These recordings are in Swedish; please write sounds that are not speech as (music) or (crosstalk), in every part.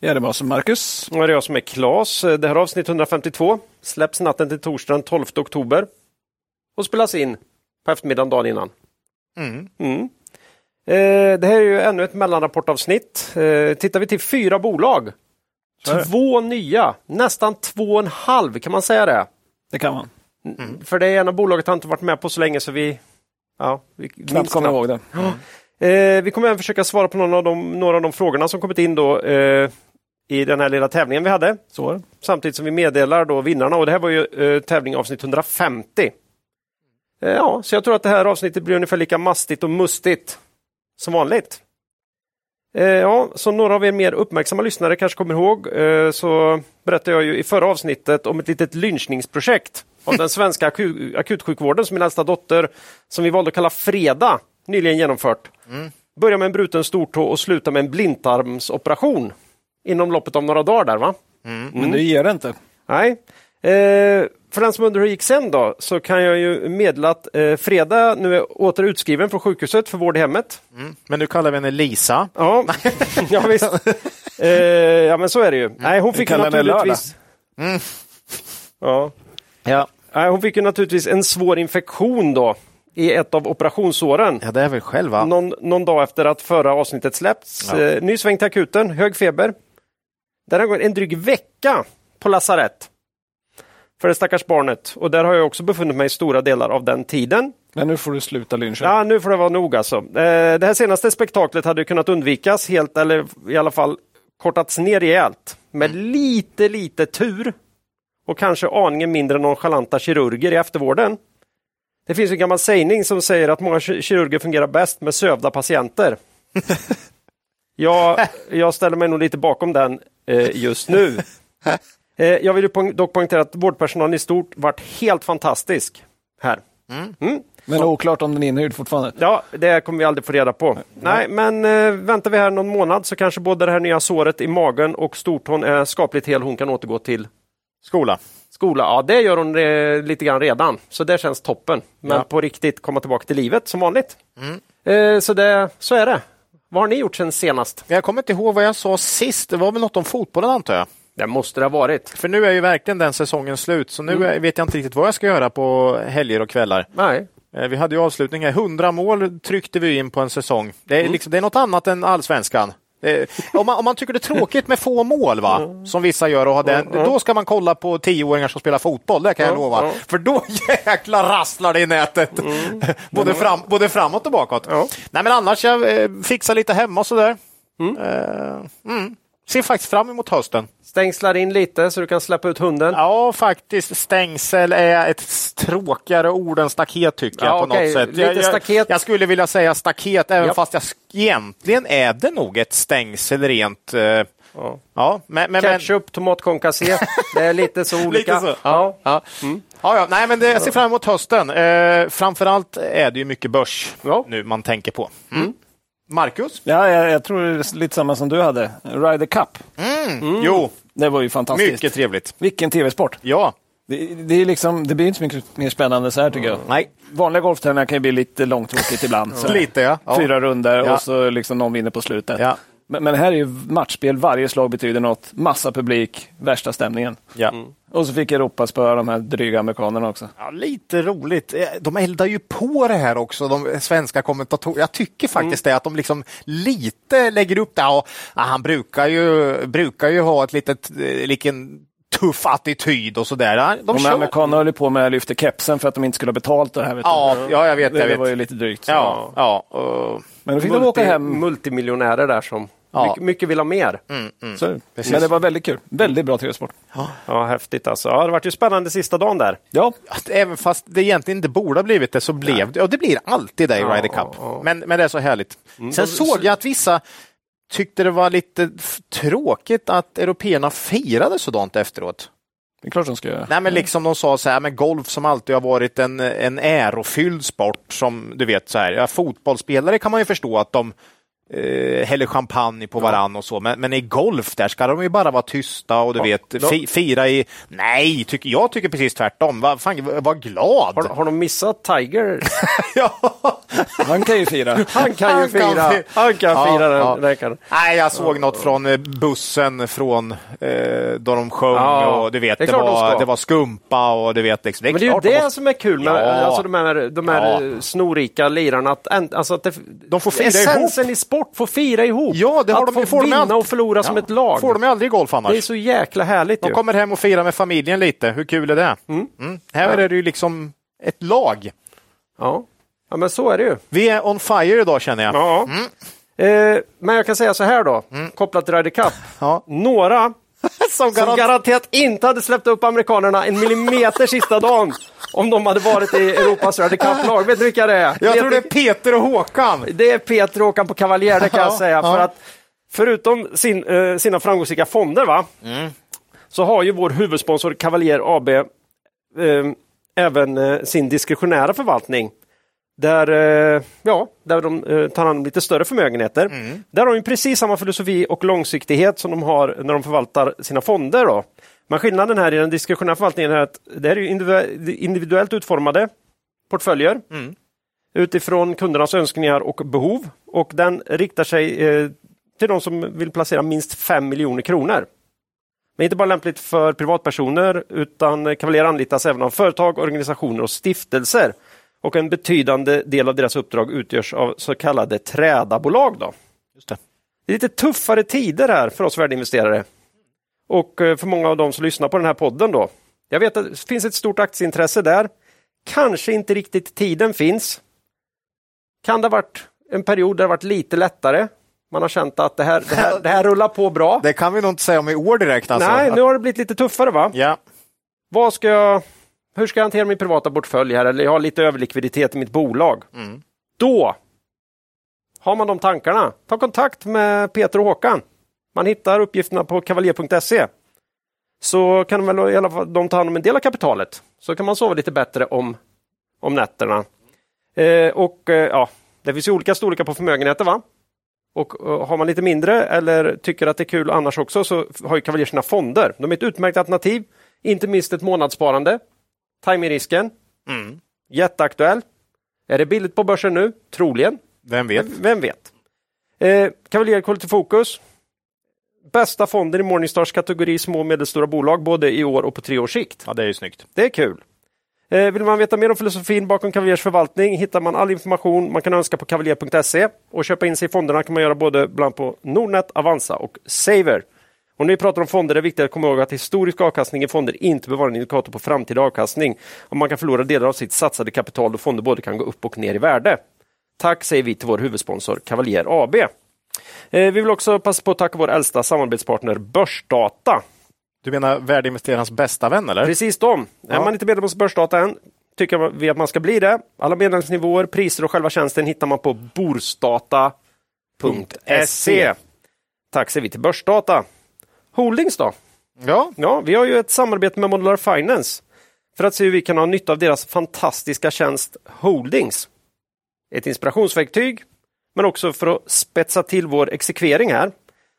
Ja, det var som Marcus. Och det är jag som är Klas. Det här är avsnitt 152. Släpps natten till torsdagen 12 oktober. Och spelas in på eftermiddagen dagen innan. Mm. Mm. Eh, det här är ju ännu ett mellanrapportavsnitt. Eh, tittar vi till fyra bolag. Två nya, nästan två och en halv, kan man säga det? Det kan man. För det ena bolaget har inte varit med på så länge så vi... Ja, vi Knappt kommer knappt. ihåg det. Eh, vi kommer även försöka svara på några av de, några av de frågorna som kommit in då eh, i den här lilla tävlingen vi hade. Så. Samtidigt som vi meddelar då vinnarna och det här var ju eh, tävling avsnitt 150. Eh, ja, så jag tror att det här avsnittet blir ungefär lika mastigt och mustigt som vanligt. Eh, ja, som några av er mer uppmärksamma lyssnare kanske kommer ihåg eh, så berättade jag ju i förra avsnittet om ett litet lynchningsprojekt av den svenska aku- akutsjukvården som min äldsta dotter, som vi valde att kalla Freda, nyligen genomfört. Börja med en bruten stortå och sluta med en blindtarmsoperation inom loppet av några dagar. där va? Men du ger det inte. Nej. Eh, för den som undrar hur det gick sen då, så kan jag ju meddela att eh, Freda nu är åter utskriven från sjukhuset för vård i hemmet. Men nu kallar vi henne Lisa. Ja, (laughs) ja visst. Eh, ja, men så är det ju. Nej, hon fick ju naturligtvis... Ja. Ja. Nej, hon fick ju naturligtvis en svår infektion då i ett av operationsåren. ja, det är väl själva. Någon, någon dag efter att förra avsnittet släppts. Ja. Eh, ny sväng till akuten, hög feber. Där har gått en dryg vecka på lasarett för det stackars barnet. Och där har jag också befunnit mig i stora delar av den tiden. Men nu får du sluta lyncha. Ja, nu får det vara nog alltså. Eh, det här senaste spektaklet hade kunnat undvikas helt eller i alla fall kortats ner rejält. Med lite, lite tur och kanske aningen mindre nonchalanta kirurger i eftervården. Det finns en gammal sägning som säger att många ki- kirurger fungerar bäst med sövda patienter. (laughs) jag, jag ställer mig nog lite bakom den just nu. (laughs) Eh, jag vill ju poäng- dock poängtera att vårdpersonalen i stort varit helt fantastisk här. Mm. Men oklart om den är inhyrd fortfarande. Ja, det kommer vi aldrig få reda på. Nej, men eh, väntar vi här någon månad så kanske både det här nya såret i magen och stortån är skapligt hel. Hon kan återgå till Skola. skola. Ja, det gör hon eh, lite grann redan, så det känns toppen. Men Ja. på riktigt komma tillbaka till livet som vanligt. Eh, så, det, så är det. Vad har ni gjort sen senast? Jag kommer inte ihåg vad jag sa sist. Det var väl något om fotbollen antar jag. Det måste det ha varit. För nu är ju verkligen den säsongen slut, så nu är- vet jag inte riktigt vad jag ska göra på helger och kvällar. Nej. Eh, Vi hade ju avslutning här. 100 mål tryckte vi in på en säsong. Det är, liksom, det är något annat än allsvenskan. Eh, om, man, om man tycker det är tråkigt med få mål, va? som vissa gör, och har den, då ska man kolla på tioåringar som spelar fotboll, det kan jag Ja, lova. För då (laughs) jäklar rasslar det i nätet. (laughs) både, fram, både framåt och bakåt. Nej, men annars, jag eh, fixar lite hemma och sådär. Eh, mm. Ser faktiskt fram emot hösten. Stängslar in lite så du kan släppa ut hunden. Ja, faktiskt. Stängsel är ett tråkigare ord än staket tycker jag Ja, på okej. något sätt. Lite jag, jag, jag skulle vilja säga staket, även Ja. fast jag, egentligen är det nog ett stängsel rent... eh, Ja. ja, men, men, men, Ketchup, concassé. Det är lite så (laughs) olika. Lite så. Ja. ja. Ja, ja, nej, men det, jag ser fram emot hösten. Eh, framförallt är det ju mycket börs nu man tänker på. Mm. Marcus? Ja, jag, jag tror det är lite samma som du hade. Ryder Cup. Jo, Det var ju fantastiskt. mycket trevligt. Vilken tv-sport. Ja. Det, det, är liksom, det blir inte så mycket mer spännande så här tycker jag. Nej, Vanliga golftävlingar kan ju bli lite långtråkigt ibland. (laughs) Lite ja. ja. Fyra runder Ja. och så liksom någon vinner på slutet. Ja. Men, men här är ju matchspel, varje slag betyder något. Massa publik, värsta stämningen. Ja. Och så fick Europa spöa de här dryga amerikanerna också. Ja, lite roligt. Eh, De eldar ju på det här också, de svenska kommentatorerna. Jag tycker faktiskt det, att de liksom lite lägger upp det. Ja, han brukar ju, brukar ju ha ett litet, eh, vilken tuff attityd och sådär. Ja, De De kör. amerikanerna höll ju på med att lyfta kepsen för att de inte skulle ha betalt det här. Vet du. Ja, ja, jag vet. det, Jag det vet. var ju lite drygt. Ja, ja. och- Men då fick de åka hem. Multimiljonärer där som Ja. mycket, mycket vill ha mer. Så, Precis. men det var väldigt kul. Väldigt bra tv-sport. Ja, häftigt alltså. Ja, det vart ju spännande sista dagen där. Ja, att även fast det egentligen inte borde ha blivit det så blev det. Och det blir alltid det i Ja, Ryder Cup. ja. Men, men det är så härligt. Sen såg jag att vissa tyckte det var lite tråkigt att européerna firade sådant efteråt. Det är klart de ska göra. Nej, men liksom de sa så här, men golf som alltid har varit en, en ärofylld sport som du vet så här, ja, fotbollsspelare kan man ju förstå att de eh, häller champagne på varann och så. Men, men i golf, där ska de ju bara vara tysta och du Ja, vet, fi, fira i... Nej, tycker, jag tycker precis tvärtom. Va, fan, var glad! Har, har de missat Tiger? (laughs) ja. Han kan ju fira. Han kan ju Han kan fira. fi- Han kan Ja, fira den ja. räkaren. Nej, jag såg något från eh, bussen från eh, då de sjöng Ja, och du vet, det det, de var, ska. det var skumpa och du vet, liksom, det är Men det är ju de det måste- som är kul med Ja. alltså de här, de här Ja. snorrika lirarna. Att, alltså att det, De får fira essensen i sport får fira ihop. Ja, det har att de- få vinna alltid. och förlora som Ja. ett lag. får de aldrig i golf annars. Det är så jäkla härligt De ju. kommer hem och firar med familjen lite. Hur kul är det? Mm. Här är det ju liksom ett lag. Ja. ja, men så är det ju. Vi är on fire idag känner jag. Ja. Eh, men jag kan säga så här då, kopplat till Ryder Cup. Mm. Ja. Några (laughs) Som som garanterat inte hade släppt upp amerikanerna en millimeter sista dagen om de hade varit i Europas Ryder Cup-lag. Vet du vilka det är? Jag Vet tror det är Peter och Håkan. Det är Peter Håkan på Cavalier, det kan jag Ja, säga. För att förutom sin, eh, sina framgångsrika fonder va, Mm. så har ju vår huvudsponsor Cavalier AB eh, även eh, sin diskretionära förvaltning. Där, eh, ja, där de eh, tar hand om lite större förmögenheter. Mm. Där har de precis samma filosofi och långsiktighet som de har när de förvaltar sina fonder. Då. Men skillnaden här i den diskretionära förvaltningen är att det här är individuellt utformade portföljer Mm. utifrån kundernas önskningar och behov. Och den riktar sig eh, till de som vill placera minst 5 miljoner kronor. Men inte bara lämpligt för privatpersoner utan Cavalier anlitas även av företag, organisationer och stiftelser. Och en betydande del av deras uppdrag utgörs av så kallade trädabolag. Då. Just det. Det är lite tuffare tider här för oss värdeinvesterare. Och eh, för många av dem som lyssnar på den här podden. då. Jag vet att det finns ett stort aktieintresse där. Kanske inte riktigt tiden finns. Kan det ha varit en period där det varit lite lättare? Man har känt att det här, det här, det här rullar på bra. (laughs) Det kan vi nog inte säga om i år direkt. Alltså. Nej, nu har det blivit lite tuffare va? Ja. Vad ska jag, hur ska jag hantera min privata portfölj här? Eller jag har lite överlikviditet i mitt bolag. Mm. Då har man de tankarna. Ta kontakt med Peter och Håkan. Man hittar uppgifterna på kavaljer.se. Så kan väl i alla fall de ta hand om en del av kapitalet. Så kan man sova lite bättre om, om nätterna. Eh, och eh, ja, det finns ju olika storlekar på förmögenheter va? Och eh, har man lite mindre eller tycker att det är kul annars också så har ju Cavalier sina fonder. De är ett utmärkt alternativ. Inte minst ett månadssparande. Timingrisken. Mm. Jätteaktuell. Är det billigt på börsen nu? Troligen. Vem vet? Vem vet? Eh, Quality Focus. Bästa fonden i Morningstars kategori små och medelstora bolag både i år och på tre års sikt. Ja, det är ju snyggt. Det är kul. Eh, vill man veta mer om filosofin bakom Cavaliers förvaltning hittar man all information man kan önska på kavaljer.se och köpa in sig i fonderna kan man göra både bland på Nordnet, Avanza och Saver. Och när vi pratar om fonder är det viktigt att komma ihåg att historisk avkastning i fonder inte behöver vara en indikator på framtida avkastning. Och man kan förlora delar av sitt satsade kapital då fonder både kan gå upp och ner i värde. Tack säger vi till vår huvudsponsor Cavalier AB. Eh, vi vill också passa på att tacka vår äldsta samarbetspartner Börsdata. Du menar värdeinvesterarens bästa vän eller? Precis de. Är Ja. man inte medlem hos Börsdata än tycker vi att man ska bli det. Alla medlemsnivåer, priser och själva tjänsten hittar man på borsdata.se. Tack säger vi till Börsdata. Holdings då? Ja. Ja, vi har ju ett samarbete med Modular Finance för att se hur vi kan ha nytta av deras fantastiska tjänst Holdings. Ett inspirationsverktyg, men också för att spetsa till vår exekvering här.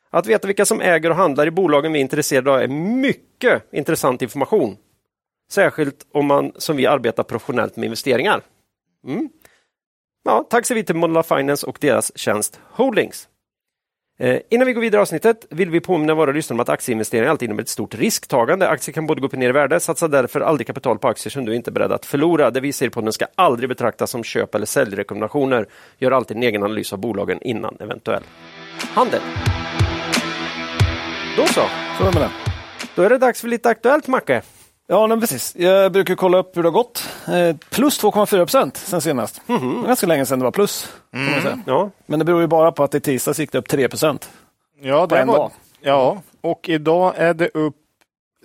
Att veta vilka som äger och handlar i bolagen vi är intresserade av är mycket intressant information. Särskilt om man som vi arbetar professionellt med investeringar. Mm. Ja, tack så vi till Modular Finance och deras tjänst Holdings. Eh, innan vi går vidare i avsnittet vill vi påminna våra lyssnare om att aktieinvesteringar alltid innebär ett stort risktagande. Aktier kan både gå upp och ner i värde. Satsa därför aldrig kapital på aktier som du inte är beredd att förlora. Det vi säger på den ska aldrig betraktas som köp eller säljrekommendationer. Gör alltid en egen analys av bolagen innan eventuell handel. Då så, Så är det då är det dags för lite aktuellt Macke. Ja, men precis. Jag brukar kolla upp hur det har gått. Eh, Plus 2,4 procent sen senast. Det var ganska länge sedan det var plus. Säga. Ja, Men det beror ju bara på att i tisdags gick det upp 3 procent. Ja, På en var, dag. ja, och idag är det upp...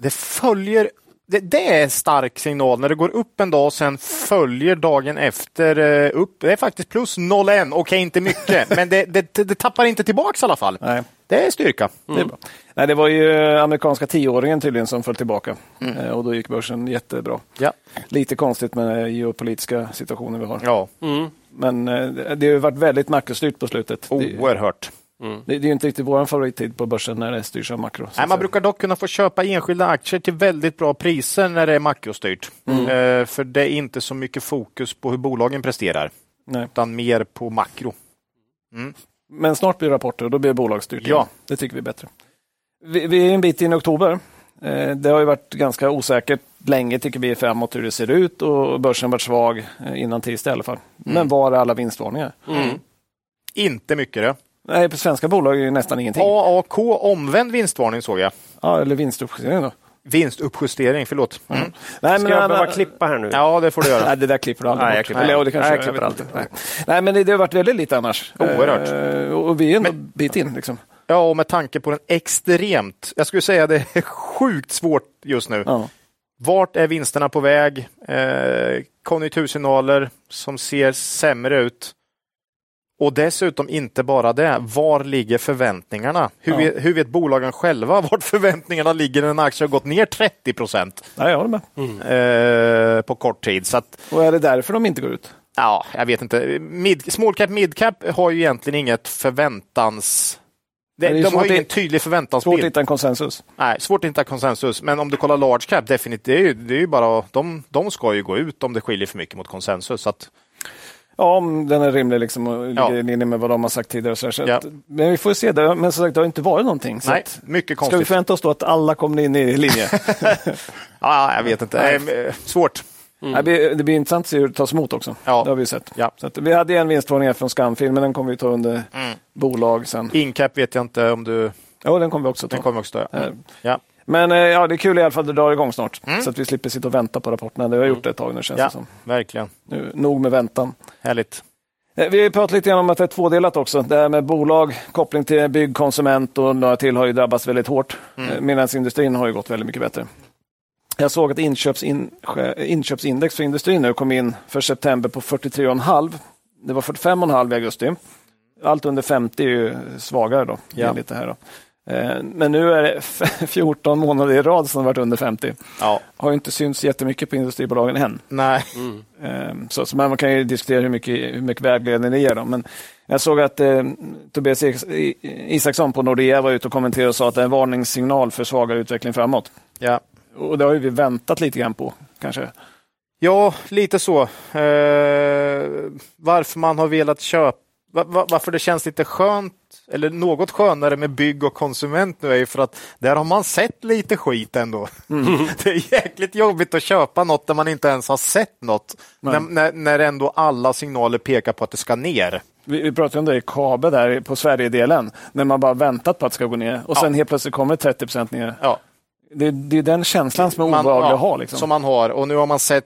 Det följer det, det är en stark signal när det går upp en dag och sen följer dagen efter eh, upp. Det är faktiskt plus 0,1. Okej, inte mycket, (laughs) men det, det, det tappar inte tillbaks i alla fall. Nej. Det är styrka. Det, är bra. Nej, det var ju amerikanska tioåringen tydligen som föll tillbaka Eh, och då gick börsen jättebra. Ja. Lite konstigt med den geopolitiska situationen vi har. ja, Men eh, det har ju varit väldigt makrostyrt på slutet. Oh. Oerhört. det, det är ju inte riktigt vår favorittid på börsen när det styrs av makro. Nej, man brukar dock kunna få köpa enskilda aktier till väldigt bra priser när det är makrostyrt. Eh, för det är inte så mycket fokus på hur bolagen presterar, Nej. utan mer på makro. Men snart blir det rapporter och då blir det bolagsstyrt. Ja. Det tycker vi är bättre. Vi, vi är en bit in i oktober. Eh, Det har ju varit ganska osäkert länge tycker vi framåt hur det ser ut och börsen varit svag eh, innan tisdag i alla fall. Men var är alla vinstvarningar? Inte mycket det. Nej, på svenska bolag är det nästan ingenting. AAK omvänd vinstvarning såg jag. Ja, eller vinstuppjustering då. Vinstuppjustering, förlåt. Mm. Nej, men Ska jag han- behöva klippa här nu? Ja, det får du göra. (laughs) Nej, det där klipper du aldrig Nej, jag bort. klipper Eller, det. ja, det kanske Nej, jag, jag klipper inte. Nej. Nej, men det, det har varit väldigt lite annars. Oerhört. Eh, och vi är ändå en bit in. Liksom. Ja, och med tanke på den extremt, jag skulle säga det är sjukt svårt just nu. Ja. Vart är vinsterna på väg? Eh, konjunktursignaler som ser sämre ut. Och dessutom inte bara det, var ligger förväntningarna? Hur, Ja. vet, hur vet bolagen själva (laughs) vart förväntningarna ligger när en aktie har gått ner 30 procent jag håller med. eh, på kort tid? Så att, Och är det därför de inte går ut? ja, jag vet inte. Mid, small cap, mid cap har ju egentligen inget förväntans... Det, det de har svårt ingen tydlig Svårt förväntansbild. att hitta en konsensus. Nej, svårt att hitta konsensus. Men om du kollar large cap, definitivt, det är ju, det är ju bara, de, de ska ju gå ut om det skiljer för mycket mot konsensus. Så att, Ja, om den är rimlig liksom och ligger Ja. i linje med vad de har sagt tidigare. Så så Ja. men vi får se. Det, men som sagt, det har inte varit någonting. Så nej, mycket ska vi konstigt. förvänta oss då att alla kommer in i linje? (laughs) (laughs) Ja, jag vet inte. Nej. Eh, svårt. det, blir, det blir intressant att se hur det tas emot också. Ja. Det har vi sett. Ja. Så vi hade en vinstvarning från Skamfilm, men den kommer vi ta under bolag sen. Incap vet jag inte om du... Ja, den kommer vi också ta. Den kommer också ta. Eh, Ja. Men eh, ja, det är kul i alla fall att det drar igång snart. Så att vi slipper sitta och vänta på rapporterna. Det har vi gjort ett tag nu känns ja, det som. verkligen. Nu, nog med väntan. Härligt. Eh, Vi har ju pratat lite grann om att det är tvådelat också. Det här med bolag, koppling till byggkonsument och några till har ju drabbats väldigt hårt. Mm. Medan industrin har ju gått väldigt mycket bättre. Jag såg att inköpsin, inköpsindex för industrin nu kom in för september på 43,5. Det var 45,5 i augusti. Allt under 50 är ju svagare då. Ja. enligt det här då. Eh, Men nu är det (laughs) 14 månader i rad som har varit under 50. Ja. Har inte synts jättemycket på industribolagen än. Nej. Ehm, Så, så man kan ju diskutera hur mycket, hur mycket vägledning det ger dem. Men jag såg att eh, Tobias Isaksson på Nordea var ute och kommenterade och sa att det är en varningssignal för svagare utveckling framåt. Ja. Och det har ju vi väntat lite grann på, kanske. Ja, lite så. Eh, varför man har velat köpa varför det känns lite skönt eller något skönare med bygg och konsument nu är ju för att där har man sett lite skit ändå. (laughs) Det är jäkligt jobbigt att köpa något där man inte ens har sett något. När, när, när ändå alla signaler pekar på att det ska ner. Vi, vi pratade om det i KABE där på Sverigedelen, när man bara väntat på att det ska gå ner och sen helt plötsligt kommer 30 procent ner. Ja, Det, det är den känslan som är obehaglig ja, att ha. Liksom. Som man har och nu har man sett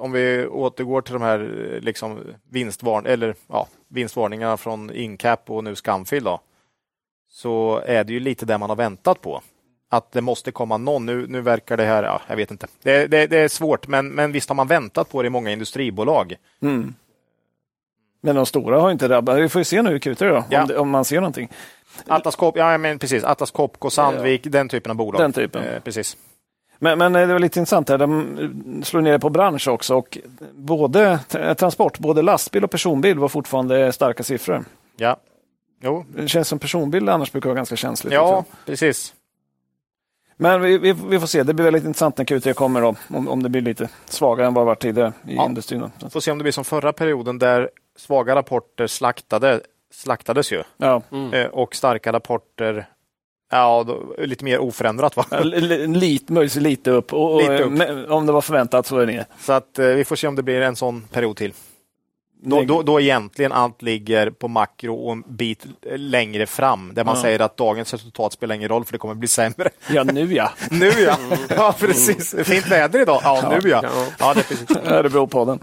om vi återgår till de här eh, liksom, vinstvarn eller, ja, vinstvarningarna från Incap och nu Skamfil då, så är det ju lite det man har väntat på. Att det måste komma någon. Nu, nu verkar det här, ja, jag vet inte. Det, det, det är svårt, men, men visst har man väntat på det i många industribolag. Mm. Men de stora har inte drabbat. Vi får ju se nu i Q3 då, Ja. om, det, om man ser någonting. Atlas Copco, ja men precis, Atlas Copco, Sandvik, den typen av bolag. Den typen. Eh, precis. Men, men eh, det var lite intressant här, de slår ner på bransch också och både t- transport, både lastbil och personbil var fortfarande starka siffror. Ja. Jo, Det känns som personbil annars brukar vara ganska känsligt. ja, precis. Men vi, vi, vi får se, det blir väldigt intressant när Q3 kommer då, om, om det blir lite svagare än vad det varit tidigare i Ja. industrin. Då. Får se om det blir som förra perioden där svaga rapporter slaktade, slaktades ju. Ja. Eh, och starka rapporter, ja, då, lite mer oförändrat va? Lite, möjligtvis lite upp. Och, och, Lite upp. men om det var förväntat så är det ner. Så att eh, vi får se om det blir en sån period till. Då, då, då egentligen allt ligger på makro och en bit längre fram där man Ja. säger att dagens resultat spelar ingen roll för det kommer bli sämre. Ja, nu ja. (laughs) Nu ja! Ja, precis. Fint väder idag. Ja, nu ja. Ja. Ja, det är precis. Ja, det beror på den.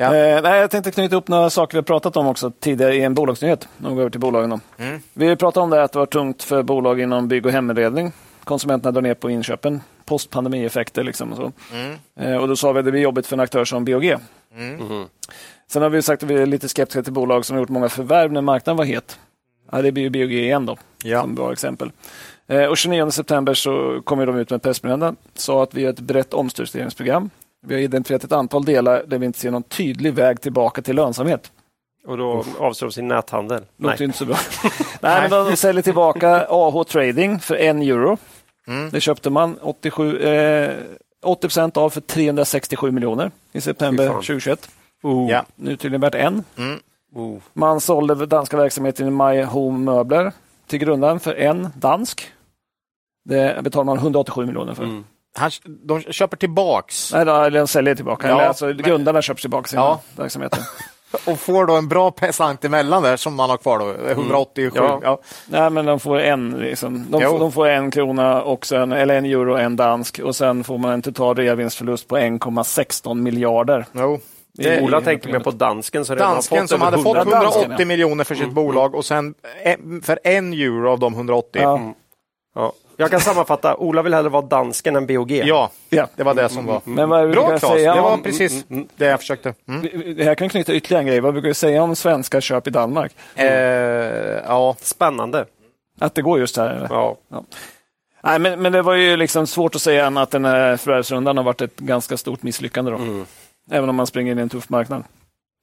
Ja. Eh, jag tänkte knyta upp några saker vi har pratat om också tidigare i en bolagsnyhet. Går vi över till bolagen. Då. Mm. Vi pratade om det att det var tungt för bolag inom bygg och heminredning. Konsumenterna drar ner på inköpen postpandemieffekter. Liksom och, så. Mm. Eh, och då sa vi att det blir jobbigt för en aktör som BOG. Mm. Sen har vi sagt att vi är lite skeptiska till bolag som har gjort många förvärv när marknaden var het. Ja, det blir ju BOG igen då, Ja. som bra exempel. Eh, och 29 september så kommer de ut med ett pressmeddelande. Sa att vi har ett brett omstruktureringsprogram. Vi har identifierat ett antal delar där vi inte ser någon tydlig väg tillbaka till lönsamhet. Och då avser de sin näthandel. Låter Nej. inte så bra. (laughs) Nej, men de säljer tillbaka AH Trading för en euro. Mm. Det köpte man 87, eh, 80 procent av för 367 miljoner i september Fy fan. 2021. Oh. Ja. Nu tydligen värt en. Mm. Oh. Man sålde danska verksamheten My Home Möbler till grundaren för en dansk. Det betalar man 187 miljoner för. Mm. Han, de köper tillbaks Nej, då, eller de säljer tillbaka. Ja, eller alltså, men- grundarna köper tillbaka sina Ja. verksamheter. (laughs) och får då en bra slant emellan där som man har kvar då, 187. Ja. Ja. Nej, men de får en. Liksom. De, får, de får en krona, och sen, eller en euro och en dansk. Och sen får man en total reavinstförlust på 1,16 miljarder. Jo. Det är Ola tänker mer på dansken. Har Dansken fått som hade fått 100. dansken, 180 ja. miljoner för sitt bolag och sen en- för en euro av de 180. Ja. Ja. Jag kan sammanfatta. Ola vill hellre vara dansken än BOG. Ja, Ja. det var det som var. Men vad Bra Claes, säga det var om- precis det jag försökte. Mm. Det här kan knyta ytterligare en grej. Vad brukar du säga om svenska köp i Danmark? Eh, ja, Spännande. Att det går just här? eller? Ja. Nej, men, men det var ju liksom svårt att säga att den här förvärvsrundan har varit ett ganska stort misslyckande. Då. Mm. Även om man springer in i en tuff marknad.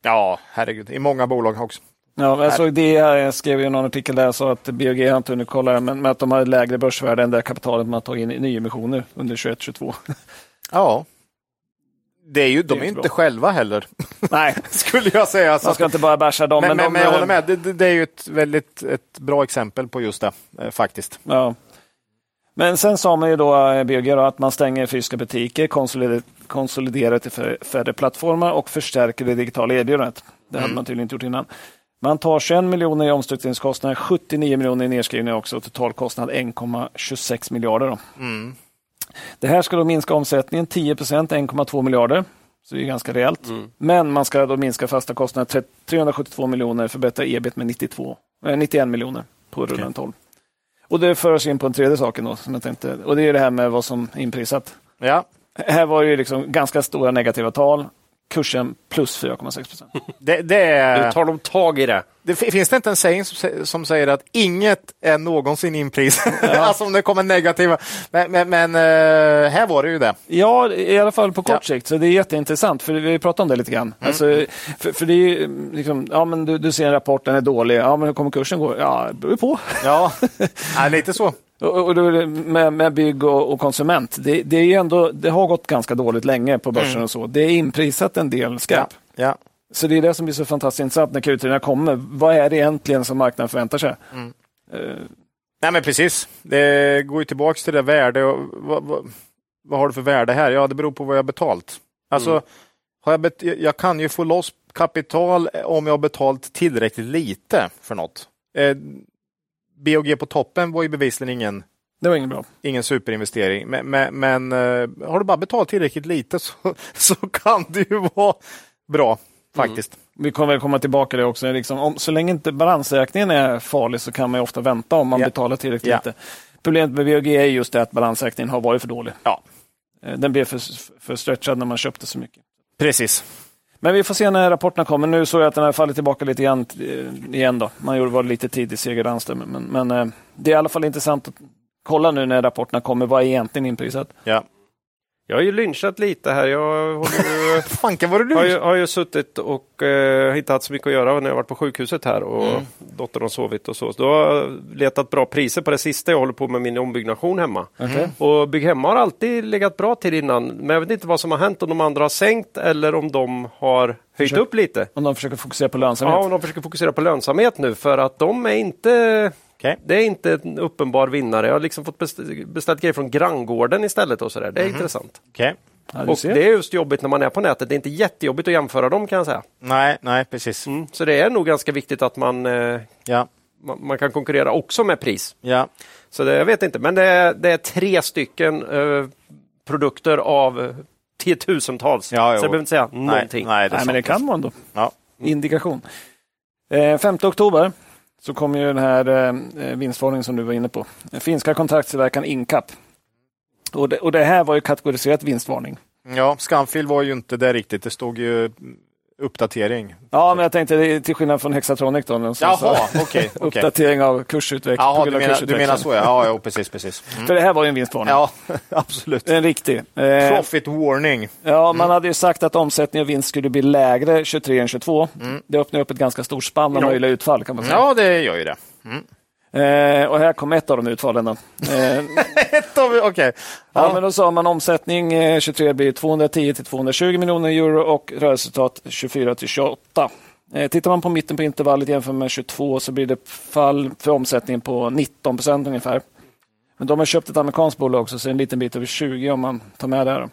ja, herregud. I många bolag också. Ja, jag såg det, jag skrev ju någon artikel där jag sa att BOG har inte hunnit kolla men, men att de har lägre börsvärde än det kapitalet man tagit in i nyemissioner under 21-22. Ja. Det är ju, de Det är är inte bra. själva heller, Nej, (laughs) skulle jag säga. Så man ska inte bara basha dem. men, men, de, men jag håller med, det, det- är ju ett väldigt ett bra exempel på just det, eh, faktiskt. Ja. Men sen sa man ju då, eh, BOG, då, att man stänger fysiska butiker, konsoliderar, konsoliderar till fär- färre plattformar och förstärker det digitala erbjudandet. Det hade man tydligen inte gjort innan. Man tar 21 miljoner i omstruktureringskostnader, 79 miljoner i nedskrivningar också och totalkostnad 1,26 miljarder. Då. Mm. Det här ska då minska omsättningen 10 procent, 1,2 miljarder. Så det är ganska rejält. Men man ska då minska fasta kostnader tre- 372 miljoner, förbättra ebit med 92, eh, 91 miljoner på rullande 12. Och det för oss in på en tredje sak då, som jag tänkte, och det är det här med vad som är inprisat. Ja, Här var det ju liksom ganska stora negativa tal. Kursen plus 4,6 procent. det, det, Nu är, tar de tag i det. det finns det inte en saying som, sä- som säger att inget är någonsin inprisat? (laughs) alltså om det kommer negativa. Men, men, men eh, här var det ju det. Ja, i alla fall på kort Ja. sikt. Så det är jätteintressant, för vi pratade om det lite grann. Alltså, för, för det är ju liksom, ja men du, du ser en rapport, den är dålig. Ja, men hur kommer kursen gå? Ja, det beror på. Ja, (laughs) ja lite så. Och, med, med bygg och, och konsument, det, det, är ju ändå, det har gått ganska dåligt länge på börsen och så. Det är inprisat en del skräp. Ja, ja. Så det är det som blir så fantastiskt intressant när Q3 kommer. Vad är det egentligen som marknaden förväntar sig? Eh, Nej men precis. Det går ju tillbaks till det värde. Och, vad, vad, vad har du för värde här? Ja, det beror på vad jag har betalt. Alltså, har jag, bet, jag kan ju få loss kapital om jag har betalt tillräckligt lite för något. Eh, BOG på toppen var ju bevisligen ingen, det var inget bra. ingen superinvestering. Men, men, men eh, har du bara betalt tillräckligt lite så, (laughs) så kan det ju vara bra faktiskt. Vi kommer väl komma tillbaka till det också. Liksom, om, så länge inte balansräkningen är farlig så kan man ofta vänta om man Ja. betalar tillräckligt Ja. lite. Problemet med VOG är just det att balansräkningen har varit för dålig. Ja. Eh, Den blev för, för stretchad när man köpte så mycket. Precis. Men vi får se när rapporterna kommer. Nu såg jag att den har fallit tillbaka lite grann eh, igen. Då. Man gjorde var lite tidig seger Randström. Men, men eh, det är i alla fall intressant att kolla nu när rapporterna kommer. Vad är egentligen inprisat? Ja. Jag har ju lynchat lite här. Jag håller ju, (laughs) Fanken var har, ju, har ju suttit och eh, inte haft så mycket att göra när jag varit på sjukhuset här och Mm. dottern har sovit och så. så då har jag letat bra priser på det sista jag håller på med min ombyggnation hemma. Okej. Och Bygghemma har alltid legat bra till innan. Men jag vet inte vad som har hänt om de andra har sänkt eller om de har höjt Försök- upp lite. Om de försöker fokusera på lönsamhet. Ja, om de försöker fokusera på lönsamhet nu för att de är inte Okej. det är inte en uppenbar vinnare. Jag har liksom fått best- beställt grejer från granngården istället. och så där. Det är intressant. Okej. Ja, Och ser. Det är just jobbigt när man är på nätet. Det är inte jättejobbigt att jämföra dem kan jag säga. Nej, nej, precis. Mm. Så det är nog ganska viktigt att man, eh, Ja, man, man kan konkurrera också med pris. ja. Så det, jag vet inte, men det är, det är tre stycken eh, produkter av tiotusentals. Ja, jo. så jag behöver inte säga någonting. Nej, nej, det Nej, men det kan man då. Ja. Indikation. Eh, 5 oktober så kommer ju den här eh, eh, vinstvarningen som du var inne på. Den finska kontraktstillverkaren Incap Och det, och det här var ju kategoriserat vinstvarning. Ja, Scanfil var ju inte det riktigt. Det stod ju uppdatering. Ja, men jag tänkte till skillnad från Hexatronic då. Jaha, okej. Okay, (laughs) okay. Uppdatering av kursutveckling. Jaha, du menar, du menar så ja. Ja, ja precis. precis. Mm. För det här var ju en vinstvarning. Ja, (laughs) absolut. En riktig. Eh, Profit warning. Ja, man mm. hade ju sagt att omsättning och vinst skulle bli lägre 23 än 22. Mm. Det öppnar upp ett ganska stort spann av möjliga utfall kan man säga. Ja, det gör ju det. Eh, och här kom ett av de utfallen. Eh, (laughs) ett av, okay. ja. ja. men då sa man omsättning eh, 23 blir 210 till 220 miljoner euro och rörelseresultat 24 till 28. Eh, tittar man på mitten på intervallet jämfört med 22 så blir det fall för omsättningen på 19 procent ungefär. Men de har köpt ett amerikanskt bolag också, så en liten bit över 20 om man tar med det.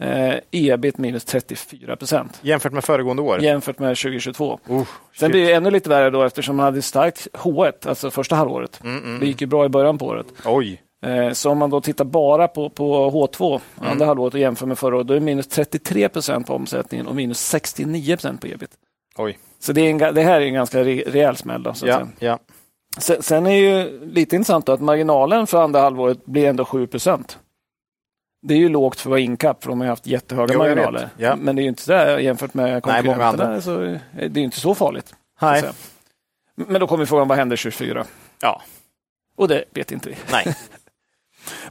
Eh, ebit minus 34 procent. Jämfört med föregående år? Jämfört med 2022. Uh, Sen blir det ännu lite värre då eftersom man hade starkt H1, alltså första halvåret. Mm, mm. Det gick ju bra i början på året. Oj. Eh, så om man då tittar bara på, på H2, mm. andra halvåret och jämför med förra året, då är det minus 33 procent på omsättningen och minus 69 procent på ebit. Oj. Så det, är en, det här är en ganska rejäl smäll. Då, så ja, ja. Sen, sen, är ju lite intressant att marginalen för andra halvåret blir ändå 7 procent. Det är ju lågt för att vara incap, för de har haft jättehöga jo, marginaler. Ja. Men det är ju inte där jämfört med konkurrenterna. Så det är inte så farligt. Nej. Men då kommer frågan, vad händer 24? Ja. Och det vet inte vi. Nej. (laughs)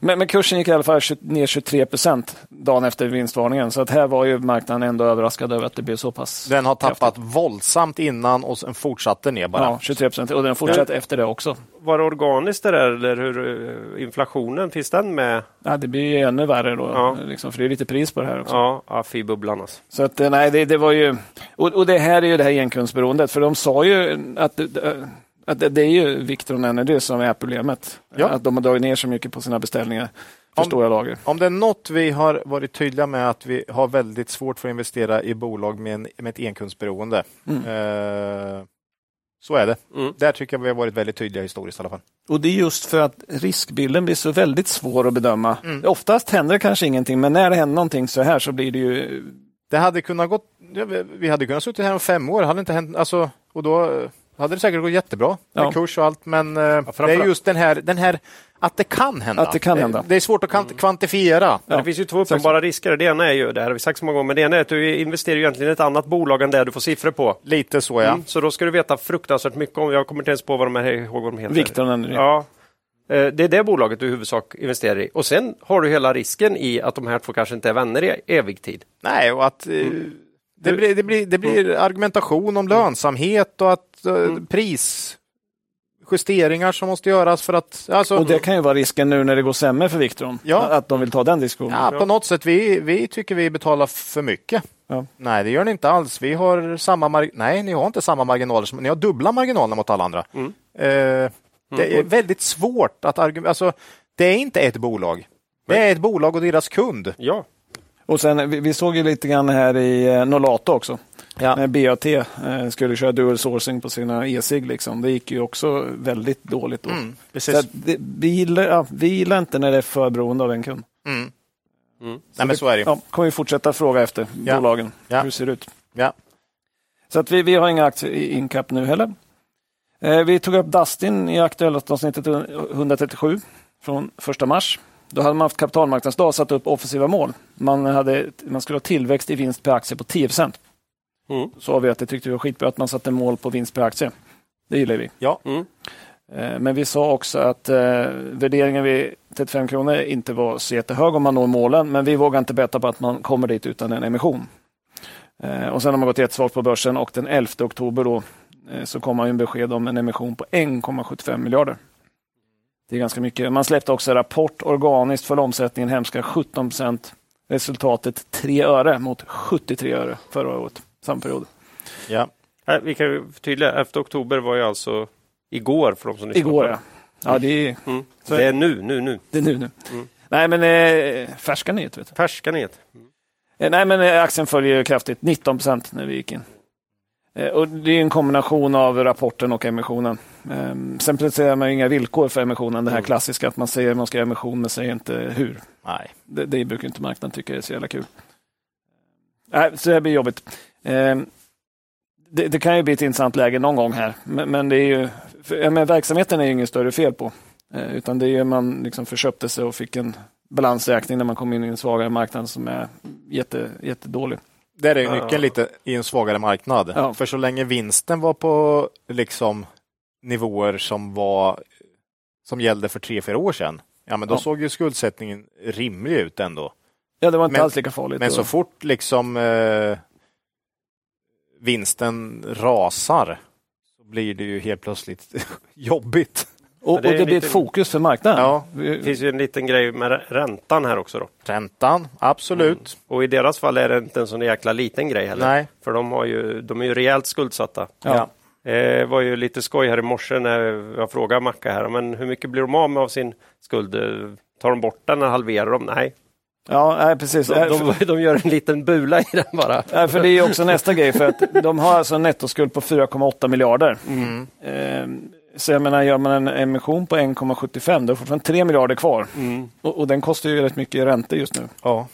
Men, men, kursen gick i alla fall ner 23 procent dagen efter vinstvarningen. Så att här var ju marknaden ändå överraskad över att det blev så pass Den har tappat kraftigt. våldsamt innan och sen fortsatte ner bara. Ja, 23 procent och den fortsatte efter det också. Var det organiskt det där eller hur eh, inflationen, finns den med? Ja, det blir ännu värre då, ja. liksom, för det är lite pris på det här också. Ja, AFI-bubblan alltså. Så att eh, nej, det, det var ju... Och, och, det här är ju det här enkundsberoendet, för de sa ju att att det, det är ju Victron Energy som är problemet. Ja. Att de har dragit ner så mycket på sina beställningar för om, stora lager. Om det är något vi har varit tydliga med att vi har väldigt svårt för att investera i bolag med, en, med ett enkundsberoende. Mm. Eh, så är det. Mm. Där tycker jag vi har varit väldigt tydliga historiskt i alla fall. Och det är just för att riskbilden blir så väldigt svår att bedöma. Mm. Oftast händer det kanske ingenting, men när det händer någonting så här så blir det ju... Det hade kunnat gått... Vi hade kunnat sitta här om fem år, hade inte hänt... Alltså, och då hade det säkert gått jättebra med ja. kurs och allt, men eh, ja, det är just den här, den här att det kan hända. Att det, kan hända. det är svårt att mm. kvantifiera. Ja. Det finns ju två uppenbara risker. Det ena är ju, det här har vi sagt så många gånger, men det ena är att du investerar ju egentligen i ett annat bolag än det du får siffror på. Lite så ja. Mm. Så då ska du veta fruktansvärt mycket om, jag kommer inte ens på vad de, här, ihåg vad de heter. Viktorn Ja. Eh, det är det bolaget du i huvudsak investerar i. Och sen har du hela risken i att de här två kanske inte är vänner i evig tid. Nej, och att mm det blir, det blir, det blir argumentation om lönsamhet och att uh, mm. prisjusteringar som måste göras för att... Alltså, och det kan ju vara risken nu när det går sämre för Victron, ja. att de vill ta den diskussionen. Ja, på något sätt, vi, vi tycker vi betalar för mycket. Ja. Nej, det gör ni inte alls. Vi har samma Nej, ni har inte samma marginaler. Ni har dubbla marginaler mot alla andra. Mm. Uh, det är väldigt svårt att argumentera. Alltså, det är inte ett bolag. Det är ett bolag och deras kund. Ja. Och sen, vi, vi såg ju lite grann här i eh, Nolato också. Ja. När BAT eh, skulle köra dual sourcing på sina e-cig. Liksom. Det gick ju också väldigt dåligt. Då. Mm, precis. Det, vi, gillar, ja, vi gillar inte när det är för beroende av en kund. Mm. Mm. Nej, men så är det. Ja, kommer vi fortsätta fråga efter ja. bolagen, ja. hur det ser ut. Ja. Så att vi, vi har inga aktier i Incap nu heller. Eh, vi tog upp Dustin i aktuellt avsnittet 137 från 1 mars. Då hade man haft kapitalmarknadsdag och satt upp offensiva mål. Man, hade, man skulle ha tillväxt i vinst per aktie på 10 procent. Mm. Så har vi att det tyckte vi var skitbra att man satte mål på vinst per aktie. Det gillar vi. Ja. Mm. Eh, men vi sa också att eh, värderingen vid 35 kronor inte var så jättehög om man når målen, men vi vågar inte betta på att man kommer dit utan en emission. Eh, och sen har man gått jättesvagt på börsen och den 11 oktober då, eh, så kom man en besked om en emission på 1,75 miljarder. Det är ganska mycket. Man släppte också rapport organiskt för omsättningen hemska 17 procent. Resultatet 3 öre mot 73 öre förra året, samma period. Ja. Vi kan förtydliga, 11 oktober var ju alltså igår för de som Igår ja. ja det, är, mm. det är nu, nu, nu. Det är nu, nu. Mm. Nej men eh, färska nyheter. Färska nyheter. Mm. Nej men eh, aktien följer kraftigt, 19 procent när vi gick in. Eh, och det är en kombination av rapporten och emissionen. Ehm, sen preciserar man inga villkor för emissionen. Det här mm. klassiska att man säger att man ska göra emission men säger inte hur. Nej. Det, det brukar inte marknaden tycka är så jävla kul. Nej, så det blir jobbigt. Ehm, det, det, kan ju bli ett intressant läge någon gång här, men, men det är ju, för, men verksamheten är ju inget större fel på. Eh, utan det är ju man liksom förköpte sig och fick en balansräkning när man kommer in i en svagare marknad som är jätte, jättedålig. Där är nyckeln lite i en svagare marknad. Ja. För så länge vinsten var på liksom nivåer som var som gällde för tre, fyra år sedan, ja men då Ja. såg ju skuldsättningen rimlig ut ändå. Ja, det var inte Men- alls lika farligt. Men så Och- fort liksom eh, vinsten rasar så blir det ju helt plötsligt (laughs) jobbigt. Och, och det blir ett fokus för marknaden. Ja. Det finns ju en liten grej med rä- räntan här också. Då. Räntan, absolut. Och i deras fall är det inte en sån jäkla liten grej heller. Nej. För de, har ju, de är ju rejält skuldsatta. Ja. Det var ju lite skoj här i morse när jag frågade Macka här, men hur mycket blir de av med av sin skuld? Eh, Tar de bort den eller halverar de? Nej, Ja, nej, precis. de, de, de gör en liten bula i den bara. nej, för det är ju också nästa grej, för att de har alltså en nettoskuld på 4,8 miljarder. Mm. Ehm, Så jag menar, gör man en emission på 1,75, då är fortfarande 3 miljarder kvar. Och, och den kostar ju rätt mycket i räntor just nu. Ja.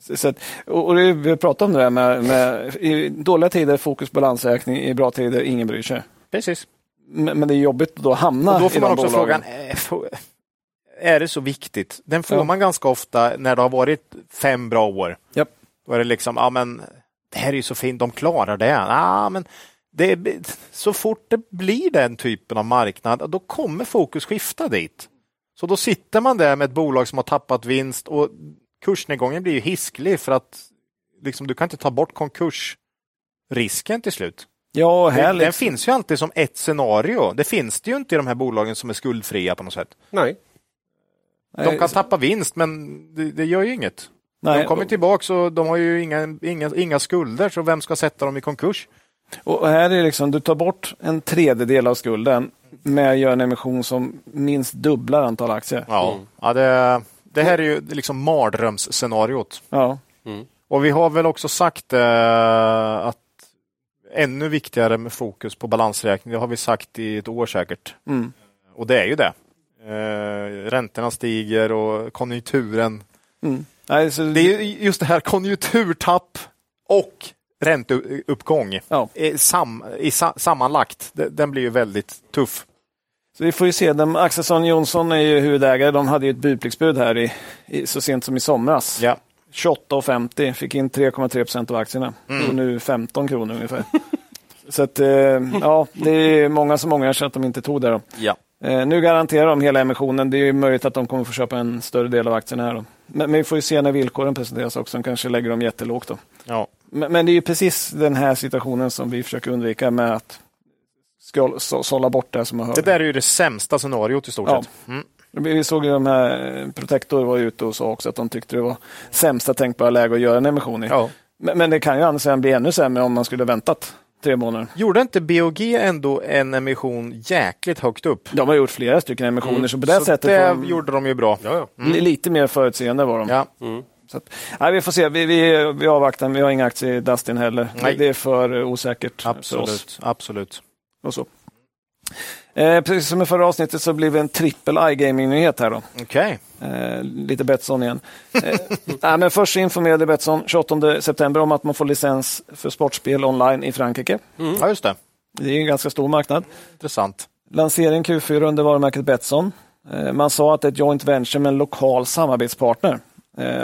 Så, så att, och, och vi pratat om det här med, med i dåliga tider fokus balansräkning, i bra tider ingen bryr sig. Precis. Men, men det är jobbigt att då hamna Och då i får man de också bolagen. frågan, eh, är det så viktigt? Den får Ja. man ganska ofta när det har varit fem bra år. Japp. Då är det liksom, ja men det här är ju så fint, de klarar det. Ja, men det är, så fort det blir den typen av marknad, då kommer fokus skifta dit. Så då sitter man där med ett bolag som har tappat vinst och kursnedgången blir ju hisklig för att liksom, du kan inte ta bort konkursrisken till slut. Ja, här Den, den liksom. finns ju alltid som ett scenario. Det finns det ju inte i de här bolagen som är skuldfria på något sätt. Nej. De kan tappa vinst, men det, det gör ju inget. Nej, de kommer tillbaka och de har ju inga, inga, inga skulder, så vem ska sätta dem i konkurs? Och här är liksom, du tar bort en tredjedel av skulden med att göra en emission som minst dubblar antal aktier. Ja, ja det, det här är ju liksom mardrömsscenariot. Ja. Och vi har väl också sagt eh, att ännu viktigare med fokus på balansräkning, det har vi sagt i ett år säkert. Mm. Och det är ju det. Eh, räntorna stiger och konjunkturen Mm. Nej, så, Det är ju just det här konjunkturtapp och ränteuppgång ja. i sam, i sa, sammanlagt. Den blir ju väldigt tuff. så vi får ju se. De, Axelsson Jonsson är ju huvudägare. De hade ju ett budpliktsbud här i, i, så sent som i somras. Ja. 28,50 fick in 3,3 procent av aktierna. Mm. Och nu 15 kronor ungefär. (laughs) så att, eh, ja, det är många som ångrar sig att de inte tog det. Då. Ja. Eh, nu garanterar de hela emissionen. Det är ju möjligt att de kommer få köpa en större del av aktierna här. Då. Men, men vi får ju se när villkoren presenteras också. De kanske lägger dem jättelågt. Då. Ja. Men, men det är ju precis den här situationen som vi försöker undvika med att sålla bort det som man hör. Det där är ju det sämsta scenariot i stort Ja. sett. Mm. Vi såg ju de här, eh, Protector var ute och sa också att de tyckte det var sämsta tänkbara läge att göra en emission i. Ja. Men, men det kan ju sidan bli ännu sämre om man skulle väntat tre månader. Gjorde inte BOG ändå en emission jäkligt högt upp? De har gjort flera stycken emissioner, så på det Så sättet det de, gjorde de ju bra. Ja, ja. li- lite mer förutseende var de. Ja. Så att, nej, vi får se, vi, vi, vi avvaktar, vi har inga aktier i Dustin heller. Nej. Det, är för osäkert för oss. Absolut. Absolut. Och så. Eh, precis som i förra avsnittet så blir det en trippel iGaming-nyhet här då. Okej. Eh, lite Betsson igen. Eh, nej, men först informerade Betsson 28 september om att man får licens för sportspel online i Frankrike. Ja, just det. Det är en ganska stor marknad. Intressant. Lansering Q4 under varumärket Betsson. Eh, man sa att det är ett joint venture med en lokal samarbetspartner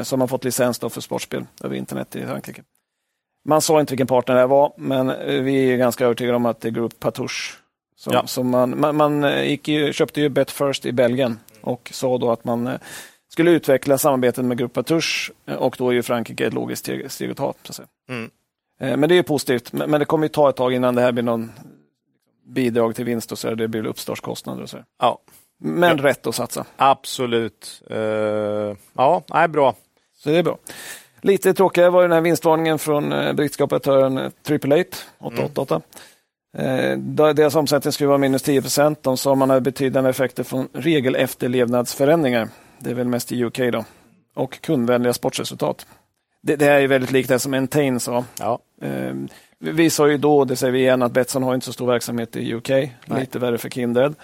som har fått licens då för sportspel över internet i Frankrike. Man sa inte vilken partner det var, men eh, vi är ganska övertygade om att det är Group Patouche. Som, Ja. som man man, man eh, ju, köpte ju Bet First i Belgien och sa då att man eh, skulle utveckla samarbetet med Group Patouche eh, och då är ju Frankrike ett logiskt steg, steg att ta. Så att säga. Mm. Eh, Men det är ju positivt, men det kommer ju ta ett tag innan det här blir någon bidrag till vinst och så. Det blir uppstartskostnader och så. Ja, Men rätt att satsa. absolut. Eh, ja, nej, bra. Så det är bra. Lite tråkigare var den här vinstvarningen från eh, brittiska operatören eh, Triple Eight 888. Eh, där deras omsättning skulle vara minus 10 procent. De sa man hade betydande effekter från regelefterlevnadsförändringar. Det är väl mest i UK då. Och kundvänliga sportresultat. Det, det här är väldigt likt det som Entain sa. Ja. Eh, vi- sa ju då, det säger vi igen, att Betsson har inte så stor verksamhet i UK. Lite värre för Kindred.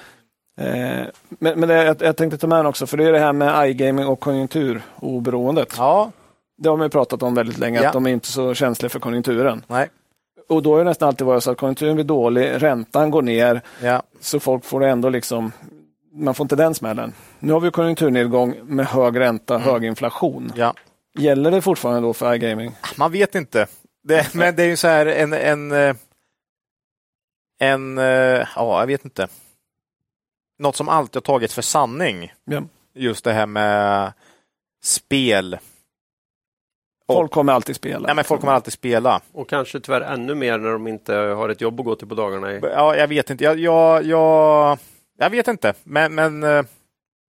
Eh, men men det, jag, jag tänkte ta med också, för det är det här med iGaming och konjunkturoberoendet. Ja, Det har man ju pratat om väldigt länge, Ja. att de är inte så känsliga för konjunkturen. nej. Och då är det nästan alltid varit så att konjunkturen blir dålig, räntan går ner, Ja. så folk får ändå liksom man får inte den smällen. Nu har vi konjunkturnedgång med hög ränta, hög inflation. Ja. Gäller det fortfarande då för iGaming? Man vet inte. Det, men det är ju så här en, en, eh, en, eh, ja, jag vet inte. Något som alltid har tagits för sanning. Ja. Just det här med spel. Folk kommer alltid spela. Ja, men folk kommer alltid spela. Och kanske tyvärr ännu mer när de inte har ett jobb att gå till på dagarna. I. Ja, jag vet inte. Jag, jag, jag, jag vet inte, men, men eh,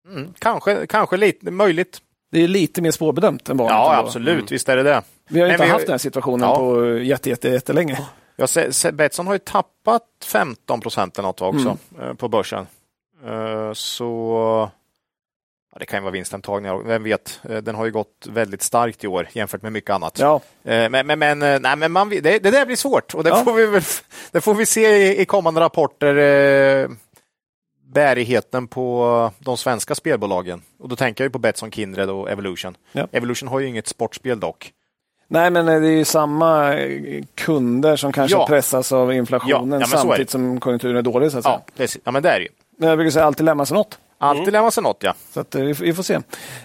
mm, kanske, kanske lite möjligt. Det är lite mer svårbedömt än vanligt. Ja, ändå. absolut. Mm. Visst är det det. Vi har Men inte vi har- haft den här situationen Ja. på jätte, jätte, jättelänge. Ja, Betsson har ju tappat 15 procent eller något också Mm. eh, på börsen. Eh, Så ja, det kan ju vara vinstantagningar. Vem vet? Eh, Den har ju gått väldigt starkt i år jämfört med mycket annat. Ja, Eh, Men, men, men, nej, men man, det, det där blir svårt och det, Ja. får, vi det får vi se i, i kommande rapporter. Bärigheten på de svenska spelbolagen. Och då tänker jag ju på Betsson, Kindred och Evolution. Ja. Evolution har ju inget sportspel dock. nej men det är ju samma kunder som kanske Ja. pressas av inflationen Ja, samtidigt som konjunkturen är dålig. Så att säga. Ja, det, är- ja men det är det ju. Jag brukar säga alltid lämna sig något. Alltid Mm. lämnar sig något, ja. Så att, eh, vi, får- vi får se.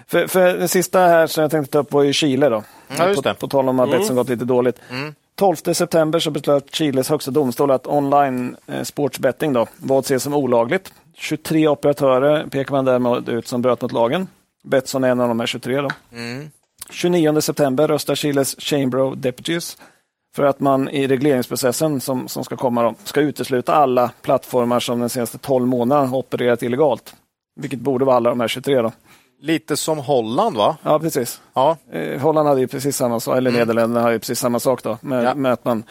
För, för den sista här som jag tänkte ta upp var ju Chile. Då. Ja, just på, det. på tal om att Betsson gått lite dåligt. Mm. 12 september så beslöt Chiles högsta domstol att online eh, sportsbetting då, var att ses som olagligt. 23 operatörer pekar man därmed ut som bröt mot lagen. Betsson är en av de här 23. Då. Mm. 29 september röstar Chiles Chamber of Deputies för att man i regleringsprocessen som, som ska komma då, ska utesluta alla plattformar som den senaste 12 månaderna har opererat illegalt. Vilket borde vara alla de här 23. Då. Lite som Holland, va? Ja, precis. Ja, Eh, Holland hade ju precis samma sak, eller Nederländerna hade ju precis samma sak då, med, Ja. med att man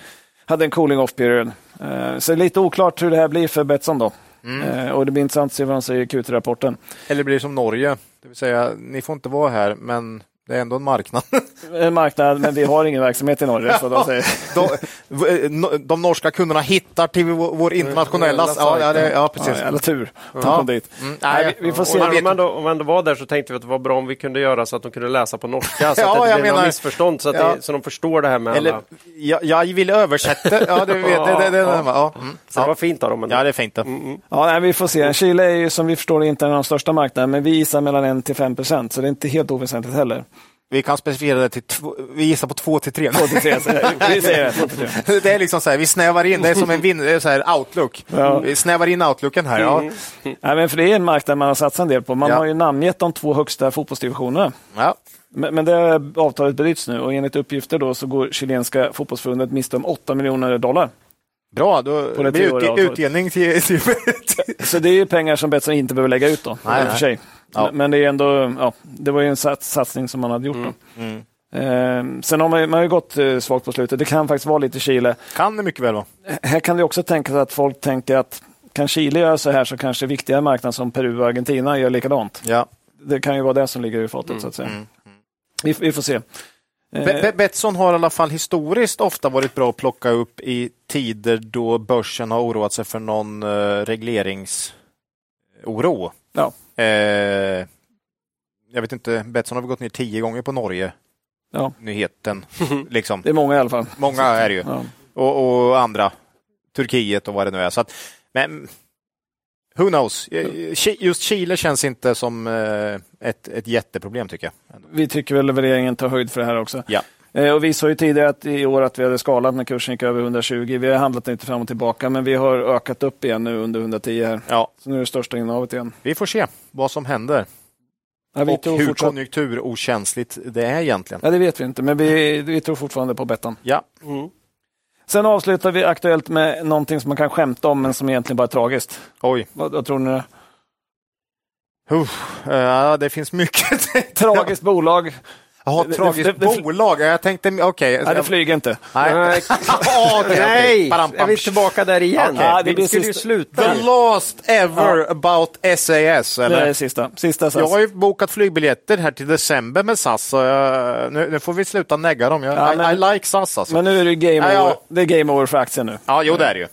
hade en cooling off period. Eh, så det är lite oklart hur det här blir för Betsson då. Eh, och det blir intressant att se vad de säger i Q3-rapporten. eller blir det som Norge, det vill säga ni får inte vara här, men det är ändå en marknad. En marknad, men vi har ingen verksamhet i Norge. Så de säger. (laughs) de, de norska kunderna hittar till vår, vår internationella... Ja, ja, det, ja precis. Ja, tur. Ja. Mm, Nej, vi, vi får se. vet- de ändå, om ändå var där så tänkte vi att det var bra om vi kunde göra så att de kunde läsa på norska. Så (laughs) Ja, att det jag inte blir menar- något missförstånd så att Ja. det, så de förstår det här med Eller, alla. jag, jag vill översätta. Ja, det, vet, det, det, det, Ja. ja. Mm. Så det var fint av dem. ändå. ja, det är fint. Det. Ja, nej, vi får se. Chile är ju som vi förstår inte en av de största marknaderna, men vi gissar mellan 1 till 5 procent, så det är inte helt oväsentligt heller. Vi kan specificera det till två, vi gissar på två till tre. Två till tre, (laughs) vi säger det. Två till tre. Det är liksom så här, vi snävar in, det är som en vin, det är så här outlook. Ja. Vi snävar in outlooken här. Ja. Nej, men för det är en marknad man har satsat en del på. Man Ja. har ju namngett de två högsta fotbollsdivisionerna. Ja. Men, men det avtalet bryts nu och enligt uppgifter då så går chilenska fotbollsförbundet miste om 8 miljoner dollar. Bra, då det blir avtalet. utdelning till... till (laughs) Så det är ju pengar som Betsson inte behöver lägga ut då. Nej, för sig. Ja. Men det är ändå, ja, det var ju en sats, satsning som man hade gjort. Då. mm. Eh, sen har man, man har ju gått eh, svagt på slutet. Det kan faktiskt vara lite Chile. Kan det mycket väl vara. Här kan det också tänkas att folk tänker att kan Chile göra så här så kanske viktiga marknader som Peru och Argentina gör likadant. Ja. Det kan ju vara det som ligger i fatet så att säga. Vi, vi får se. Eh, Be- Be- Betsson har i alla fall historiskt ofta varit bra att plocka upp i tider då börsen har oroat sig för någon regleringsoro. Ja. Eh, jag vet inte, Betsson har väl gått ner tio gånger på Norge. Ja. Nyheten. (laughs) liksom. Det är många i alla fall. Många är det ju. Ja. Och, och andra. Turkiet och vad det nu är. Så att, men who knows? Eh, Just Chile känns inte som eh, ett, ett jätteproblem tycker jag. Vi tycker väl att regeringen tar höjd för det här också. Ja. Eh, Och vi sa ju tidigare att i år att vi hade skalat när kursen gick över 120. Vi har handlat lite fram och tillbaka, men vi har ökat upp igen nu under 110 här. Ja, Så nu är det största innehavet igen. vi får se vad som händer. Ja, vi och tror hur fortsatt... konjunkturokänsligt det är egentligen. ja, det vet vi inte, men vi, vi tror fortfarande på Bettan. Ja, Mm. Sen avslutar vi aktuellt med någonting som man kan skämta om, men som egentligen bara är tragiskt. oj. Vad, vad tror ni? Uff, ja, det finns mycket. (laughs) Tragiskt bolag. Jaha, Det- tragiskt det- det- bolag. Jag tänkte, okej. Nej, det flyger inte. Nej. (laughs) Bam. är vi tillbaka där igen? Okej. Ja, det vi skulle ju sluta. The last ever about SAS, Det är eller? det sista. Sista Jag SAS. har ju bokat flygbiljetter här till december med SAS, så jag, nu, nu får vi sluta negga dem. Jag, Ja, I, men- I like SAS alltså. Men nu är det game Ja, ja. over. Det är game over för aktien nu. ja, jo det är det ju.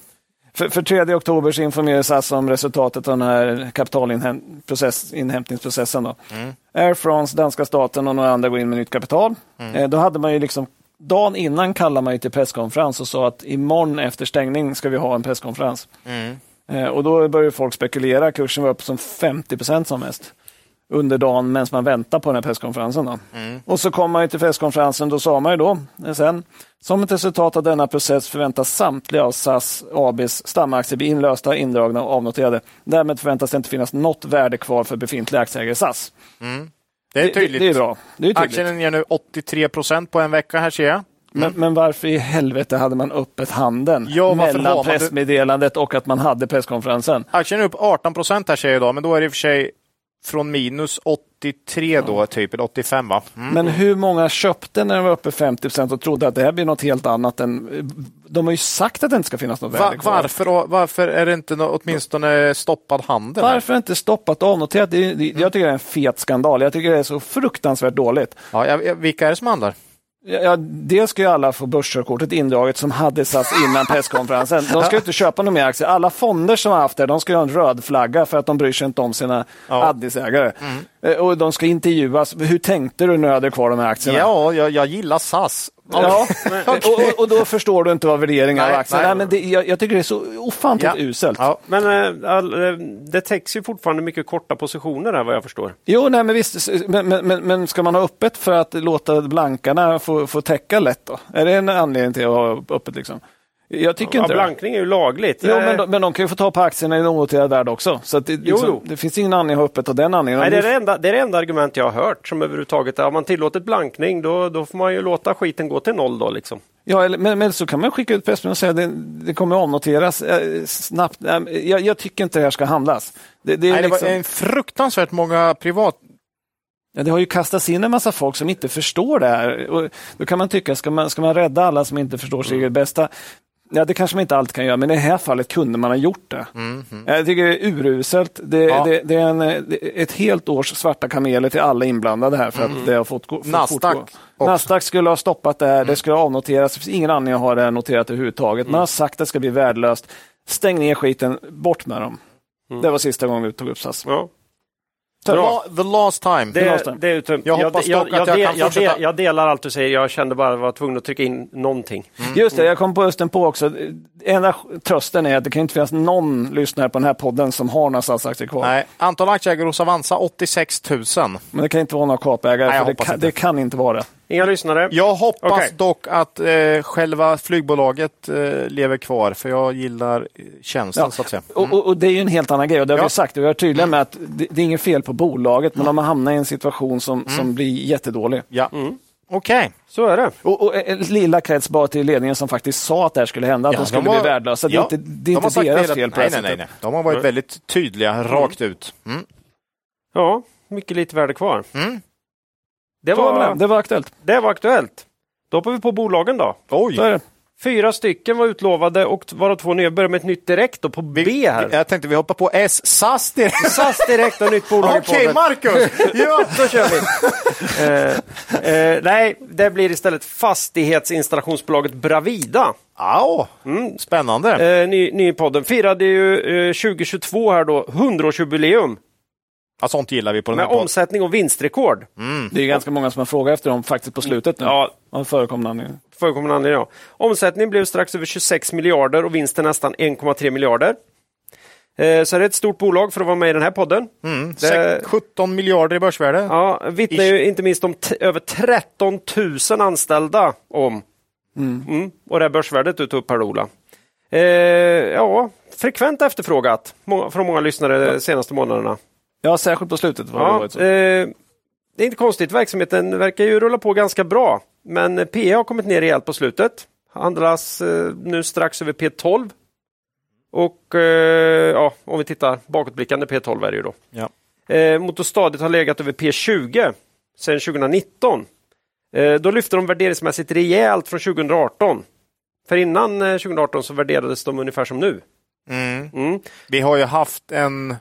För, för 3 oktober så informerade SAS om resultatet av den här kapitalinhämtningsprocessen. Då. Mm. Air France, danska staten och några andra går in med nytt kapital. Mm. Eh, då hade man ju liksom Dagen innan kallade man ju till presskonferens och sa att imorgon efter stängning ska vi ha en presskonferens. Mm. Eh, och då började folk spekulera. Kursen var upp som 50 procent som mest under dagen medan man väntar på den här presskonferensen. Då. Mm. Och så kom man till presskonferensen, då sa man ju då eh, sen, som ett resultat av denna process förväntas samtliga av SAS ABs stamaktier bli inlösta, indragna och avnoterade. Därmed förväntas det inte finnas något värde kvar för befintliga aktieägare i SAS. Det är tydligt. Det, det är bra. Det är tydligt. Aktien ger nu 83 procent på en vecka här ser jag. Men, men varför i helvete hade man öppet handen Ja, mellan pressmeddelandet och att man hade presskonferensen? Aktien är upp 18 procent här ser jag idag, men då är det i och för sig från minus 83 då, typ, eller 85 va? Mm. Men hur många köpte när den var uppe 50 procent och trodde att det här blir något helt annat än... De har ju sagt att det inte ska finnas något värde kvar. varför, varför är det inte nå- åtminstone stoppad handel? här? Varför inte stoppat och avnoterat? Det, det, jag tycker det är en fet skandal. Jag tycker det är så fruktansvärt dåligt. Ja, jag, vilka är det som handlar? Ja, dels ska ju alla få börskörkortet indraget som hade SAS innan presskonferensen. De ska ju inte köpa några mer aktier. Alla fonder som har haft det, de ska ju ha en röd flagga för att de bryr sig inte om sina Ja. Addisägare. Eh, Och de ska intervjuas. Hur tänkte du när du hade kvar de här aktierna? Ja, jag, jag gillar SAS. Ja, (laughs) och, och, då förstår du inte vad värderingen av Nej, nej. Nej, men det, jag, jag tycker det är så ofantligt Ja. uselt. Ja. Men eh, all, eh, det täcks ju fortfarande mycket korta positioner här vad jag förstår. Jo, nej, men visst, men, men, men, men ska man ha öppet för att låta blankarna få, få täcka lätt då? Är det en anledning till att ha öppet liksom? Jag tycker Ja, inte det. blankning är ju lagligt. Jo, Eh, men, de, men de kan ju få ta på aktierna i onoterad värld också. Så att det, liksom, jo. det finns ingen anledning att ha öppet av den anledningen. Nej, det, är det, enda, det är det enda argument jag har hört som överhuvudtaget är om man tillåter blankning då, då får man ju låta skiten gå till noll då liksom. Ja, eller, men, men så kan man skicka ut pressmeddelande och säga att det, det kommer att avnoteras eh, snabbt. Eh, jag, jag tycker inte det här ska handlas. Det, det, är Nej, det liksom, var en fruktansvärt många privat... ja, det har ju kastats in en massa folk som inte förstår det här. Och då kan man tycka, ska man, ska man rädda alla som inte förstår sitt eget bästa? Ja, det kanske man inte alltid kan göra, men i det här fallet kunde man ha gjort det. Jag tycker det är uruselt. Det, Ja. Mm. det, det är en, eh, ett helt års svarta kameler till alla inblandade här för att det har fått, fått Nasdaq fortgå. också. Nasdaq skulle ha stoppat det här, det skulle ha avnoterats. Det finns ingen anledning att ha det noterat överhuvudtaget. Man har sagt att det ska bli värdelöst. Stäng ner skiten, bort med dem. Det var sista gången vi tog upp SAS. Ja. The, la, the last time. Det- Det, måste. det är uttömt. Jag hoppas jag, dock att jag del- kan jag, fortsätta- jag delar allt du säger, jag kände bara att jag var tvungen att trycka in någonting. Just det, jag kom på östen på också. Enda trösten är att det kan inte finnas någon lyssnare på den här podden som har några SAS-aktier kvar. Nej, antal aktieägare hos Avanza 86 000. Men det kan inte vara några kapägare, Nej, jag för det kan, inte. det kan inte vara det. Inga lyssnare? Jag hoppas Okej. dock att eh, själva flygbolaget eh, lever kvar, för jag gillar eh, tjänsten Ja. så att säga. Och, och, och det är ju en helt annan grej och det har Ja. vi sagt. Vi är tydliga med att det, det är inget fel på bolaget, men de har hamnat i en situation som, som blir jättedålig. Ja. Okej. Så är det. Och, och en lilla krets bara till ledningen som faktiskt sa att det här skulle hända, att Ja, de skulle har- bli värdelösa. Det är ja, inte, det är de inte deras fel på nej, nej, nej, nej. De har varit väldigt tydliga rakt ut. Mm. Ja, mycket lite värde kvar. Mm. Det, var det, var, aktuellt. det var aktuellt. Då hoppar vi på bolagen då. Oj! Så är det. Fyra stycken var utlovade och varav två nya. Börjar med ett nytt direkt då på B här. Jag tänkte vi hoppar på S. SAS direkt. (laughs) SAS direkt och nytt bolag Okej, podden. Marcus! (laughs) Ja. Då kör vi! (laughs) eh, eh, nej, det blir istället fastighetsinstallationsbolaget Bravida. Au. Spännande. Eh, ny, ny podden. Firade ju eh, 2022 här då 100-årsjubileum Ja, sånt gillar vi på den här med podden. omsättning och vinstrekord. Det är ganska många som har frågat efter dem faktiskt på slutet nu. Ja, Av förekommande anledning. förekommande anledning. Ja. Omsättningen blev strax över 26 miljarder och vinsten nästan 1,3 miljarder. Eh, så det är ett stort bolag för att vara med i den här podden. Mm. Det- Sek- 17 miljarder i börsvärde. Ja, vittnar ju inte minst om t- över 13 000 anställda om. Mm. Och det här börsvärdet du tog upp här Ola. Eh, ja, frekvent efterfrågat må- från många lyssnare de senaste månaderna. Ja, särskilt på slutet. Var det Ja, varit så. eh, det är inte konstigt, verksamheten verkar ju rulla på ganska bra. Men P har kommit ner rejält på slutet. Handlas eh, nu strax över P12. Och eh, ja, om vi tittar bakåtblickande P12 är det ju då. Ja. Eh, Motor stadigt har legat över P20 sedan 2019. Eh, då lyfte de värderingsmässigt rejält från 2018. För innan eh, 2018 så värderades de ungefär som nu. Mm. Mm. Vi har ju haft en...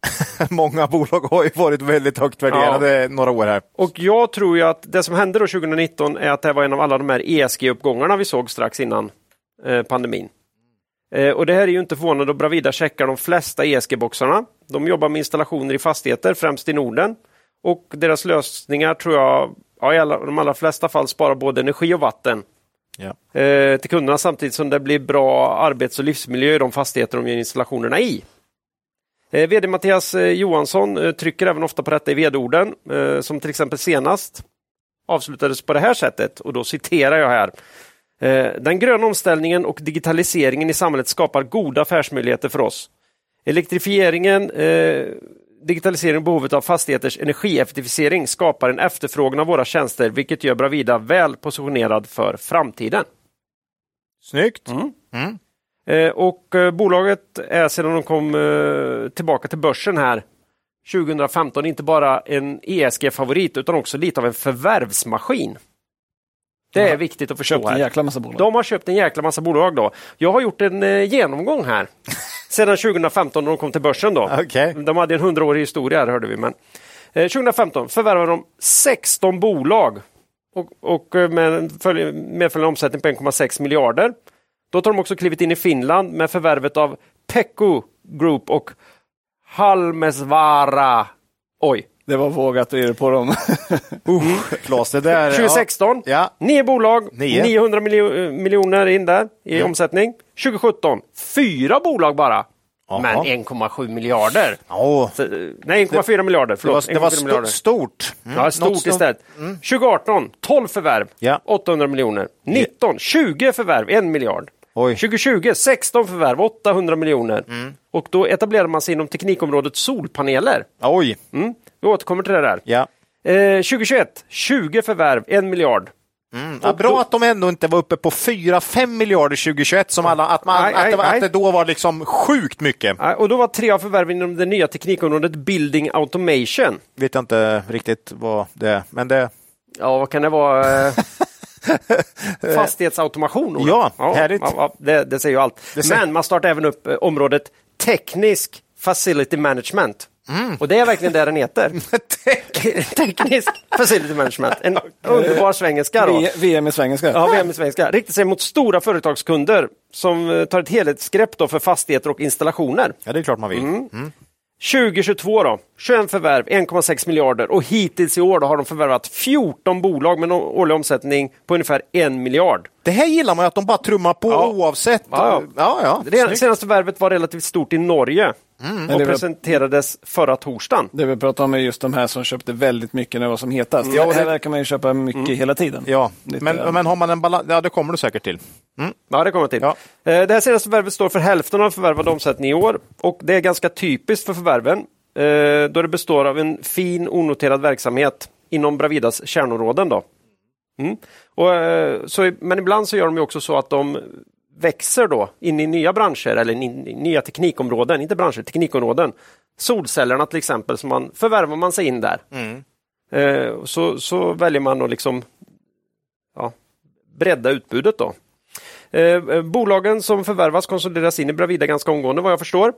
(laughs) Många bolag har ju varit väldigt högt värderade några år här. Och jag tror ju att det som hände då 2019 är att det var en av alla de här ESG-uppgångarna vi såg strax innan eh, pandemin. Eh, och det här är ju inte förvånande då Bravida checkar de flesta ESG-boxarna. De jobbar med installationer i fastigheter, främst i Norden. Och deras lösningar tror jag ja, i alla, de allra flesta fall sparar både energi och vatten. Ja. eh, till kunderna samtidigt som det blir bra arbets och livsmiljö i de fastigheter de gör installationerna i. Eh, VD Mattias eh, Johansson eh, trycker även ofta på detta i vd-orden, som till exempel senast avslutades på det här sättet, och då citerar jag här. Den gröna omställningen och digitaliseringen i samhället skapar goda affärsmöjligheter för oss. Elektrifieringen, eh, digitalisering och behovet av fastigheters energieffektivisering skapar en efterfrågan av våra tjänster, vilket gör Bravida väl positionerad för framtiden. Snyggt. Mm. Eh, och eh, bolaget är sedan de kom eh, tillbaka till börsen här 2015 inte bara en ESG-favorit utan också lite av en förvärvsmaskin. Det är viktigt att förstå. Köpt här. De har köpt en jäkla massa bolag då. Jag har gjort en eh, genomgång här. (laughs) Sedan 2015 när de kom till börsen då. Okej. De hade en hundraårig historia här hörde vi. Men, eh, 2015 förvärvade de 16 bolag och, och eh, med en följ- medföljande omsättning på 1,6 miljarder. Då tar de också klivit in i Finland med förvärvet av Pekko Group och Halmesvara. Oj, Det var vågat att ge på dem. (laughs) Klas, det där. 2016, Ja. nio bolag, Nio. 900 miljo- eh, miljoner in där i omsättning. 2017, fyra bolag bara, Jaha. men 1,7 miljarder. Ja. Så, eh, Nej, 1,4 miljarder. Det var, Förlåt, det var 1,4 miljarder. sto- stort. Mm. Ja, Något stort som- istället. 2018, 12 förvärv, Ja. 800 miljoner. 19, 20 förvärv, 1 miljard. Oj. 2020, 16 förvärv, 800 miljoner. Och då etablerar man sig inom teknikområdet solpaneler. Oj. Mm. Vi återkommer till det där. Ja. Eh, 2021, 20 förvärv, 1 miljard. Ja, bra att de ändå inte var uppe på 4-5 miljarder 2021 som alla, att, man, Nej, att, det, var, att det då var liksom sjukt mycket. Ja, Och då var tre av förvärven inom det nya teknikområdet Building Automation. Vet jag inte riktigt vad det är, men det... Ja, vad kan det vara? (laughs) (laughs) Fastighetsautomation? Ola? Ja, härligt. Ja, ja, det, det säger ju allt. Säger- Men man startar även upp eh, området teknisk facility management. Mm. Och det är verkligen det den heter. (laughs) (laughs) teknisk facility management. En underbar svengelska. Då. VM i svengelska. Ja, VM i svenska. Riktar sig mot stora företagskunder som eh, tar ett helhetsgrepp då för fastigheter och installationer. Ja, det är klart man vill. Mm. 2022 då, 21 förvärv, 1,6 miljarder och hittills i år har de förvärvat 14 bolag med en årlig omsättning på ungefär 1 miljard. Det här gillar man ju, att de bara trummar på Ja. oavsett. Ja, ja. ja. ja. Det senaste förvärvet var relativt stort i Norge Men och presenterades förra torsdagen. det vi pratar om är just de här som köpte väldigt mycket när det var som hetast. Ja, här det- verkar man ju köpa mycket hela tiden. Ja, Lite- men, men har man en balans, ja det kommer du säkert till. Ja, det kommer till. Ja. Eh, Det här senaste förvärvet står för hälften av förvärvad omsättning i år och det är ganska typiskt för förvärven eh, då det består av en fin onoterad verksamhet inom Bravidas kärnområden. Då. Mm. Och, eh, så, men ibland så gör de ju också så att de växer då in i nya branscher eller in i nya teknikområden, inte branscher, teknikområden. Solcellerna till exempel, så man, förvärvar man sig in där. Eh, så, så väljer man att liksom ja, bredda utbudet då. Eh, eh, bolagen som förvärvas konsolideras in i Bravida ganska omgående vad jag förstår.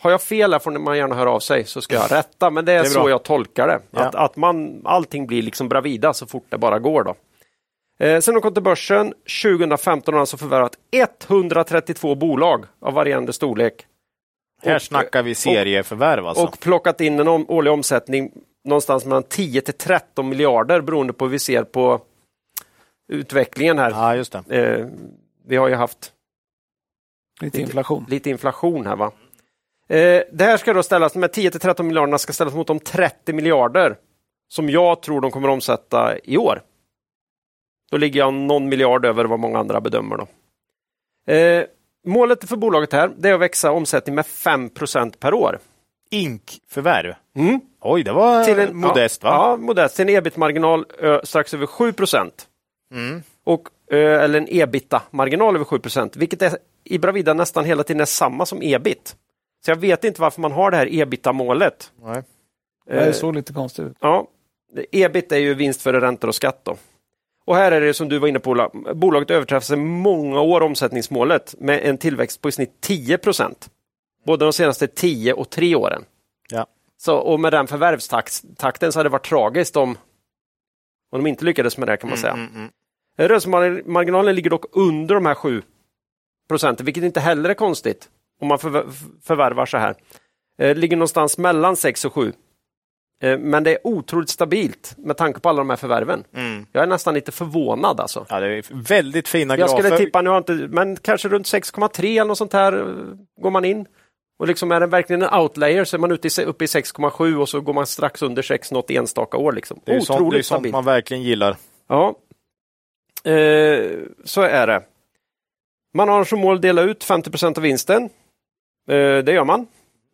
Har jag fel här får man gärna höra av sig så ska jag (laughs) rätta, men det är, Det är så bra. jag tolkar det. Ja. Att, att man, allting blir liksom Bravida så fort det bara går. Då. Eh, sen de kom till börsen 2015 har de alltså förvärvat 132 bolag av varierande storlek. Här Och- snackar vi serieförvärv alltså. Och plockat in en om, årlig omsättning någonstans mellan 10 till 13 miljarder beroende på hur vi ser på utvecklingen här. ja, just det. Eh, vi har ju haft Lite inflation. lite inflation här. va. Eh, det här ska då ställas, de här 10 till 13 miljarderna ska ställas mot de 30 miljarder som jag tror de kommer att omsätta i år. Då ligger jag någon miljard över vad många andra bedömer. Då. Eh, målet för bolaget här det är att växa omsättning med 5% per år. Inkförvärv. Mm. Oj, det var Till en, modest va? Ja, modest. Till en ebit-marginal ö, strax över 7 Mm. och, ö, eller en ebita-marginal över 7% vilket är, i Bravida nästan hela tiden är samma som ebit. Så jag vet inte varför man har det här ebita-målet. Nej. Det Eh, såg lite konstigt ut. Ja, ebit är ju vinst före räntor och skatt. Då. Och här är det som du var inne på, Ola. bolaget överträffar många år omsättningsmålet med en tillväxt på i snitt 10% Både de senaste 10 och 3 åren. Ja. Så, och med den förvärvstakten så hade det varit tragiskt om, om de inte lyckades med det kan man säga. Mm, mm. Rörelsemarginalen ligger dock under de här 7 procenten, vilket inte heller är konstigt om man förvär- förvärvar så här. Eh, ligger någonstans mellan 6 och 7. Eh, men det är otroligt stabilt med tanke på alla de här förvärven. Jag är nästan lite förvånad alltså. Ja, det är väldigt fina Jag grafer. skulle tippa, nu har jag inte, men kanske runt 6,3 eller något sånt här eh, går man in. Och liksom är det verkligen en outlayer så är man ute i, uppe i 6,7 och så går man strax under 6 något enstaka år. Liksom. det är ju sånt, det är Otroligt sånt stabilt. man verkligen gillar. Ja, eh, så är det. Man har som mål att dela ut 50% av vinsten. Eh, det gör man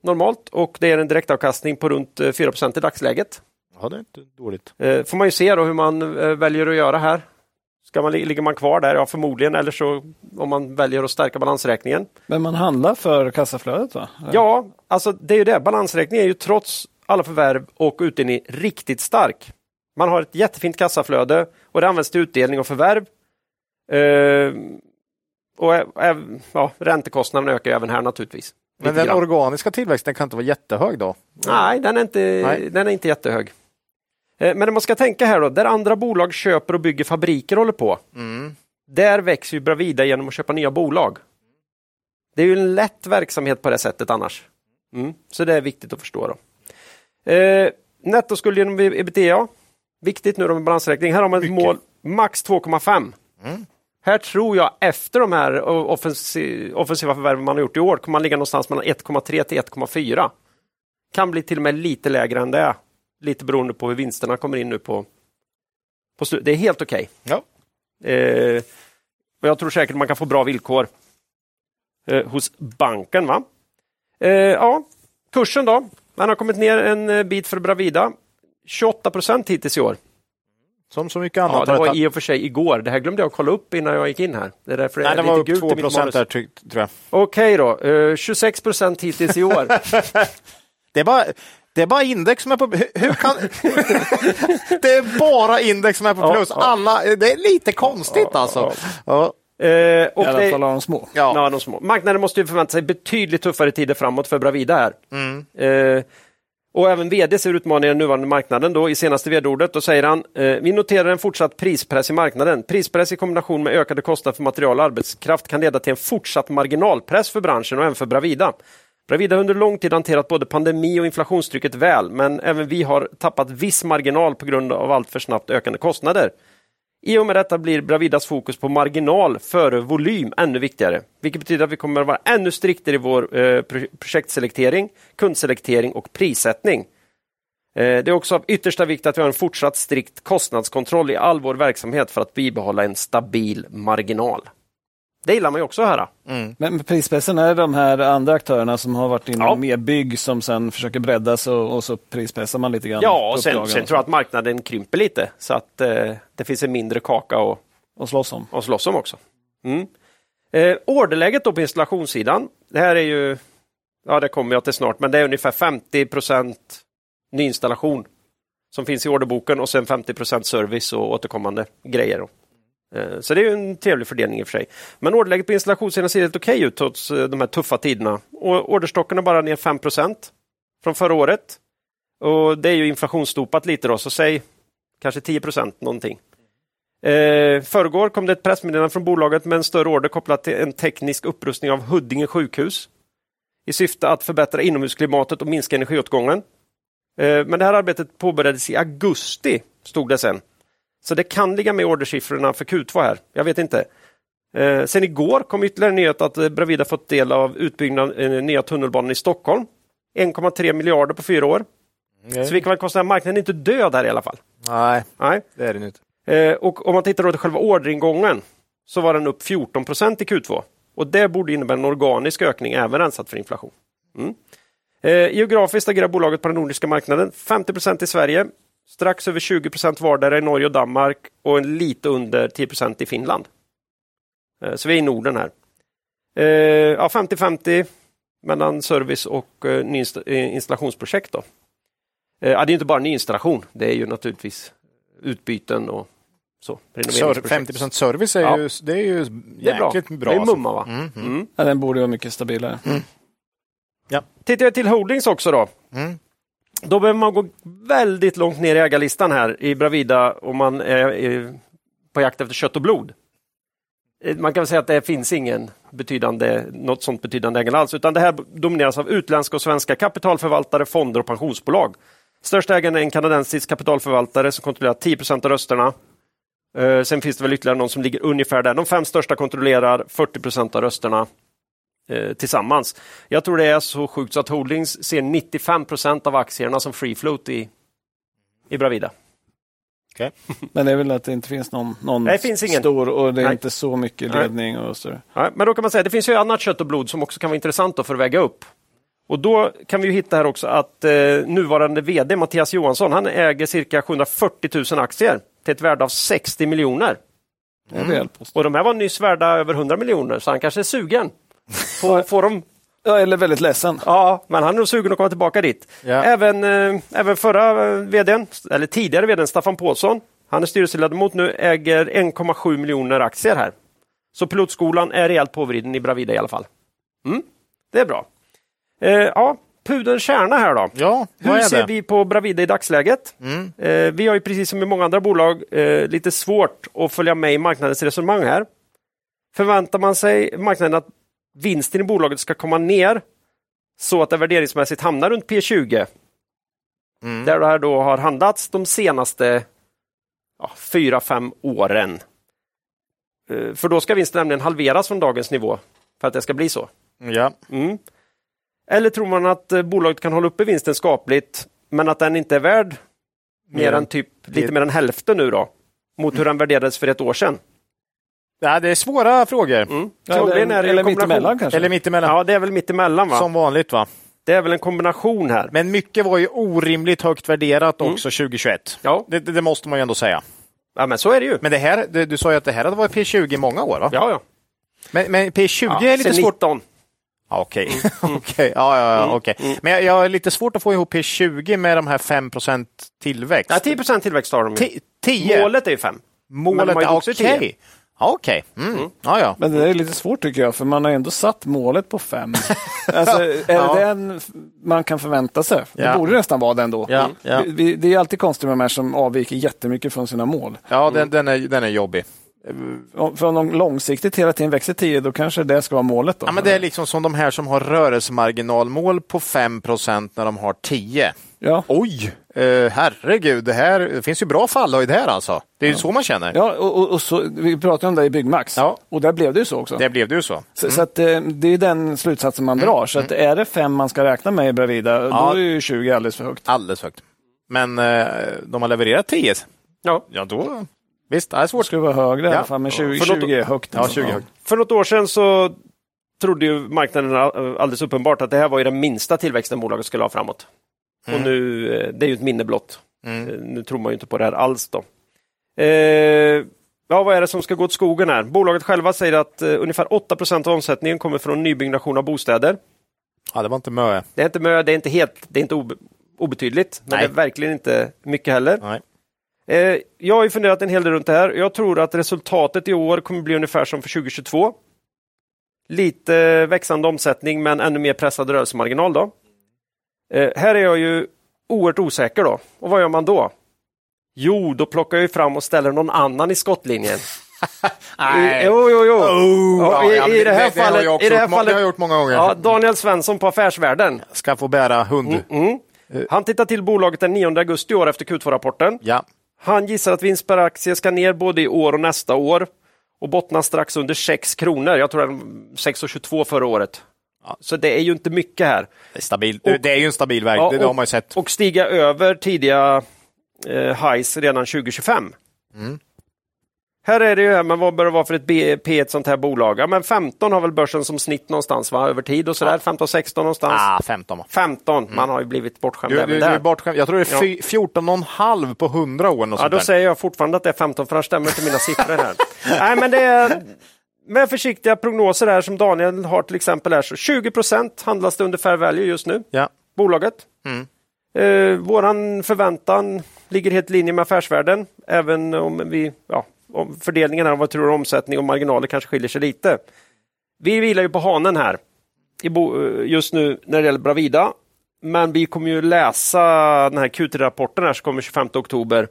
normalt och det är en direktavkastning på runt eh, 4 i dagsläget. Ja, det är inte dåligt. Eh, får man ju se då hur man eh, väljer att göra här. Ska man, ligger man kvar där? Ja, förmodligen. Eller så om man väljer att stärka balansräkningen. Men man handlar för kassaflödet va? Ja, alltså det är ju det. Balansräkningen är ju trots alla förvärv och utdelning riktigt stark. Man har ett jättefint kassaflöde och det används till utdelning och förvärv. Eh, och ja, räntekostnaden ökar ju även här naturligtvis. Men den grann. organiska tillväxten kan inte vara jättehög då? Nej, den är inte, Nej. Den är inte jättehög. Eh, Men det man ska tänka här då, där andra bolag köper och bygger fabriker och håller på. Där växer ju Bravida genom att köpa nya bolag. Det är ju en lätt verksamhet på det sättet annars. Mm. Så det är viktigt att förstå. Då. Eh, nettoskuld genom ebitda. Viktigt nu då med balansräkning. Här har man ett mål max 2,5. Här tror jag efter de här offensi- offensiva förvärven man har gjort i år kommer man ligga någonstans mellan 1,3 till 1,4. Kan bli till och med lite lägre än det. Lite beroende på hur vinsterna kommer in nu på, på Det är helt okej. Ja. Eh, och jag tror säkert man kan få bra villkor eh, hos banken. va? Eh, ja, kursen då? Man har kommit ner en eh, bit för Bravida. 28 procent hittills i år. Som så mycket Ja, annat. det har var i och för sig igår. Det här glömde jag kolla upp innan jag gick in här. Det är därför det Nej, är det lite var upp gult 2 i mitt procent där, ty- tror jag. Okej då, eh, 26 procent hittills i år. (laughs) Det är bara, det är bara index som är på... Hur, hur kan... (laughs) det är bara index som är på Ja, plus. ja. Alla, det är lite konstigt alltså. Ja. Eh, I och alla det, fall av de små. Ja. Ja, de små. Marknaden måste ju förvänta sig betydligt tuffare tider framåt för Bravida här. Mm. Eh, och även vd ser utmaningar i den nuvarande marknaden. Då, I senaste vd-ordet då säger han eh, vi noterar en fortsatt prispress i marknaden. Prispress i kombination med ökade kostnader för material och arbetskraft kan leda till en fortsatt marginalpress för branschen och även för Bravida. Bravida har under lång tid hanterat både pandemi och inflationstrycket väl, men även vi har tappat viss marginal på grund av allt för snabbt ökande kostnader. I och med detta blir Bravidas fokus på marginal före volym ännu viktigare, vilket betyder att vi kommer att vara ännu striktare i vår eh, projektselektering, kundselektering och prissättning. Eh, det är också av yttersta vikt att vi har en fortsatt strikt kostnadskontroll i all vår verksamhet för att bibehålla en stabil marginal. Det gillar man ju också att höra. Men prispressen är de här andra aktörerna som har varit inom Ja. mer bygg som sen försöker bredda sig och, och så prispressar man lite grann. Ja, och sen, sen och tror jag att marknaden krymper lite så att eh, det finns en mindre kaka att Och slåss om. att slåss om också. Mm. Eh, orderläget då på installationssidan. Det här är ju, ja det kommer jag till snart, men det är ungefär 50% nyinstallation som finns i orderboken och sen 50% service och återkommande grejer. Eh, så det är ju en trevlig fördelning i och för sig. Men orderläget på installationssidan ser helt okej ut trots eh, de här tuffa tiderna. Och orderstocken är bara ner 5% från förra året. Och det är ju inflationsdopat lite då, så säg kanske 10 någonting. Eh, förrgår kom det ett pressmeddelande från bolaget med en större order kopplat till en teknisk upprustning av Huddinge sjukhus i syfte att förbättra inomhusklimatet och minska energiåtgången. Eh, men det här arbetet påbörjades i augusti, stod det sen. Så det kan ligga med ordersiffrorna för Q2 här. Jag vet inte. Eh, sen igår kom ytterligare nyhet att eh, Bravida fått del av utbyggnaden eh, nya tunnelbanan i Stockholm. 1,3 miljarder på fyra år. Så vi kan konstatera att marknaden är inte död här i alla fall. Nej, Nej. det är det inte. Eh, och om man tittar då till själva orderingången så var den upp 14 procent i Q2. Och det borde innebära en organisk ökning även rensat för inflation. Mm. Eh, geografiskt agerar bolaget på den nordiska marknaden. 50 procent i Sverige, strax över 20 procent vardera i Norge och Danmark och en lite under 10 procent i Finland. Eh, så vi är i Norden här. Eh, ja, 50-50 mellan service och eh, installationsprojekt. Då. Ja, det är inte bara nyinstallation, det är ju naturligtvis utbyten och så. Ser, renoveringsprojekt. 50% service är, Ja. ju, det är ju Det är bra. jäkligt bra. Det är alltså. mumma va? Mm, mm. Mm. Ja, den borde vara mycket stabilare. Tittar jag till Holdings också då. Mm. Då behöver man gå väldigt långt ner i ägarlistan här i Bravida om man är på jakt efter kött och blod. Eh, man kan väl säga att det finns ingen betydande, något sånt betydande ägande alls, utan det här domineras av utländska och svenska kapitalförvaltare, fonder och pensionsbolag. Största ägaren är en kanadensisk kapitalförvaltare som kontrollerar 10% av rösterna. Eh, sen finns det väl ytterligare någon som ligger ungefär där. De fem största kontrollerar 40% av rösterna eh, tillsammans. Jag tror det är så sjukt så att Holdings ser 95% av aktierna som free float i, i Bravida. (laughs) Men det är väl att det inte finns någon, någon Nej, finns ingen. stor och det är Nej. inte så mycket Nej. ledning och så. Ja, men då kan man säga det finns ju annat kött och blod som också kan vara intressant då för att väga upp. Och då kan vi ju hitta här också att eh, nuvarande VD Mattias Johansson, han äger cirka 740 000 aktier till ett värde av 60 miljoner. På- Och de här var nyss värda över 100 miljoner, så han kanske är sugen. Får, får de Ja, eller väldigt ledsen. Ja, men han är nog sugen att komma tillbaka dit. Ja. Även, eh, även förra eh, vdn, eller tidigare vdn Staffan Paulsson, han är styrelseledamot nu, äger 1,7 miljoner aktier här. Så pilotskolan är rejält påvriden i Bravida i alla fall. Mm, det är bra. Eh, ja, pudelns kärna här då. Ja, Hur ser vi på Bravida i dagsläget? Mm. Eh, vi har ju precis som i många andra bolag eh, lite svårt att följa med i marknadens resonemang här. Förväntar man sig marknaden att vinsten i bolaget ska komma ner så att det värderingsmässigt hamnar runt P20 Mm. där det här då har handlats de senaste ja, fyra, fem åren. Eh, För då ska vinsten nämligen halveras från dagens nivå för att det ska bli så. Ja. Mm. Eller tror man att eh, bolaget kan hålla uppe vinsten skapligt men att den inte är värd mer än- än typ lite mer än hälften nu då? Mot hur den värderades för ett år sedan. Ja, det är svåra frågor. Mm. Eller, Troligen är det eller mittemellan kanske. Eller mittemellan. Ja, det är väl mittemellan va? Som vanligt va? Det är väl en kombination här. Men mycket var ju orimligt högt värderat Mm. också 2021. Ja, Det, det, det måste man ju ändå säga. ja men så är det ju. Men det här, det, du sa ju att det här hade varit P20 i många år va? Ja, ja. Men, men P20 ja är lite sen svårt. 19. Ja, Okej, (laughs) Okej. ja, ja, ja, Mm. okej. Mm. Men jag, jag har lite svårt att få ihop P20 med de här 5 tillväxt. Ja, 10 tillväxt har de ju. Ti- 10? Målet är ju 5. Målet, ju okej. också 10. Ja, Okej, mm. ja, ja. Men det är lite svårt tycker jag, för man har ändå satt målet på fem. (laughs) alltså, är Ja. det den man kan förvänta sig? Det Ja. borde nästan vara den då. Ja, ja. Det är alltid konstigt med de här som avviker jättemycket från sina mål. ja den, den, är, den är jobbig. För om de långsiktigt hela tiden växer 10, då kanske det ska vara målet. Då. Ja, men det är liksom som de här som har rörelsemarginalmål på 5% när de har 10. ja. Oj, eh, herregud, det här det finns ju bra fallhöjd här alltså. Det är ju så man känner. Ja, och, och, och så, vi pratade om det i Byggmax Ja. och där blev det ju så också. Det blev det ju så. Så, så att, eh, det är den slutsatsen man drar. Så att är det fem man ska räkna med i Bravida, Ja. då är ju 20 alldeles för högt. Alldeles högt. Men eh, de har levererat 10. Ja. Ja, då... Visst, det är Det svårt. skulle vara högre i Ja. alla fall, men 20, För något- 20 är högt. Ja, 20 högt. För något år sedan så trodde ju marknaden all- alldeles uppenbart att det här var ju den minsta tillväxten bolaget skulle ha framåt. Och nu, eh, det är ju ett minne blott. Mm. Eh, Nu tror man ju inte på det här alls då. Eh, ja, vad är det som ska gå åt skogen här? Bolaget själva säger att eh, ungefär 8% av omsättningen kommer från nybyggnation av bostäder. Ja, det var inte mö. Det är inte, mö, det är inte helt, det är inte obe, obetydligt, men Nej. det är verkligen inte mycket heller. Nej. Eh, jag har ju funderat en hel del runt det här. Jag tror att resultatet i år kommer bli ungefär som för 2022. Lite växande omsättning men ännu mer pressad rörelsemarginal då. Eh, här är jag ju oerhört osäker då. Och vad gör man då? Jo, då plockar jag fram och ställer någon annan i skottlinjen. (laughs) I, jo, jo, jo. Oh, Ja, i- ja, i det här jag fallet- också i det här fallet- det har jag gjort många gånger. Ja, Daniel Svensson på Affärsvärlden. Ska få bära hund. Mm. Han tittar till bolaget den 9 augusti i år efter Q2-rapporten. Ja. Han gissar att vinst per aktie ska ner både i år och nästa år och bottnar strax under 6 kronor. Jag tror det var 6,22 förra året. Så det är ju inte mycket här. Det är, stabil. Och- det är ju en stabil väg, Ja, det, det och- har man ju sett. Och stiga över tidiga eh, highs redan 2025. Mm. Här är det ju, men vad bör det vara för ett BP i ett sånt här bolag? Ja, men 15 har väl börsen som snitt någonstans va? över tid och sådär. 15-16 någonstans. Ah, 15 va? 15, man har ju blivit bortskämd Du, även du, du där. är bortskämd. Jag tror det är fy- 14,5 på 100 år. Ja, då där. säger jag fortfarande att det är 15 för annars stämmer inte mina siffror här. (laughs) Nej, men det är med försiktiga prognoser här som Daniel har till exempel här så 20 procent handlas det under fair value just nu, Ja. bolaget. Mm. Eh, våran förväntan ligger helt i linje med affärsvärlden, även om vi, ja, om fördelningen här av vad tror omsättning och marginaler kanske skiljer sig lite. Vi vilar ju på hanen här eh, just nu när det gäller Bravida. Men vi kommer ju läsa den här Q3-rapporten här som kommer 25 oktober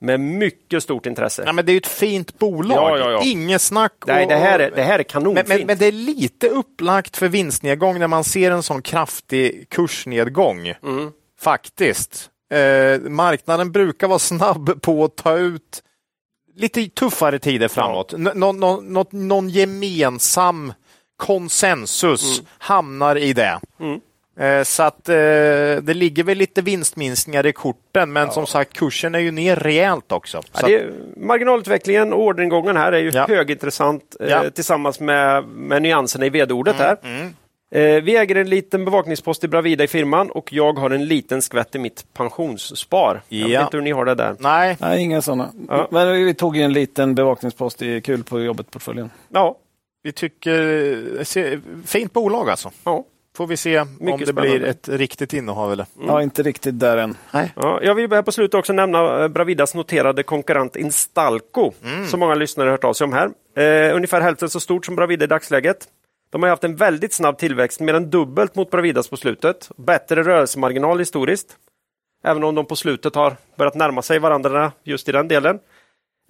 med mycket stort intresse. Ja, men det är ju ett fint bolag. Ja, ja, ja. Inget snack. Nej, och- det här är, det här är kanonfint. men, men, men det är lite upplagt för vinstnedgång när man ser en sån kraftig kursnedgång. Mm. Faktiskt. Eh, marknaden brukar vara snabb på att ta ut lite tuffare tider framåt. N- Någon, någon, något- någon gemensam konsensus hamnar i det. Eh, Så att eh, det ligger väl lite vinstminskningar i korten, men som sagt kursen är ju ner rejält också. Ja, är, marginalutveckling och orderingången här är ju Ja. högintressant eh, Ja. tillsammans med, med nyanserna i vd-ordet här. mm. Vi äger en liten bevakningspost i Bravida i firman och jag har en liten skvätt i mitt pensionsspar. Jag vet Ja. inte hur ni har det där. nej, Nej, inga sådana. Ja. Men vi tog en liten bevakningspost i kul på jobbet-portföljen. Ja, vi tycker se- fint bolag alltså. ja. Får vi se om Mycket det spännande. blir ett riktigt innehav eller? Ja, inte riktigt där än. Ja, jag vill här på slutet också nämna eh, Bravidas noterade konkurrent Instalco, som många lyssnare har hört av sig om här. Eh, ungefär hälften så stort som Bravida i dagsläget. De har haft en väldigt snabb tillväxt, mer än dubbelt mot Bravidas på slutet. Bättre rörelsemarginal historiskt, även om de på slutet har börjat närma sig varandra just i den delen.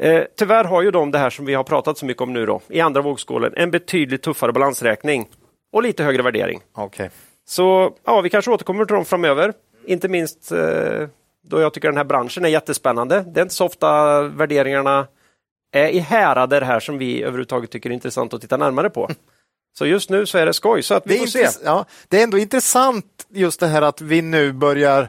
Eh, tyvärr har ju de det här som vi har pratat så mycket om nu då, i andra vågskålen, en betydligt tuffare balansräkning och lite högre värdering. Okej. Så ja, vi kanske återkommer till dem framöver. Inte minst eh, då jag tycker den här branschen är jättespännande. Det är inte så ofta värderingarna är i härader här som vi överhuvudtaget tycker är intressant att titta närmare på. (laughs) Så just nu så är det skoj, så att Det vi får se. ja, det är ändå intressant just det här att vi nu börjar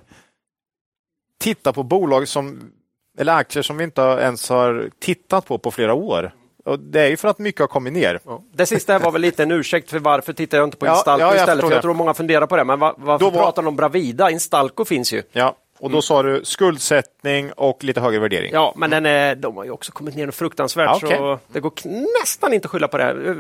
titta på bolag som eller aktier som vi inte ens har tittat på på flera år. Och det är ju för att mycket har kommit ner. Ja. Det sista var väl lite en ursäkt för varför tittar jag inte på Instalco ja, jag istället. För jag tror många funderar på det. Men va- varför Då var- pratar de om Bravida? Instalco finns ju. Ja, och då sa du skuldsättning och lite högre värdering. Ja, men den är, de har ju också kommit ner något fruktansvärt. Ja, okej. Så det går nästan inte att skylla på det här.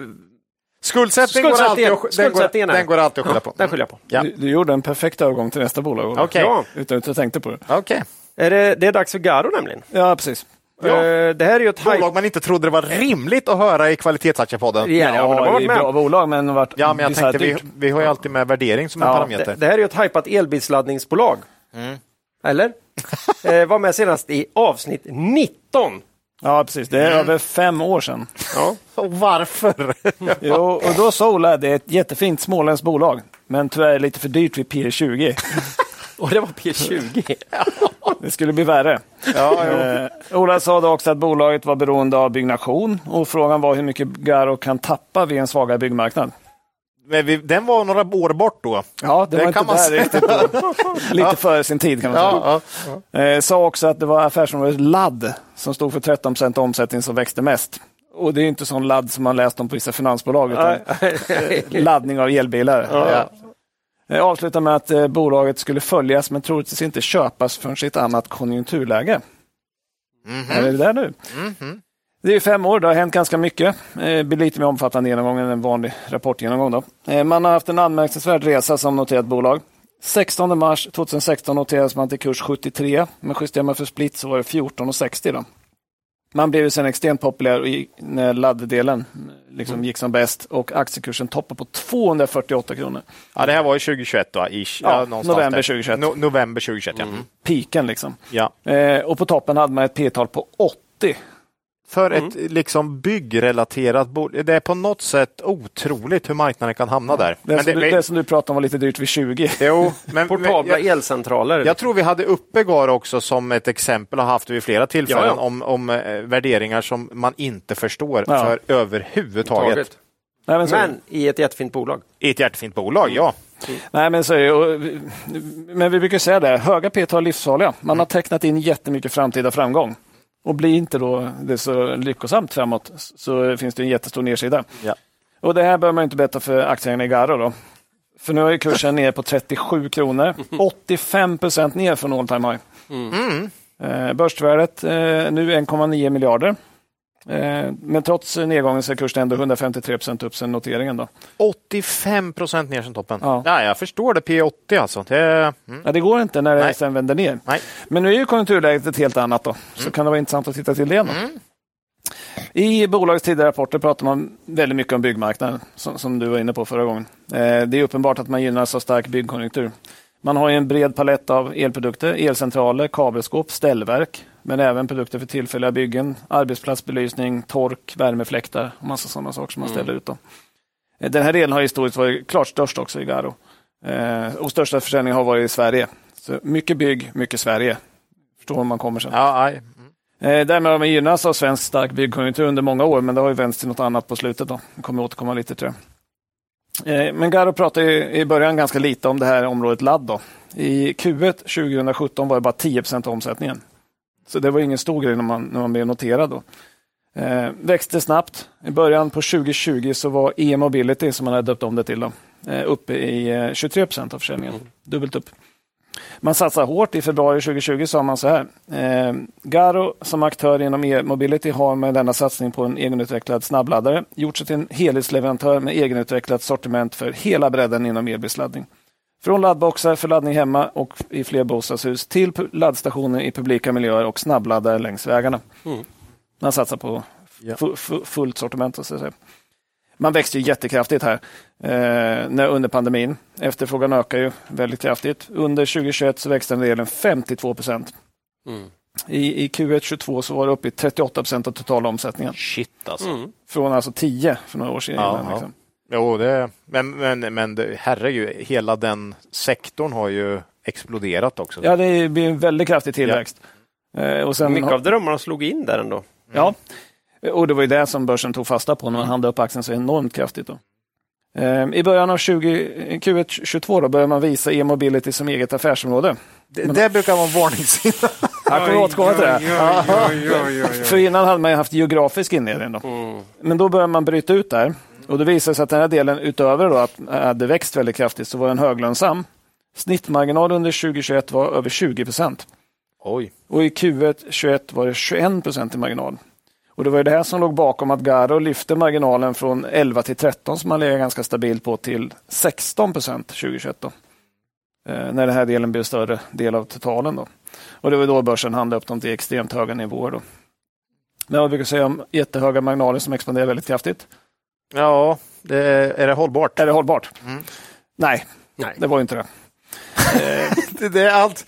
Skuldsättning, går alltid, Skuldsättningen- den, går, den går alltid att skylla på. Den skyller jag på. Ja. Du, du gjorde en perfekt övergång till nästa bolag. Ola. Okej. Ja. Utan att jag tänkte på det. Okej. Är det, det är dags för Garo nämligen. Ja, precis. Ja. Eh, Det här är ju ett hype- Bolag man inte trodde det var rimligt att höra i Kvalitetsaktiepodden. Ja, ja, men de har det varit är med. bra bolag, men varit Ja, men jag tänkte vi, dyrt. vi har ju alltid med värdering som en Ja, parameter. Det, det här är ju ett hypat elbilsladdningsbolag. Mm. Eller? (laughs) eh, var med senast i avsnitt 19. Ja, precis. Det är Mm. över fem år sedan. Ja. (laughs) Och varför? (laughs) Jo, och då sa Ola, det är ett jättefint småländskt bolag, men tyvärr lite för dyrt vid P 20. (laughs) Och det var P20. Det skulle bli värre. ja. Eh, Ola sa då också att bolaget var beroende av byggnation och frågan var hur mycket Garo kan tappa vid en svagare byggmarknad. Men vi, den var några år bort då. Ja, det var kan inte man där riktigt då. (laughs) Lite före sin tid kan man säga. Ja, Eh, sa också att det var affärsområdet ladd som stod för 13 procent omsättning som växte mest. Och det är inte sån ladd som man läst om på vissa finansbolag, utan (laughs) laddning av elbilar. ja. Eh, Avslutar med att eh, bolaget skulle följas men troligtvis inte köpas förrän i ett annat konjunkturläge. Är det där nu? Mhm. Det är fem år, det har hänt ganska mycket. Det blir lite mer omfattande genomgång än en vanlig rapportgenomgång. Då. Eh, Man har haft en anmärkningsvärd resa som noterat bolag. 16 mars 2016 noterades man till kurs 73, men justerar man för split så var det 14,60. Då. Man blev sen extremt populär i- när ladddelen eh, liksom gick som bäst och aktiekursen toppade på 248 kronor. ja, det här var ju 2021 då, ish. Ja, november där. 2021. No, november 2021, ja. Mm. Piken liksom. ja. Eh, och på toppen hade man ett P-tal på 80. För ett liksom byggrelaterat bolag. Det är på något sätt otroligt hur marknaden kan hamna där. Det, Men som, det, du, det som du pratade om var lite dyrt vid 20. jo, men, (laughs) men Portabla jag, elcentraler. jag tror vi hade uppe Gar också som ett exempel och haft det vid flera tillfällen Ja, ja. om, om eh, värderingar som man inte förstår Ja. för överhuvudtaget. Taget. Nej, men Men i ett jättefint bolag. I ett jättefint bolag, ja. nej, men så är det. Men vi brukar säga det, höga P-tal är livsfarliga. Man har tecknat in jättemycket framtida framgång. Och blir inte då det så lyckosamt framåt så finns det en jättestor nedsida. Ja. Och det här bör man inte berätta för aktieägarna i Garo då. För nu är kursen ner på 37 kronor. 85 procent ner från all time high. Mm. Eh, börsvärdet eh, nu 1,9 miljarder. Eh, men trots nedgången så är kursen ändå 153 procent upp sedan noteringen. Då. 85 procent ner som toppen. Ja. Ja. jag förstår det. P80 alltså. Det, mm. Ja, det går inte när det sen vänder ner. Nej. Men nu är ju konjunkturläget ett helt annat. Då. Så kan det vara intressant att titta till det. Då. I bolagets tidigare rapporter pratar man väldigt mycket om byggmarknaden, som, som du var inne på förra gången. Eh, det är uppenbart att man gynnas av stark byggkonjunktur. Man har ju en bred palett av elprodukter, elcentraler, kabelskåp, ställverk, men även produkter för tillfälliga byggen, arbetsplatsbelysning, tork, värmefläktar och massa sådana saker som man ställer ut. Då. Eh, Den här delen har historiskt varit klart störst också i Garo. Eh, och största försäljningen har varit i Sverige. Så mycket bygg, mycket Sverige. Förstår man kommer sen. Ja, aj. Eh, därmed har man gynnats av svensk stark byggkonjunktur under många år, men det har ju vänts till något annat på slutet. Då. Jag kommer återkomma lite till det. Eh, men Garo pratade i början ganska lite om det här området ladd. Då. I Q1 2017 var det bara 10 av omsättningen. Så det var ingen stor grej när man, när man blev noterad. Då. Eh, växte snabbt. I början på 2020 så var e-mobility, som man hade döpt om det till, då, eh, uppe i eh, 23 procent av försäljningen. Mm. Dubbelt upp. Man satsar hårt. I februari 2020 sa man så här. Eh, Garo som aktör inom e-mobility har med denna satsning på en egenutvecklad snabbladdare gjort sig till en helhetsleverantör med egenutvecklat sortiment för hela bredden inom elbilsladdning. Från laddboxar för laddning hemma och i flerbostadshus till laddstationer i publika miljöer och snabbladdare längs vägarna. Mm. Man satsar på fullt sortiment. Så att säga. Man växte jättekraftigt här eh, när, under pandemin. Efterfrågan ökar ju väldigt kraftigt. Under 2021 så växte den delen 52 procent. Mm. I, I Q1 22 så var det uppe i 38 procent av totala omsättningen. Shit alltså. Mm. Från alltså 10 för några år sedan. Liksom. Jo, det, men, men, men det, herregud, hela den sektorn har ju exploderat också. Ja, det blir en väldigt kraftig tillväxt. Ja. Eh, och sen Mycket av drömmarna slog in där ändå. Ja, och det var ju det som börsen tog fasta på när man handlade upp aktien så enormt kraftigt. Då. Ehm, I början av 20, Q1 22 då började man visa e-mobility som eget affärsområde. Det, det brukar vara en varningssignal. (laughs) Jag kommer återkomma till det. (laughs) För innan hade man haft geografisk indelning. Då. Mm. Men då började man bryta ut där. Och det visade sig att den här delen utöver då att hade växt väldigt kraftigt så var den höglönsam. Snittmarginal under 2021 var över 20 procent. Oj. Och i Q1 21 var det 21 procent i marginal. Och Det var det här som låg bakom att Garo lyfte marginalen från 11 till 13 som man legat ganska stabilt på till 16 procent 2021. Då. Eh, när den här delen blev större del av totalen. Då. Och Det var då börsen handlade upp dem till extremt höga nivåer. Då. Men vad brukar säga om jättehöga marginaler som expanderar väldigt kraftigt? Ja, det är, är det hållbart? Är det hållbart? Mm. Nej, Nej, det var inte det. (laughs) det, det är allt.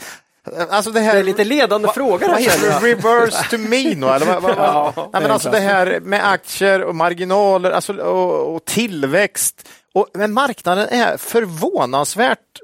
Alltså det, här, det är lite ledande va, frågor. Vad heter det? Reverse to mean? Eller va, va, ja, Nej, men alltså det här med aktier och marginaler alltså, och, och tillväxt. Och, men marknaden är förvånansvärt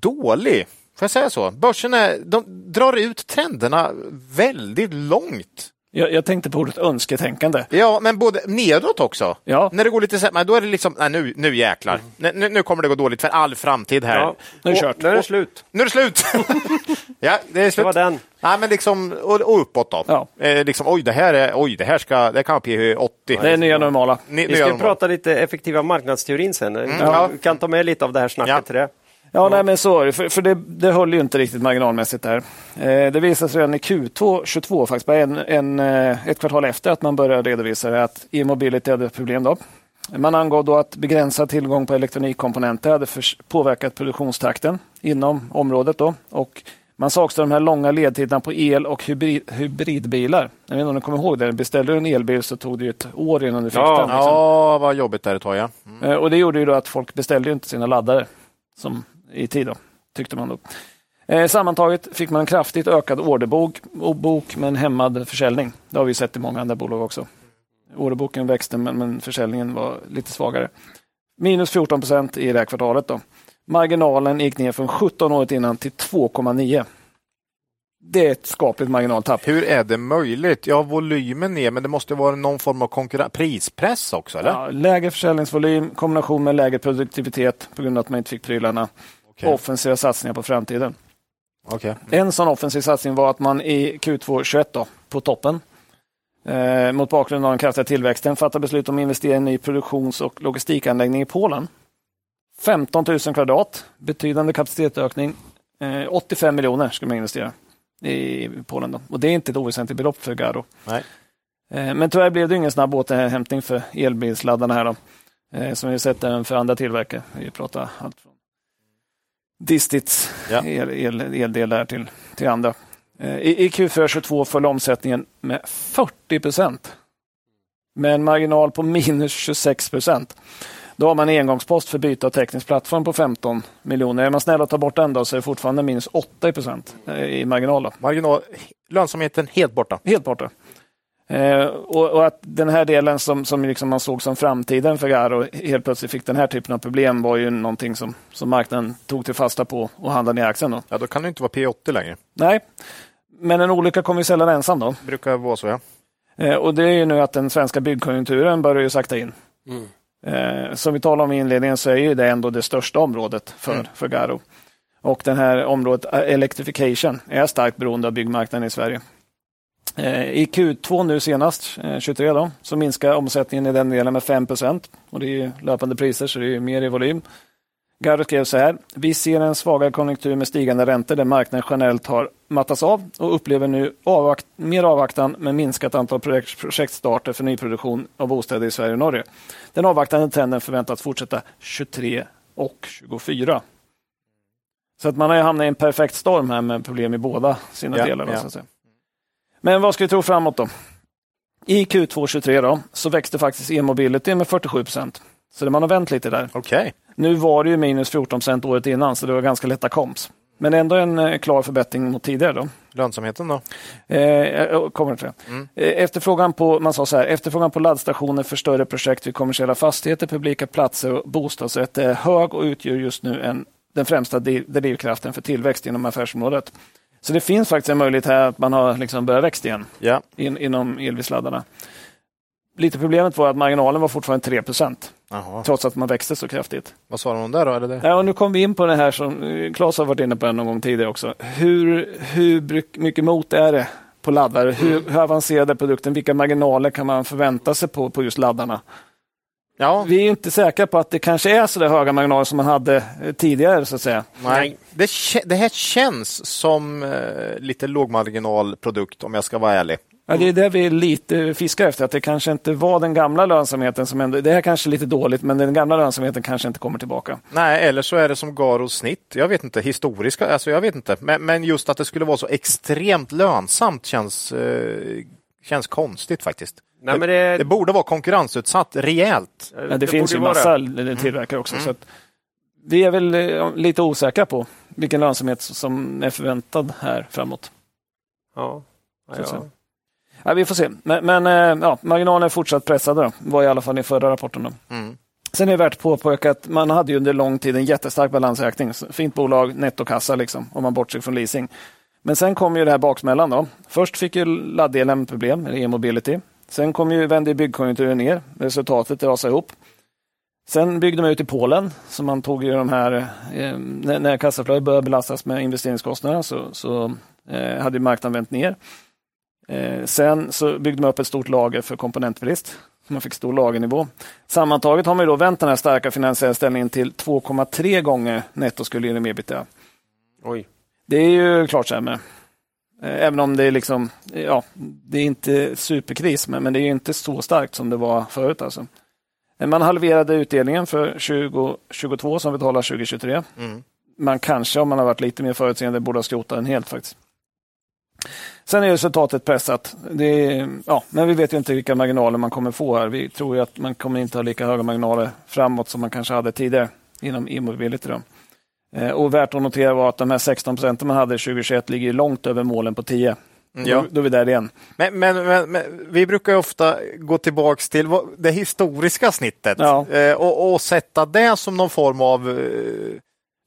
dålig. Får jag säga så? Börsen är, de drar ut trenderna väldigt långt. Jag, jag, tänkte på ordet önsketänkande. Ja, men både nedåt också. Ja. När det går lite sämre, då är det liksom, nej, nu, nu jäklar. Mm. Nu, nu kommer det gå dåligt för all framtid här. Ja, nu är det kört. Nu är det slut. Nu är det slut. (laughs) ja, det är slut. Det var den. Nej, men liksom, och, och uppåt då. Ja. Eh, liksom, oj, det här, är, oj, det här ska, det kan vara P 80. Det är nya normala. Ni, Vi ska normala. prata lite effektiva marknadsteorin sen. Mm. Ja. Vi kan ta med lite av det här snacket ja. till det. Ja, nej, men så för, för det, det höll ju inte riktigt marginalmässigt där. Eh, det visade sig redan i Q2 22, faktiskt bara en, en, eh, ett kvartal efter att man började redovisa det, att e-mobility hade problem. Då. Man angav då att begränsad tillgång på elektronikkomponenter hade påverkat produktionstakten inom området. Då. Och man sa också de här långa ledtiderna på el och hybrid, hybridbilar. Jag vet inte om ni kommer ihåg det. Beställde du en elbil så tog det ett år innan du fick ja, den. Liksom. Ja, vad jobbigt det tog. Ja. Mm. Eh, och det gjorde ju då att folk beställde inte sina laddare som i tid, då, tyckte man. Då. Eh, sammantaget fick man en kraftigt ökad orderbok bok med en hämmad försäljning. Det har vi sett i många andra bolag också. Orderboken växte men, men försäljningen var lite svagare. Minus 14 procent i det här kvartalet. Då. Marginalen gick ner från 17 året innan till 2,9. Det är ett skapligt marginaltapp. Hur är det möjligt? Ja, volymen ner, men det måste vara någon form av konkurrens, prispress också? Eller? Ja, lägre försäljningsvolym, kombination med lägre produktivitet på grund av att man inte fick prylarna okay. offensiva satsningar på framtiden. Okay. En sån offensiv satsning var att man i Q2 21 då, på toppen eh, mot bakgrund av den kraftiga tillväxten fattade beslut om investering i en ny produktions och logistikanläggning i Polen. 15 000 kvadrat, betydande kapacitetsökning. Eh, 85 miljoner ska man investera i Polen. Då. Och Det är inte ett oväsentligt belopp för Garo. Nej. Eh, men tyvärr blev det ingen snabb återhämtning för elbilsladdarna här. Då. Eh, som vi sett för andra tillverkare. Vi pratar allt från Distits ja. el, el, eldel där till, till andra. Eh, I, i Q4 22 föll omsättningen med 40 procent. Med en marginal på minus 26 procent. Då har man en engångspost för byte av teknisk plattform på 15 miljoner. Är man snäll och tar bort den då så är det fortfarande minus 80 procent eh, i marginal. Då. marginal. Lönsamheten helt borta? Helt borta. Eh, och, och, att den här delen som, som liksom man såg som framtiden för Garo helt plötsligt fick den här typen av problem var ju någonting som, som marknaden tog till fasta på och handlade ner aktien. Då. Ja, då kan det inte vara P80 längre. Nej, men en olycka kommer ju sällan ensam. Då. brukar vara så, ja. Eh, och det är ju nu att den svenska byggkonjunkturen börjar ju sakta in. Mm. Eh, som vi talade om i inledningen så är ju det ändå det största området för, mm. för Garo. Och det här området eh, electrification är starkt beroende av byggmarknaden i Sverige. Eh, I Q2 nu senast, 23, då, så minskar omsättningen i den delen med 5% och det är löpande priser så det är mer i volym. Garro skrev så här. Vi ser en svagare konjunktur med stigande räntor där marknaden generellt har mattats av och upplever nu avvakt mer avvaktan med minskat antal projekt, projektstarter för nyproduktion av bostäder i Sverige och Norge. Den avvaktande trenden förväntas fortsätta 23 och 24. Så att man har hamnat i en perfekt storm här med problem i båda sina ja, delar. Ja. Men vad ska vi tro framåt då? I Q2 23 då, så växte faktiskt e-mobility med 47 procent. Så man har vänt lite där. Okay. Nu var det ju minus 14 procent året innan, så det var ganska lätta komps. Men ändå en eh, klar förbättring mot tidigare. Då. Lönsamheten då? Eh, jag kommer till mm. Eh, efterfrågan på, man sa så här, efterfrågan på laddstationer för större projekt vid kommersiella fastigheter, publika platser och bostadsrätter är hög och utgör just nu en, den främsta drivkraften för tillväxt inom affärsområdet. Så det finns faktiskt en möjlighet här att man har liksom börjat växa igen ja. in, inom elbilsladdarna. Lite problemet var att marginalen var fortfarande 3% trots att man växte så kraftigt. Vad sa de om det då? Är det det? Ja, och nu kom vi in på det här som Claes har varit inne på någon gång tidigare också. Hur, hur mycket mot är det på laddare? Hur, hur avancerad är produkten? Vilka marginaler kan man förvänta sig på, på just laddarna? Ja. Vi är inte säkra på att det kanske är så där höga marginaler som man hade eh, tidigare. så att säga. Nej. Det, det här känns som eh, lite lågmarginalprodukt om jag ska vara ärlig. Ja, det är det vi lite fiskar efter, att det kanske inte var den gamla lönsamheten som ändå, det är kanske lite dåligt, men den gamla lönsamheten kanske inte kommer tillbaka. Nej, eller så är det som Garos snitt. Jag vet inte, historiska, alltså jag vet inte, men, men just att det skulle vara så extremt lönsamt känns, eh, känns konstigt faktiskt. Nej, men det... det borde vara konkurrensutsatt rejält. Ja, det, det finns ju massa vara... tillverkare också. Mm. Så vi är väl eh, lite osäkra på vilken lönsamhet som är förväntad här framåt. Ja, ja. Ja, vi får se. Men, men eh, ja, marginalen är fortsatt pressade, då. var i alla fall i förra rapporten. Mm. Sen är det värt att påpeka att man hade ju under lång tid en jättestark balansräkning. Fint bolag, nettokassa, liksom, om man bortser från leasing. Men sen kom ju det här baksmällan. Då. Först fick ju ladddelen problem, e-mobility. Sen kom ju, vände byggkonjunkturen ner. Resultatet rasade ihop. Sen byggde man ut i Polen, så man tog ju de här, eh, när, kassaflödet började belastas med investeringskostnader så, så eh, hade marknaden vänt ner. Eh, sen så byggde man upp ett stort lager för komponentbrist. Man fick stor lagernivå. Sammantaget har man då vänt den här starka finansiella ställningen till 2,3 gånger nettoskuld genom ebitda. Oj. Det är ju klart sämre. Eh, även om det är liksom, ja, det är inte superkris, men, men det är inte så starkt som det var förut. Alltså. Eh, man halverade utdelningen för 2022 som vi betalar 2023. Mm. Man kanske, om man har varit lite mer förutseende, borde ha skrotat den helt faktiskt. Sen är resultatet pressat. Är, ja, men vi vet ju inte vilka marginaler man kommer få här. Vi tror att man kommer inte ha lika höga marginaler framåt som man kanske hade tidigare inom e-mobility. Eh, och värt att notera var att de här 16 procenten man hade 2021 ligger långt över målen på 10. Mm. Ja. Då, då, är vi där igen. Men, men, men, men vi brukar ofta gå tillbaka till det historiska snittet ja. eh, och, och, sätta det som någon form av eh,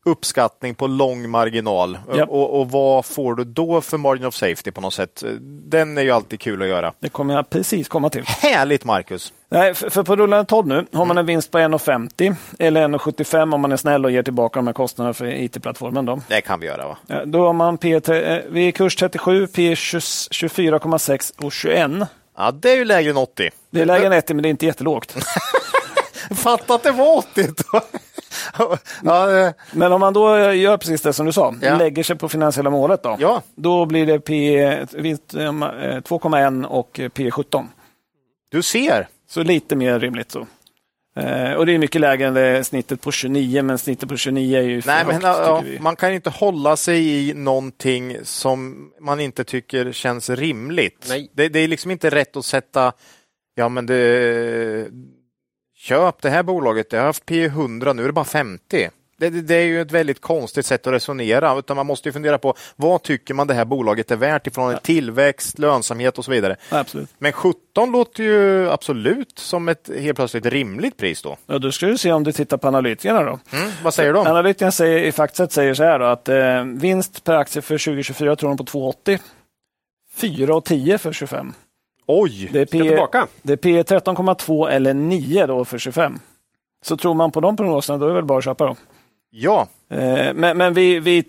uppskattning på lång marginal. Yep. Och, och, vad får du då för margin of safety på något sätt? Den är ju alltid kul att göra. Det kommer jag precis komma till. Härligt Marcus! Nej, för, för på rullande 12 nu har man en vinst på 1,50 eller 1,75 om man är snäll och ger tillbaka de här kostnaderna för IT-plattformen. Då. Det kan vi göra va? Då har man P, eh, vi är kurs 37, P 24,6 och 21. Ja, det är ju lägre än 80. Det är lägre än 80 men det är inte jättelågt. (laughs) Fatta att det var 80! Ja, Men om man då gör precis det som du sa, ja. lägger sig på finansiella målet då, ja. då blir det P 2,1 eh, och P 17. Du ser! Så lite mer rimligt så. Eh, och det är mycket lägre än det snittet på 29, men snittet på 29 är ju Nej, men, ja, Man kan inte hålla sig i någonting som man inte tycker känns rimligt. Nej. Det, det är liksom inte rätt att sätta Ja, men det, köp det här bolaget, det har haft P 100, nu är det bara 50. Det, det, det, är ju ett väldigt konstigt sätt att resonera. Utan man måste ju fundera på vad tycker man det här bolaget är värt ifrån ja. tillväxt, lönsamhet och så vidare. Absolut. Men 17 låter ju absolut som ett helt plötsligt rimligt pris då. Ja, då ska du se om du tittar på analytikerna då. Mm, vad säger de? Analytikerna säger, i Factset säger så här då, att eh, vinst per aktie för 2024 tror de på 2,80. 4,10 för 25. Oj, det är P, tillbaka. Det är P 13,2 eller 9 då för 25. Så tror man på de prognoserna, då är det väl bara att köpa då. Ja. Eh, men men vi, vi,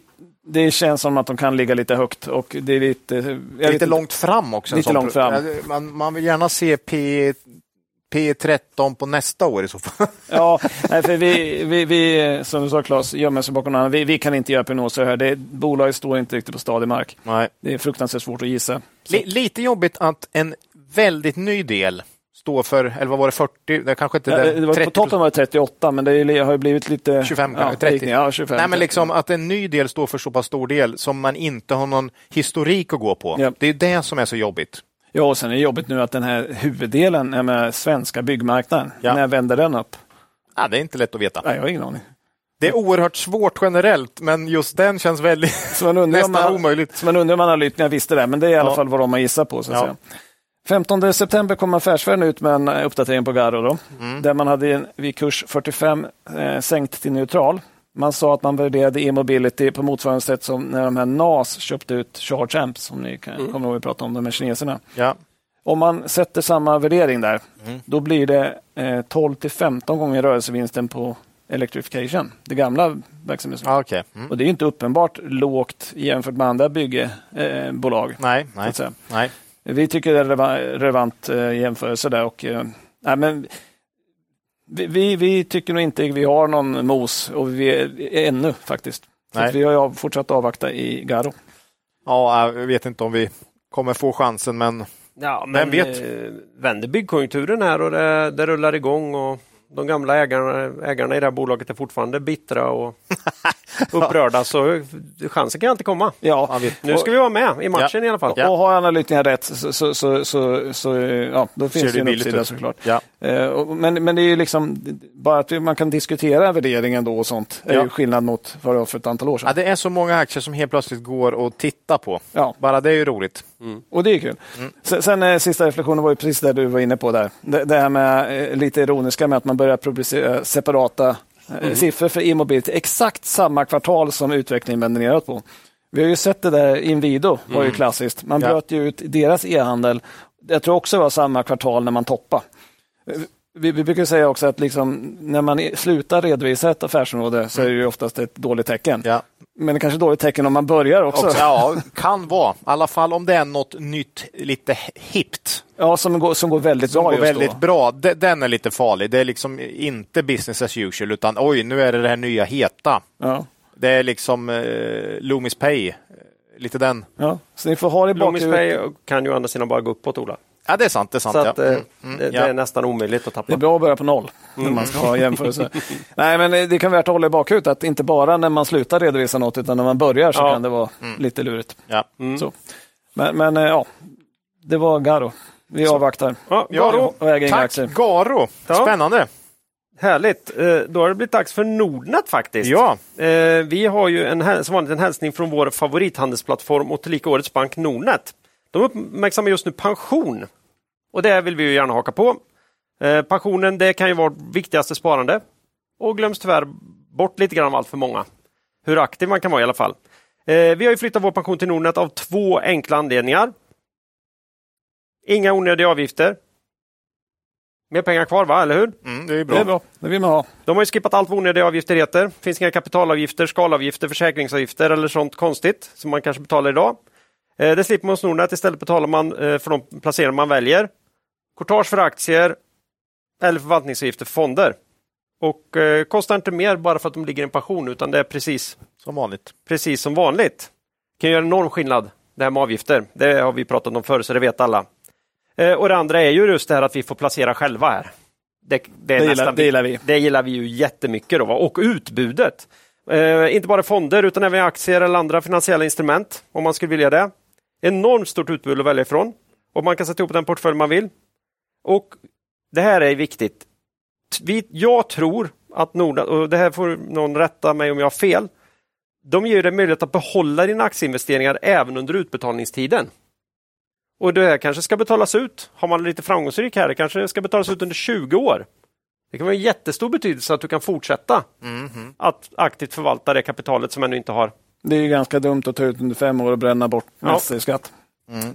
det känns som att de kan ligga lite högt och det är lite... lite långt fram också. Lite långt fram. Man, man vill gärna se P P13 på nästa år i så fall. (laughs) ja, (laughs) nej, för vi, vi, vi, som du sa Claes, gömmer sig bakom någon vi, vi kan inte göra prognoser här. Det, bolaget står inte riktigt på stadig mark. Nej. Det är fruktansvärt svårt att gissa. L lite jobbigt att en väldigt ny del står för, eller vad var det, 40? Det kanske inte ja, det var 30 På toppen var det 38, men det har blivit lite... 25, ja, 30? Ja, 25. Nej, men liksom att en ny del står för så pass stor del som man inte har någon historik att gå på. Ja. Det är det som är så jobbigt. Ja, och sen är det jobbigt nu att den här huvuddelen är med svenska byggmarknaden. När vänder den upp? Ja, det är inte lätt att veta. Nej, jag har ingen aning. Det är oerhört svårt generellt, men just den känns väldigt nästan man, omöjligt. Så man undrar om analytikerna visste det, men det är i alla fall vad de har gissat på. Så att säga. 15 september kom Affärsvärlden ut med en uppdatering på Garo, då, mm. där man hade vid kurs 45 eh, sänkt till neutral. Man sa att man värderade e-mobility på motsvarande sätt som när de här NAS köpte ut Charge Amps, som ni kan, mm. kommer ihåg vi pratade om, de här kineserna. Ja. Om man sätter samma värdering där, mm. då blir det eh, 12 till 15 gånger rörelsevinsten på Electrification, det gamla verksamhetsområdet. Ah, okay. mm. Och det är inte uppenbart lågt jämfört med andra byggbolag. Eh, nej, nej, nej. Vi tycker det är en relevant eh, jämförelse där. Och, eh, nej, men vi, vi, vi, tycker nog inte vi har någon mos och vi är, ännu faktiskt. Så vi har fortsatt avvakta i Garo. Ja, jag vet inte om vi kommer få chansen, men Ja, men vet? Eh, vänder byggkonjunkturen här och det, det rullar igång och de gamla ägarna, ägarna i det här bolaget är fortfarande bittra och (laughs) (laughs) upprörda så chansen kan alltid komma. Ja. Nu ska vi vara med i matchen ja. i alla fall. Ja. Och har analytikerna rätt så, så, så, så, så ja, då finns det en uppsida såklart. Ja. Eh, men, men det är ju liksom bara att man kan diskutera värderingen då och sånt är ju skillnad mot vad det var för ett antal år sedan. Ja, det är så många aktier som helt plötsligt går att titta på. Ja. Bara det är ju roligt. Mm. Och det är kul. Mm. Sen, sen eh, sista reflektionen var ju precis det du var inne på där. Det, det här med eh, lite ironiska med att man börjar publicera separata mm. siffror för e-mobility. Exakt samma kvartal som utvecklingen vänder neråt på. Vi har ju sett det där, Inwido var ju mm. klassiskt. Man ja. bröt ju ut deras e-handel. Jag tror också det var samma kvartal när man toppade. Vi, vi brukar säga också att liksom, när man slutar redovisa ett affärsområde så är det oftast ett dåligt tecken. Ja. Men det kanske är dåligt tecken om man börjar också. också. Ja, kan vara. I alla fall om det är något nytt, lite hippt. Ja, som går, som går väldigt som bra. Går väldigt då. bra. Den är lite farlig. Det är liksom inte business as usual, utan oj, nu är det det här nya heta. Ja. Det är liksom eh, Loomis Pay. Lite den. Ja, så ni får ha det Loomis Pay kan ju å andra sidan bara gå uppåt, Ola. Ja, det är sant. Det är, sant, så att, ja. mm, mm, det, ja. det, är nästan omöjligt att tappa. Det är bra att börja på noll när man ska ha jämförelse. (laughs) Nej, men det kan vara värt att hålla i bakhuvudet att inte bara när man slutar redovisa något utan när man börjar så ja. kan det vara mm. lite lurigt. Ja. Mm. Så. Men, men eh, ja, det var Garo. Vi så. avvaktar. Ja, Garo. Tack aktier. Garo. Spännande. Härligt. Eh, då har det blivit dags för Nordnet faktiskt. Ja. Eh, vi har ju en, som vanligt en hälsning från vår favorithandelsplattform och tillika årets bank Nordnet. De uppmärksammar just nu pension och det vill vi ju gärna haka på. Eh, pensionen det kan ju vara viktigaste sparande och glöms tyvärr bort lite grann av allt för många. Hur aktiv man kan vara i alla fall. Eh, vi har ju flyttat vår pension till Nordnet av två enkla anledningar. Inga onödiga avgifter. Mer pengar kvar, va? eller hur? Mm, det är bra. Det är bra. Det vill man ha. De har ju skippat allt vad onödiga avgifter heter. Det finns inga kapitalavgifter, skalavgifter, försäkringsavgifter eller sånt konstigt som man kanske betalar idag. Eh, det slipper man hos Nordnet. Istället betalar man eh, för de placeringar man väljer. Courtage för aktier eller förvaltningsavgifter för fonder. Och eh, kostar inte mer bara för att de ligger i en pension utan det är precis som vanligt. Precis som vanligt. Kan göra enorm skillnad det här med avgifter. Det har vi pratat om förr så det vet alla. Eh, och det andra är ju just det här att vi får placera själva här. Det, det, det, gillar, det gillar, vi. Det gillar vi ju jättemycket. Då, va? Och utbudet. Eh, inte bara fonder utan även aktier eller andra finansiella instrument om man skulle vilja det. Enormt stort utbud att välja ifrån och man kan sätta ihop den portfölj man vill. Och Det här är viktigt. Vi, jag tror att Nordnet, och det här får någon rätta mig om jag har fel, de ger dig möjlighet att behålla dina aktieinvesteringar även under utbetalningstiden. Och det här kanske ska betalas ut, har man lite framgångsrik här, det kanske ska betalas ut under 20 år. Det kan vara en jättestor betydelse att du kan fortsätta Mhm. att aktivt förvalta det kapitalet som ännu inte har Det är ju ganska dumt att ta ut under fem år och bränna bort Ja. massor i skatt.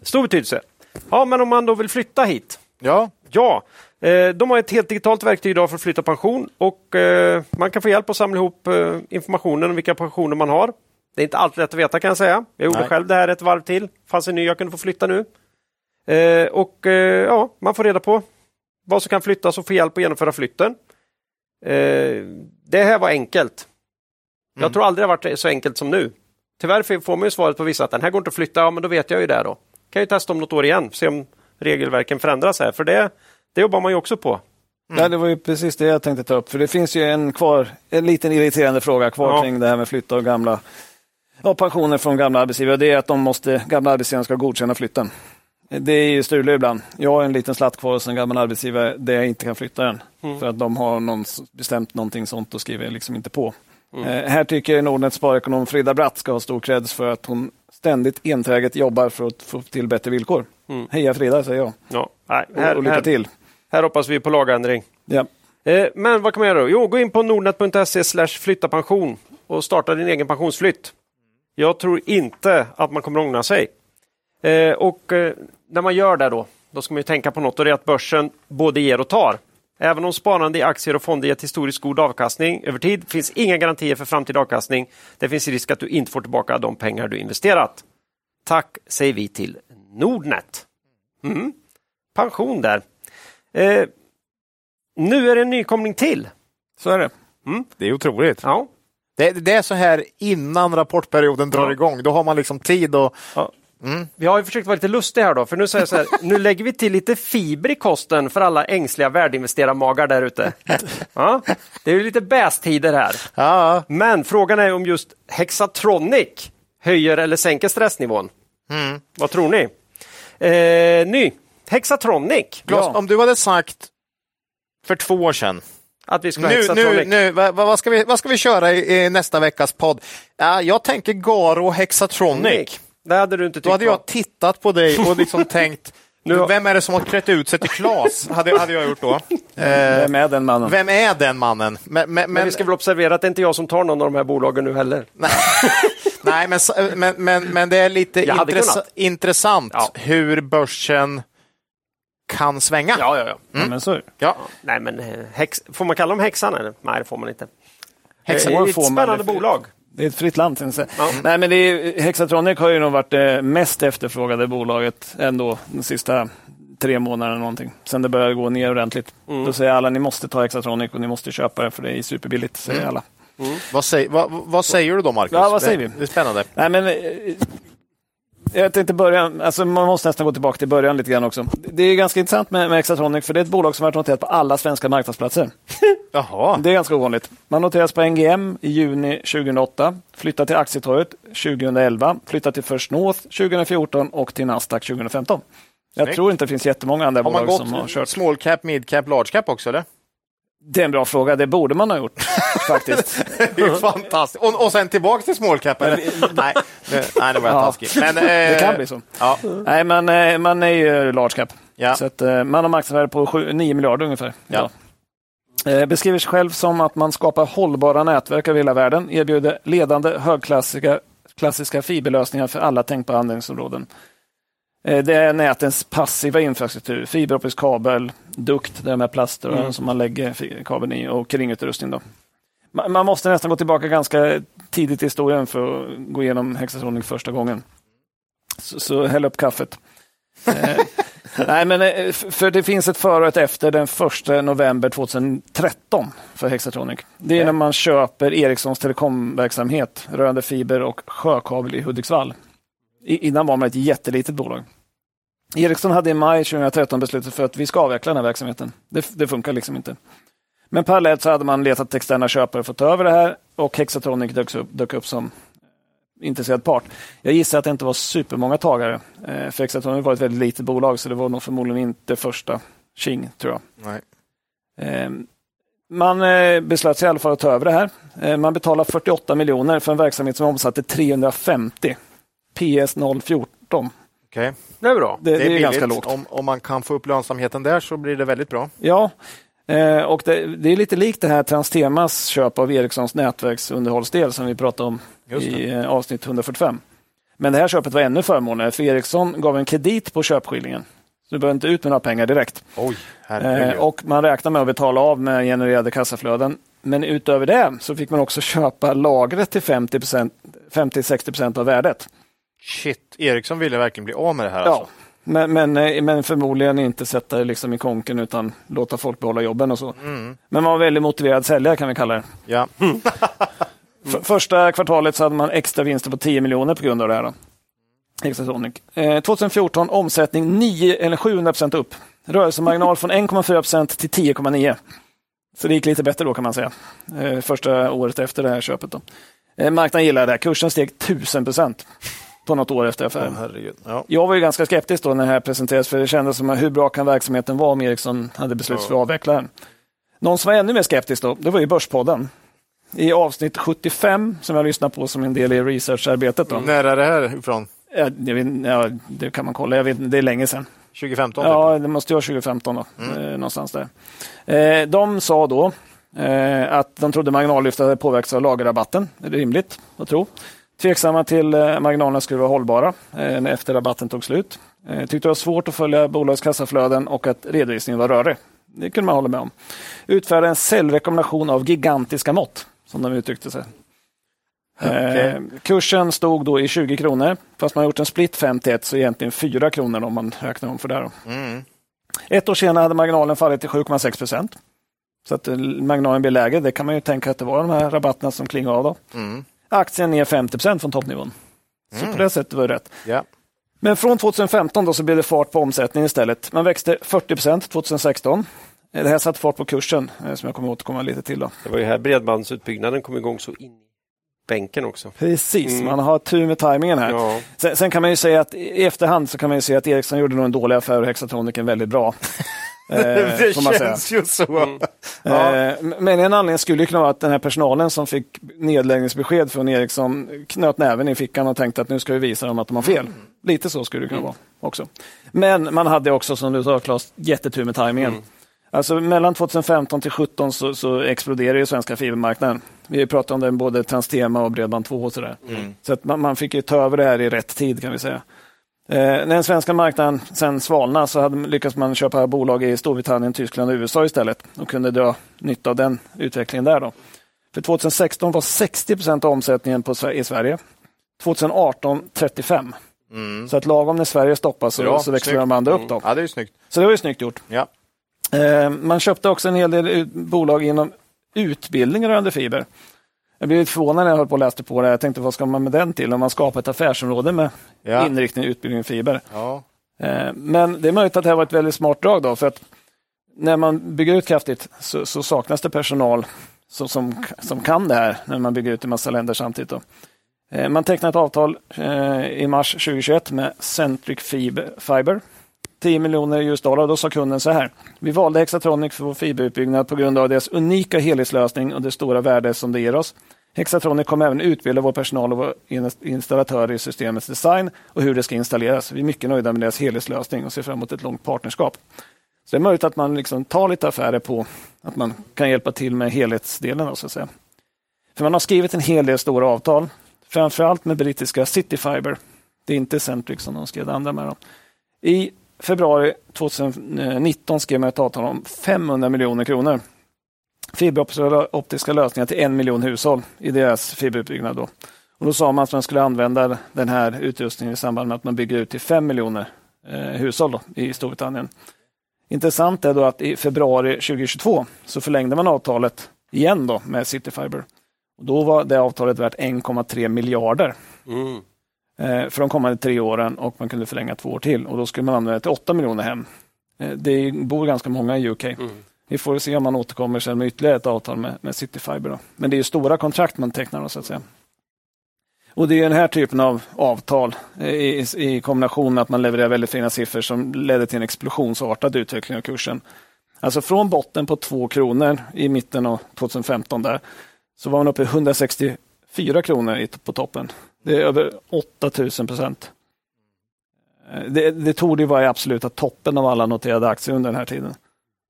stor betydelse. Ja, men om man då vill flytta hit, Ja, Ja, eh, de har ett helt digitalt verktyg idag för att flytta pension och eh, man kan få hjälp att samla ihop eh, informationen om vilka pensioner man har. Det är inte alltid lätt att veta kan jag säga. Jag gjorde Nej. själv det här ett varv till. fanns en ny jag kunde få flytta nu. Och ja, man får reda på vad som kan flyttas och få hjälp att genomföra flytten. Det här var enkelt. Jag tror aldrig det har varit så enkelt som nu. Tyvärr får man ju svaret på vissa att den här går inte att flytta, ja men då vet jag ju det då. Kan ju testa om något år igen, se om regelverken förändras här, för det, det jobbar man ju också på. Ja, det var ju precis det jag tänkte ta upp. För det finns ju en kvar, en liten irriterande fråga kvar Ja. kring det här med flytta och gamla ja, pensioner från gamla arbetsgivare. Det är att de måste, gamla arbetsgivare ska godkänna flytten. Det är ju struligt ibland. Jag har en liten slatt kvar hos en gammal arbetsgivare där jag inte kan flytta den. Mm. För att de har någon, bestämt någonting sånt och skriver liksom inte på. Eh, här tycker jag Nordnets sparekonom Frida Bratt ska ha stor creds för att hon ständigt enträget jobbar för att få till bättre villkor. Mm. Heja Frida, säger jag. Ja, nej, här, och lycka till. här hoppas vi på lagändring. Ja. Eh, men vad kan man göra då? Jo, gå in på nordnet.se slash flytta pension och starta din egen pensionsflytt. Jag tror inte att man kommer ångra sig. Eh, och eh, när man gör det då, då ska man ju tänka på något och det är att börsen både ger och tar. Även om sparande i aktier och fonder gett historiskt god avkastning över tid finns inga garantier för framtida avkastning. Det finns risk att du inte får tillbaka de pengar du investerat. Tack säger vi till Nordnet. Mm. Pension där. Eh, nu är det en nykomling till. Så är det. det är otroligt. Ja. Det, det är så här innan rapportperioden drar Ja. igång. Då har man liksom tid att... Ja. Vi har ju försökt vara lite lustiga här då, för nu säger jag så här, (laughs) nu lägger vi till lite fiber i kosten för alla ängsliga värdinvesterarmagar där ute. Ja, det är ju lite bästider här. Ja, Men frågan är om just Hexatronic höjer eller sänker stressnivån. Vad tror ni? Eh, ny, Hexatronic. Klas, Ja. om du hade sagt för två år sedan Att vi ha Nu, nu, nu, vad, vad, ska vi, vad ska vi köra i, i nästa veckas podd? Ja, jag tänker Garo Hexatronic. Det hade du inte tyckt Då hade var. jag tittat på dig och liksom (laughs) tänkt, Nu vem är det som har klätt ut sig till Klas? Hade, hade jag gjort då. Eh, Vem är den mannen? vem är den mannen? Men, men, Men vi ska väl observera att det är inte jag som tar någon av de här bolagen nu heller. (laughs) Nej, men, men, men, men det är lite kunnat. intressant Ja. hur börsen kan svänga. Ja, ja, ja. Ja, men så är det. Ja. Nej, men eh, häx... får man kalla dem häxan? Eller? Nej, det får man inte. Häxan det är ett spännande bolag. Det är ett fritt land. Ja. Nej, men det är, Hexatronic har ju nog varit det mest efterfrågade bolaget ändå de sista tre månaderna. Någonting. Sen det började gå ner ordentligt. Mm. Då säger alla ni måste ta Hexatronic och ni måste köpa det för det är superbilligt. Säger alla. Vad, säger, vad, vad säger du då, Marcus? Ja, vad säger vi? Det är spännande. Nej, men, eh, jag tänkte börja, alltså man måste nästan gå tillbaka till början lite grann också. Det är ganska intressant med, med Hexatronic för det är ett bolag som har varit noterat på alla svenska marknadsplatser. (laughs) Jaha. Det är ganska ovanligt. Man noteras på NGM i juni 2008, flyttat till Aktietorget 2011, flyttat till First North 2014 och till Nasdaq 2015. Jag Snyggt. tror inte det finns jättemånga andra Har man bolag som har gått kört. small cap, mid cap, large cap också eller? Det är en bra fråga, det borde man ha gjort (laughs) faktiskt. Det är fantastiskt. Och, och sen tillbaka till small cap nej, nej, det var jag Ja. taskig. Men, eh, (laughs) Det kan bli så. Ja. Nej, men eh, man är ju large cap. Ja. Så att, eh, man har marknadsvärde på 7, 9 miljarder ungefär. Ja. Eh, Beskriver sig själv som att man skapar hållbara nätverk över hela världen, erbjuder ledande högklassiska klassiska fiberlösningar för alla tänkbara användningsområden. Eh, Det är nätens passiva infrastruktur, fiberoptisk kabel, dukt, det med plaster Mm. som man lägger kabeln i och kringutrustning. Då. Ma- Man måste nästan gå tillbaka ganska tidigt i historien för att gå igenom Hexatronic första gången. Så, så häll upp kaffet. eh, (laughs) nej, men, eh, för det finns ett före och ett efter den 1 november 2013 för Hexatronic. Det är när man köper Ericssons telekomverksamhet rörande fiber och sjökabel i Hudiksvall. Innan var man ett jättelitet bolag. Ericsson hade i maj 2013 beslutat för att vi ska avveckla den här verksamheten. Det, det funkar liksom inte. Men parallellt så hade man letat externa köpare för att ta över det här och Hexatronic dök upp, dök upp som intresserad part. Jag gissar att det inte var supermånga tagare. Eh, för Hexatronic var ett väldigt litet bolag så det var nog förmodligen inte första tjing, tror jag. Nej. Eh, man eh, beslöt sig i alla fall att ta över det här. Eh, man betalar 48 miljoner för en verksamhet som omsatte 350. PS 014. Okay. Det är bra. Det, det är, det är ganska lågt. Om, om man kan få upp lönsamheten där så blir det väldigt bra. Ja, eh, och det, det, är lite likt det här Transtemas köp av Ericssons nätverksunderhållsdel som vi pratade om i eh, avsnitt 145. Men det här köpet var ännu förmånligare för Ericsson gav en kredit på köpskillingen. Så du behöver inte ut med några pengar direkt. Oj, eh, och man räknar med att betala av med genererade kassaflöden. Men utöver det så fick man också köpa lagret till 50-60% av värdet. Shit, Ericsson ville verkligen bli av med det här. Ja, alltså. men, men, eh, men, förmodligen inte sätta det liksom i konken utan låta folk behålla jobben och så. Mm. Men man var väldigt motiverad säljare kan vi kalla det. Ja. (laughs) första kvartalet så hade man extra vinster på 10 miljoner på grund av det här. Då. Eh, 2014 omsättning 9 eller 700 procent upp. Rörelsemarginal från 1,4 procent till 10,9. Så det gick lite bättre då kan man säga. Eh, första året efter det här köpet. Då. Eh, marknaden gillade det. Kursen steg 1000 procent på något år efter affären. Oh, ja. Jag var ju ganska skeptisk då när det här presenterades för det kändes som hur bra kan verksamheten vara om Ericsson hade beslutat för att avveckla den. Någon som var ännu mer skeptisk då, det var ju Börspodden. I avsnitt 75 som jag lyssnade på som en del i researcharbetet. Då. När är det här ifrån? Ja, vet, ja, det kan man kolla. Jag vet, det är länge sedan. 2015? Ja, det måste vara 2015 då. Mm. Eh, någonstans där. Eh, de sa då eh, att de trodde marginallyftet hade påverkats av lagerrabatten. Det är rimligt att tro. Tveksamma till eh, marginalerna skulle vara hållbara eh, efter rabatten tog slut. Eh, tyckte det var svårt att följa bolagets kassaflöden och att redovisningen var rörig. Det kunde man hålla med om. Utfärda en säljrekommendation av gigantiska mått, som de uttryckte sig. Okay. Kursen stod då i 20 kronor, fast man gjort en split 5 till 1, så egentligen 4 kronor om man räknar om för det. Mm. Ett år senare hade marginalen fallit till 7,6 procent. Så att marginalen blir lägre. Det kan man ju tänka att det var de här rabatterna som klingade av. Då. Mm. Aktien ner 50 procent från toppnivån. Så mm. på det sättet var det rätt. Yeah. Men från 2015 då så blev det fart på omsättningen istället. Man växte 40 procent 2016. Det här satte fart på kursen eh, som jag kommer återkomma lite till. Då. Det var ju här bredbandsutbyggnaden kom igång så in bänken också. Precis, mm. man har tur med tajmingen här. Ja. Sen, sen, kan man ju säga att i efterhand så kan man ju säga att Ericsson gjorde nog en dålig affär och Hexatronic en väldigt bra. (laughs) Eh, det känns ju så. Mm. Ja. Eh, men en anledning skulle kunna vara att den här personalen som fick nedläggningsbesked från Ericsson knöt näven i fickan och tänkte att nu ska vi visa dem att de har fel. Mm. Lite så skulle det kunna mm. vara också. Men man hade också, som du sa Claes, jättetur med tajmingen. Mm. Alltså mellan 2015 till 2017 så, så exploderar ju svenska fibermarknaden. Vi har pratat om den både Transtema och Bredband2 och sådär. Mm. Så att man, man, fick ju ta över det här i rätt tid kan vi säga. Eh, när den svenska marknaden sen svalnade så hade, lyckades man köpa bolag i Storbritannien, Tyskland och USA istället och kunde dra nytta av den utvecklingen där. Då. För 2016 var 60 procent av omsättningen på, i Sverige. 2018 35. Mm. Så att lagom när Sverige stoppas så, ja, så växlar de andra upp. Då. Ja, det är snyggt. Så det var ju snyggt gjort. Ja. Eh, man köpte också en hel del bolag inom utbildning rörande fiber. Jag blev lite förvånad när jag höll på och läste på det. Jag tänkte, vad ska man med den till? Om man skapar ett affärsområde med ja. inriktning utbildning i fiber. Ja. Eh, men det är möjligt att det här var ett väldigt smart drag då, för att när man bygger ut kraftigt så, så saknas det personal som, som, som, kan det här när man bygger ut i massa länder samtidigt. Då. Eh, man tecknade ett avtal i mars 2021 med Centric Fiber 10 miljoner US-dollar. Då sa kunden så här. Vi valde Hexatronic för vår fiberutbyggnad på grund av deras unika helhetslösning och det stora värde som det ger oss. Hexatronic kommer även utbilda vår personal och vår installatörer i systemets design och hur det ska installeras. Vi är mycket nöjda med deras helhetslösning och ser fram emot ett långt partnerskap. Så det är möjligt att man liksom tar lite affärer på att man kan hjälpa till med helhetsdelen. så att säga. För man har skrivit en hel del stora avtal, framförallt med brittiska Cityfiber. Det är inte Centric som de skrev det andra med. Dem. I februari 2019 skrev man ett avtal om 500 miljoner kronor. Fiberoptiska lösningar till en miljon hushåll i deras fiberutbyggnad. Då. Och då sa man att man skulle använda den här utrustningen i samband med att man bygger ut till fem miljoner eh, hushåll då, i Storbritannien. Intressant är då att i februari 2022 så förlängde man avtalet igen då med Cityfiber. Och då var det avtalet värt 1,3 miljarder. Mm. Eh, för de kommande tre åren och man kunde förlänga två år till och då skulle man använda till 8 miljoner hem. Eh, det bor ganska många i UK. Mm. Vi får se om man återkommer sen med ytterligare ett avtal med, med Cityfiber. Då. Men det är stora kontrakt man tecknar. Då, så att säga. Och Det är den här typen av avtal eh, i, i kombination med att man levererar väldigt fina siffror som ledde till en explosionsartad utveckling av kursen. Alltså från botten på 2 kronor i mitten av 2015 där, så var man uppe i 164 kronor på toppen. Det är över 8000 procent. Eh, det, det tog ju vara i absoluta toppen av alla noterade aktier under den här tiden.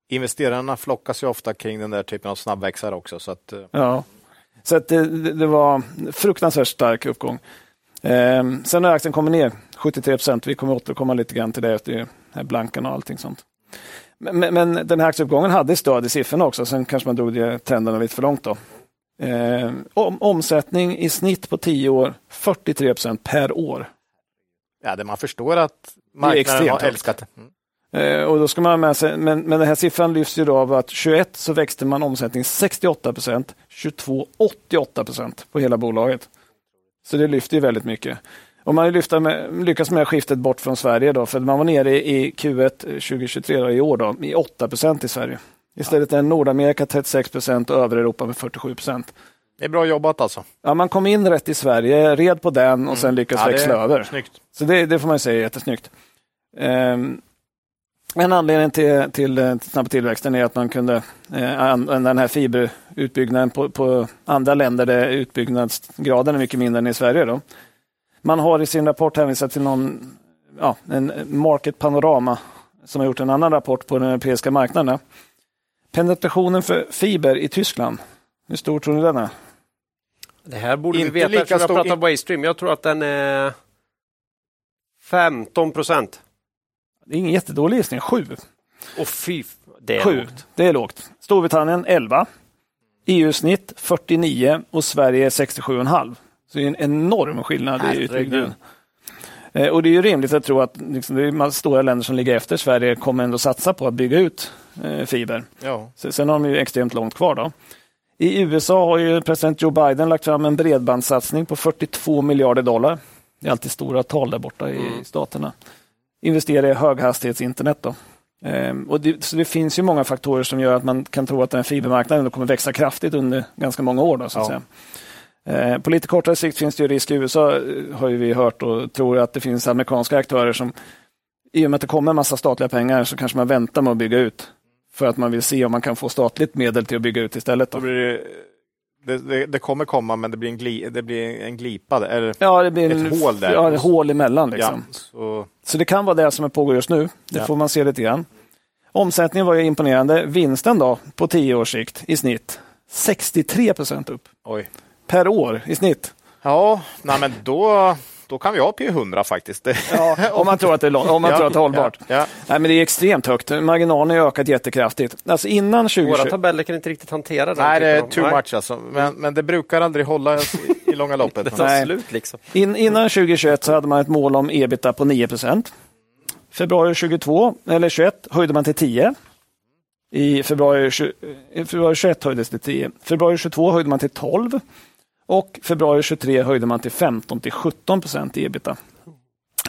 Investerarna flockas ju ofta kring den där typen av snabbväxare också. Så att, eh, ja, så att det, det var fruktansvärt stark uppgång. Eh, sen har aktien kommit ner 73 procent. Vi kommer återkomma lite grann till det efter blankan och allting sånt. Men, men, den här aktieuppgången hade stöd i siffrorna också. Sen kanske man drog trenderna lite för långt. då. Eh, om, omsättning i snitt på 10 år 43 procent per år. Ja, det man förstår att marknaden har älskat det. Mm. Eh, och då ska man med sig, men, men den här siffran lyfts ju då av att 21 så växte man omsättning 68 procent, 22 88 procent på hela bolaget. Så det lyfter ju väldigt mycket. Och man lyfta med, lyckas med skiftet bort från Sverige då, för man var nere i Q1 2023 då, i år då, i 8 procent i Sverige. Istället är Nordamerika 36 procent och övriga Europa med 47 procent. Det är bra jobbat alltså. Ja, man kom in rätt i Sverige, red på den och mm. sen lyckas ja, växla över. Snyggt. Så det, det får man säga är jättesnyggt. Um, en anledning till, till eh, snabba tillväxten är att man kunde eh, använda den här fiberutbyggnaden på, på, andra länder där utbyggnadsgraden är mycket mindre än i Sverige. Då. Man har i sin rapport hänvisat till någon, ja, en Market Panorama som har gjort en annan rapport på den europeiska marknaden. Penetrationen för fiber i Tyskland, hur stor tror ni den är? Det här borde Inte vi veta eftersom vi har pratat Waystream. Jag tror att den är 15 procent. Det är ingen jättedålig gissning, 7. Och fy, det är Sju. lågt. Det är lågt. Storbritannien 11. EU-snitt 49 och Sverige 67,5. Så det är en enorm skillnad Herregud. i utbyggnaden. Eh, och det är ju rimligt att tro att liksom, det är stora länder som ligger efter Sverige kommer ändå satsa på att bygga ut fiber. Ja. Sen har de ju extremt långt kvar. då. I USA har ju president Joe Biden lagt fram en bredbandssatsning på 42 miljarder dollar. Det är alltid stora tal där borta i mm. staterna investera i höghastighetsinternet. Då. Ehm, och det, så det finns ju många faktorer som gör att man kan tro att den här fibermarknaden kommer växa kraftigt under ganska många år. Då, så att ja. säga. Ehm, på lite kortare sikt finns det ju risk i USA, eh, har vi hört och tror att det finns amerikanska aktörer som i och med att det kommer en massa statliga pengar så kanske man väntar med att bygga ut för att man vill se om man kan få statligt medel till att bygga ut istället. Då. Det, det, det, kommer komma, men det blir en, gli, det blir en glipa, eller ja, det blir ett en, hål där. Ja, ett hål emellan. Liksom. Ja, så... så det kan vara det som pågår just nu. Det ja. får man se lite grann. Omsättningen var ju imponerande. Vinsten då, på tio års sikt i snitt, 63 procent upp. Oj. Per år i snitt. Ja, nej, men då då kan vi ha P100 faktiskt. Ja, om man tror att det är, om man ja, tror att det är hållbart. Ja, ja. Nej, men det är extremt högt. Marginalen har ökat jättekraftigt. Alltså innan 2020... Våra tabeller kan inte riktigt hantera det. Nej, det är too much alltså. Men, men det brukar aldrig hålla i långa loppet. (laughs) det tar slut liksom. In, innan 2021 så hade man ett mål om ebita på 9% Februari 22, eller 21 höjde man till 10. I februari, i februari 21 höjdes det till 10. Februari 22 höjde man till 12. Och februari 23 höjde man till 15 till 17 procent i ebita.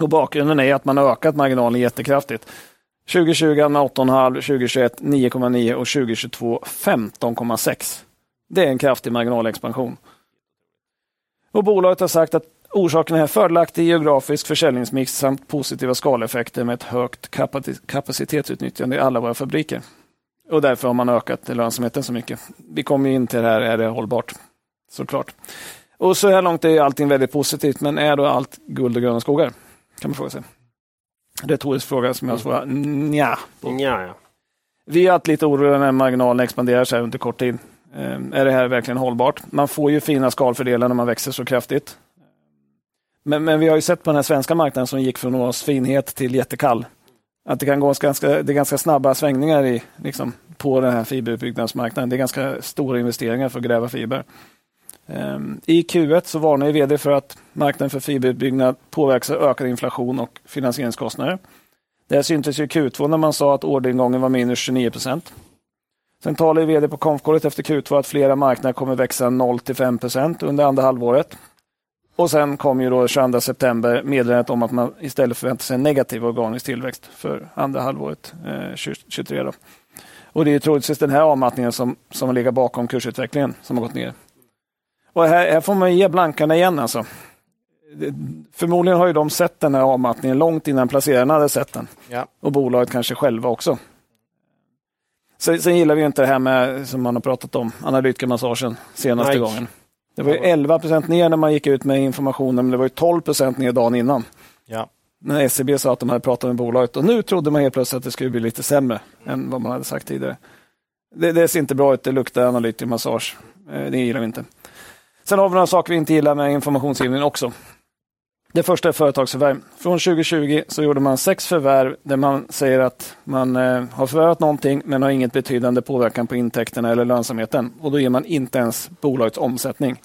Och bakgrunden är att man har ökat marginalen jättekraftigt. 2020 med 8,5, 2021 9,9 och 2022 15,6. Det är en kraftig marginalexpansion. Och bolaget har sagt att orsaken är fördelaktig geografisk försäljningsmix samt positiva skaleffekter med ett högt kapacitetsutnyttjande i alla våra fabriker. Och därför har man ökat lönsamheten så mycket. Vi kommer in till det här, är det hållbart? Såklart. Och så här långt är allting väldigt positivt, men är då allt guld och gröna skogar? Kan man fråga sig. Retorisk fråga som jag svarar nja. nja ja. Vi är alltid lite oroliga när marginalen expanderar så här under kort tid. Eh, är det här verkligen hållbart? Man får ju fina skalfördelar när man växer så kraftigt. Men, men vi har ju sett på den här svenska marknaden som gick från oss finhet till jättekall. Att det kan gå ganska, det är ganska snabba svängningar i, liksom, på den här fiberutbyggnadsmarknaden. Det är ganska stora investeringar för att gräva fiber. Ehm, I Q1 så varnar vd för att marknaden för fiberutbyggnad påverkas av ökad inflation och finansieringskostnader. Det här syntes i Q2 när man sa att orderingången var minus 29 procent. Sen talade vd på konfkåret efter Q2 att flera marknader kommer växa 0 till 5 procent under andra halvåret. Och sen kom ju då 22 september meddelandet om att man istället förväntar sig en negativ organisk tillväxt för andra halvåret eh, 2023. Då. Och det är troligtvis den här avmattningen som, som ligger bakom kursutvecklingen som har gått ner. Och här, här, får man ge blankarna igen alltså. Förmodligen har ju de sett den här avmattningen långt innan placerarna hade sett den. Ja. Och bolaget kanske själva också. Sen, sen gillar vi inte det här med, som man har pratat om, analytikermassagen senaste Nej. gången. Det var ju 11 procent ner när man gick ut med informationen, men det var ju 12 procent ner dagen innan. Ja. När SCB sa att de hade pratat med bolaget och nu trodde man helt plötsligt att det skulle bli lite sämre än vad man hade sagt tidigare. Det, det ser inte bra ut, det luktar analytikermassage. Eh, Det gillar vi inte. Sen har vi några saker vi inte gillar med informationsgivningen också. Det första är företagsförvärv. Från 2020 så gjorde man sex förvärv där man säger att man eh, har förvärvat någonting men har inget betydande påverkan på intäkterna eller lönsamheten. Och då ger man inte ens bolagets omsättning.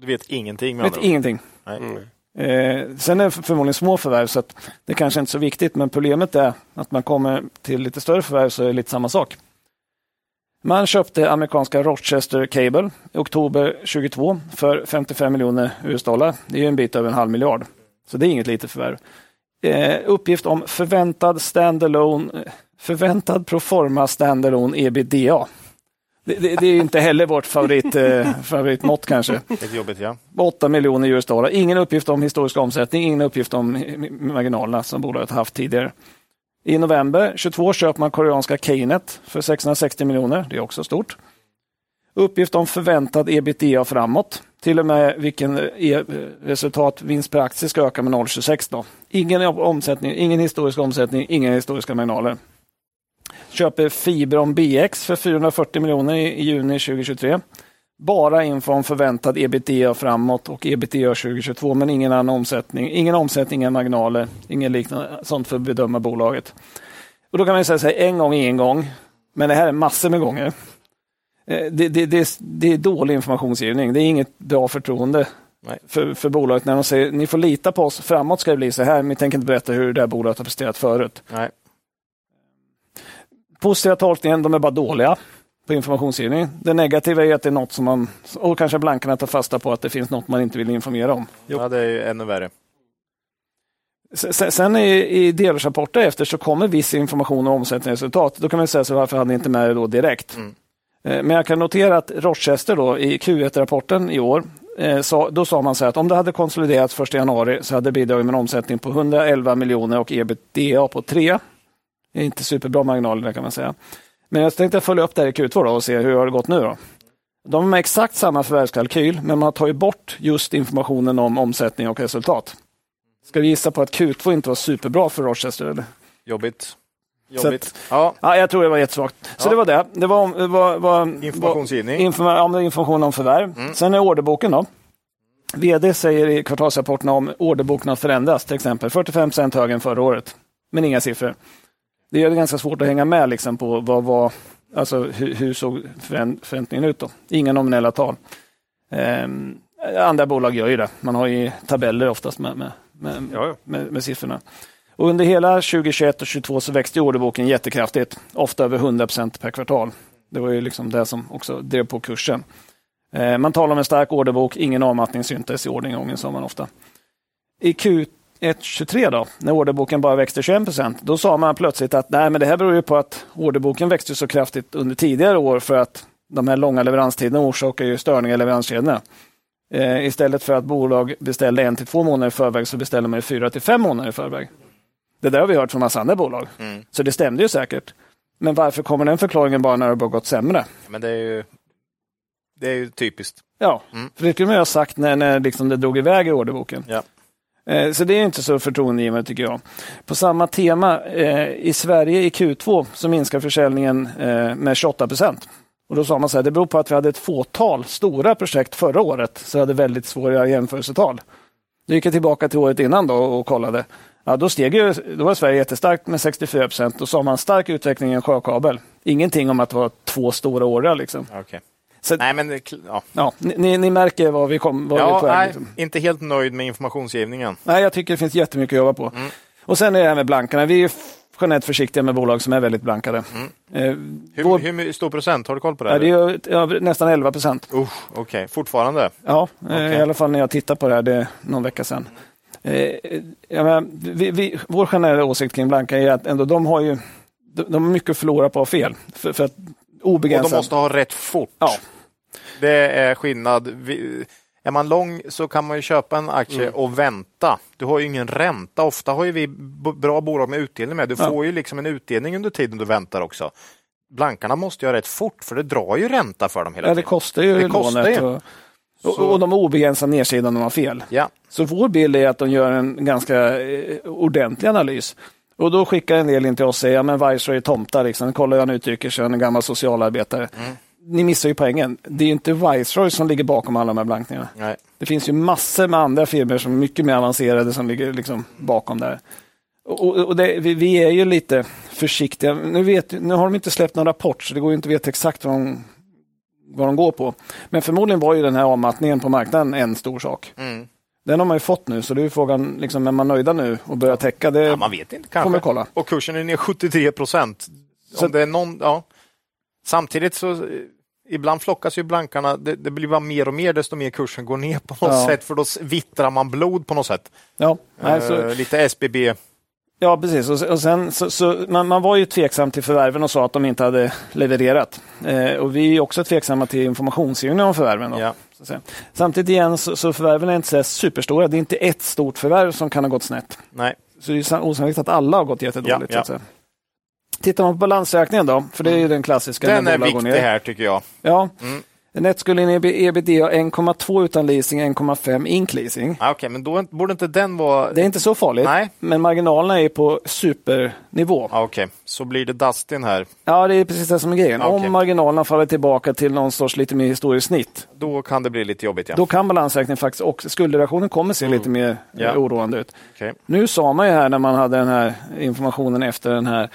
Du vet ingenting med Vet andra ingenting. Nej. Eh, sen är det förmodligen små förvärv så att det kanske inte är så viktigt men problemet är att man kommer till lite större förvärv så är det lite samma sak. Man köpte amerikanska Rochester Cable i oktober 22 för 55 miljoner US-dollar. Det är ju en bit över en halv miljard. Så det är inget litet förvärv. Eh, uppgift om förväntad standalone, eh, förväntad proforma standalone ebitda. Det, det, det är inte heller vårt favorit, eh, favoritmått kanske. Lite jobbigt ja. 8 miljoner US-dollar. Ingen uppgift om historisk omsättning, ingen uppgift om marginalerna som bolaget haft tidigare. I november 22 köper man koreanska Keynet för 660 miljoner. Det är också stort. Uppgift om förväntad ebitda framåt. Till och med vilken e resultat, vinst per aktie ska öka med 0,26 då. Ingen omsättning, ingen historisk omsättning, inga historiska marginaler. Köper Fibron BX för 440 miljoner i, i juni 2023. Bara info om förväntad ebitda framåt och ebitda 2022, men ingen annan omsättning. Ingen omsättning, inga marginaler, ingen liknande sånt för att bedöma bolaget. Och Då kan man säga så här, en gång är en gång, men det här är massor med gånger. Eh, Det, det, det, är- det är dålig informationsgivning. Det är inget bra förtroende Nej. för, för bolaget när de säger ni får lita på oss, framåt ska det bli så här, men vi tänker inte berätta hur det här bolaget har presterat förut. Nej. Positiva tolkningen, de är bara dåliga på informationsgivning. Det negativa är att det är något som man, och kanske blankarna tar fasta på att det finns något man inte vill informera om. Ja, det är ju ännu värre. Sen- i, i delårsrapporter efter så kommer viss information om omsättningsresultat. Då kan man säga så varför hade ni inte med det då direkt? Mm. Eh, Men jag kan notera att Rochester då i Q1-rapporten i år, eh, då sa man så att om det hade konsoliderats 1 januari så hade det bidragit med en omsättning på 111 miljoner och ebitda på 3. Det är inte superbra marginaler kan man säga. Men jag tänkte följa upp det här i Q2 då och se hur har det gått nu då. De har exakt samma förvärvskalkyl, men man har tagit bort just informationen om omsättning och resultat. Ska vi gissa på att Q2 inte var superbra för Rochester? Eller? Jobbigt. Jobbigt. Ja, Ja, jag tror det var jättesvagt. Så Ja. det var det. Det var, var, var, informationsgivning. var informa- ja, information om förvärv. Sen är orderboken då. VD säger i kvartalsrapporten om orderboken har förändrats, till exempel 45 procent högre än förra året. Men inga siffror. Det det ganska svårt att hänga med liksom, på vad, vad, alltså, hur, hur såg förväntningen ut. Då. Inga nominella tal. Ehm, andra bolag gör ju det. Man har ju tabeller oftast med, med, med, Ja, med, med siffrorna. Och under hela 2021 och 2022 så växte orderboken jättekraftigt, ofta över 100 procent per kvartal. Det var ju liksom det som också drev på kursen. Eh, man talar om en stark orderbok, ingen avmattning syntes i orderingången, sa man ofta. I Q1 23 då, när orderboken bara växte 21 procent, då sa man plötsligt att nej, men det här beror ju på att orderboken växte så kraftigt under tidigare år för att de här långa leveranstiderna orsakar ju störningar i leveranskedjorna. Eh, istället för att bolag beställde en till två månader i förväg så beställer man ju fyra till fem månader i förväg. Det där har vi hört från massa andra bolag. Mm. Så det stämde ju säkert. Men varför kommer den förklaringen bara när det har gått sämre? Men det är ju, det är ju typiskt. Ja, Mm. för det skulle man ju ha sagt när, när liksom det drog iväg i orderboken. Ja. Eh, så det är inte så förtroendegivande tycker jag. På samma tema, eh, i Sverige i Q2 så minskar försäljningen eh, med 28 procent. Och då sa man så här, det beror på att vi hade ett fåtal stora projekt förra året, så vi hade väldigt svåra jämförelsetal. Då gick jag tillbaka till året innan då och kollade. Ja, då, steg ju, då var Sverige jättestarkt med 64 procent. Då sa man stark utveckling i en sjökabel. Ingenting om att det var två stora år. Liksom. Okay. Så, Nej, men ja. ja, ni, ni- märker vad vi, kom, vad vi är Ja, på väg. nej, Liksom. inte helt nöjd med informationsgivningen. Nej, jag tycker det finns jättemycket att jobba på. Mm. Och sen är det här med blankarna. Vi är generellt försiktiga med bolag som är väldigt blankade. Eh, Mm. Hur, vår- hur stor procent? Har du koll på det? ja, det är över- nästan 11 procent. Okej, fortfarande. Ja, eh, Okej. i alla fall när jag tittar på det här, det är någon vecka sedan. Eh, jag menar, vi, vi, vår generella åsikt kring blanka är att ändå, de har ju de, de har mycket att förlora på att ha fel. För, för att Och obegränsat... de måste ha rätt fort. Ja. Det är skillnad. Vi, är man lång så kan man ju köpa en aktie Mm. och vänta. Du har ju ingen ränta. Ofta har ju vi bra bolag med utdelning med. Du Ja. får ju liksom en utdelning under tiden du väntar också. blankarna måste göra rätt fort för det drar ju ränta för dem hela Ja, tiden. det kostar ju Det kostar lånet. ju. Och, och, och de har obegränsad nedsida om de har fel. Ja, Så vår bild är att de gör en ganska eh, ordentlig analys. Och då skickar en del in till oss och säger, ja men Viceroy är tomtar, liksom. kolla hur han uttrycker sig, han är en gammal socialarbetare. Mm. Ni missar ju poängen. Det är ju inte Viceroy som ligger bakom alla de här blankningarna. nej. Det finns ju massor med andra firmor som är mycket mer avancerade som ligger liksom bakom där. Och, och det, vi, vi är ju lite försiktiga. Nu, vet, nu har de inte släppt någon rapport så det går ju inte att veta exakt vad de, vad de går på. Men förmodligen var ju den här avmattningen på marknaden en stor sak. Mm. Den har man ju fått nu så det är frågan, liksom, är man nöjda nu och börjar täcka? Det, Ja, man vet inte kanske. Kommer kolla. Och kursen är ner 73 procent. Så- Om det är någon, ja. Samtidigt så eh, ibland flockas ju blankarna. Det, det blir bara mer och mer desto mer kursen går ner på något Ja. sätt för då vittrar man blod på något sätt. ja, nej, så, Eh, lite SBB. ja, precis. Och, och sen, så, så, man, man var ju tveksam till förvärven och sa att de inte hade levererat. Eh, och vi är också tveksamma till informationsgivningen om förvärven. Då. Ja. Samtidigt igen så, så förvärven är inte så superstora. Det är inte ett stort förvärv som kan ha gått snett. Nej. Så det är san- osannolikt att alla har gått jättedåligt. Ja, säga. Tittar man på balansräkningen då, för det är ju den klassiska. Den är viktig här tycker jag. Ja. Mm. Nettskulden ebitda 1,2 utan leasing, 1,5 ink leasing. Ah, Okej, men då borde inte den vara... Det är inte så farligt, Nej. men marginalerna är på supernivå. Ah, Okej, så blir det Dustin här. Ja, det är precis det som är grejen. Okej. Om marginalerna faller tillbaka till någon sorts lite mer historiskt snitt, Då kan det bli lite jobbigt. Ja. då kan balansräkningen faktiskt och skuldrelationen kommer se lite mer Mm. Eh, oroande ut. Nu sa man ju här när man hade den här informationen efter den här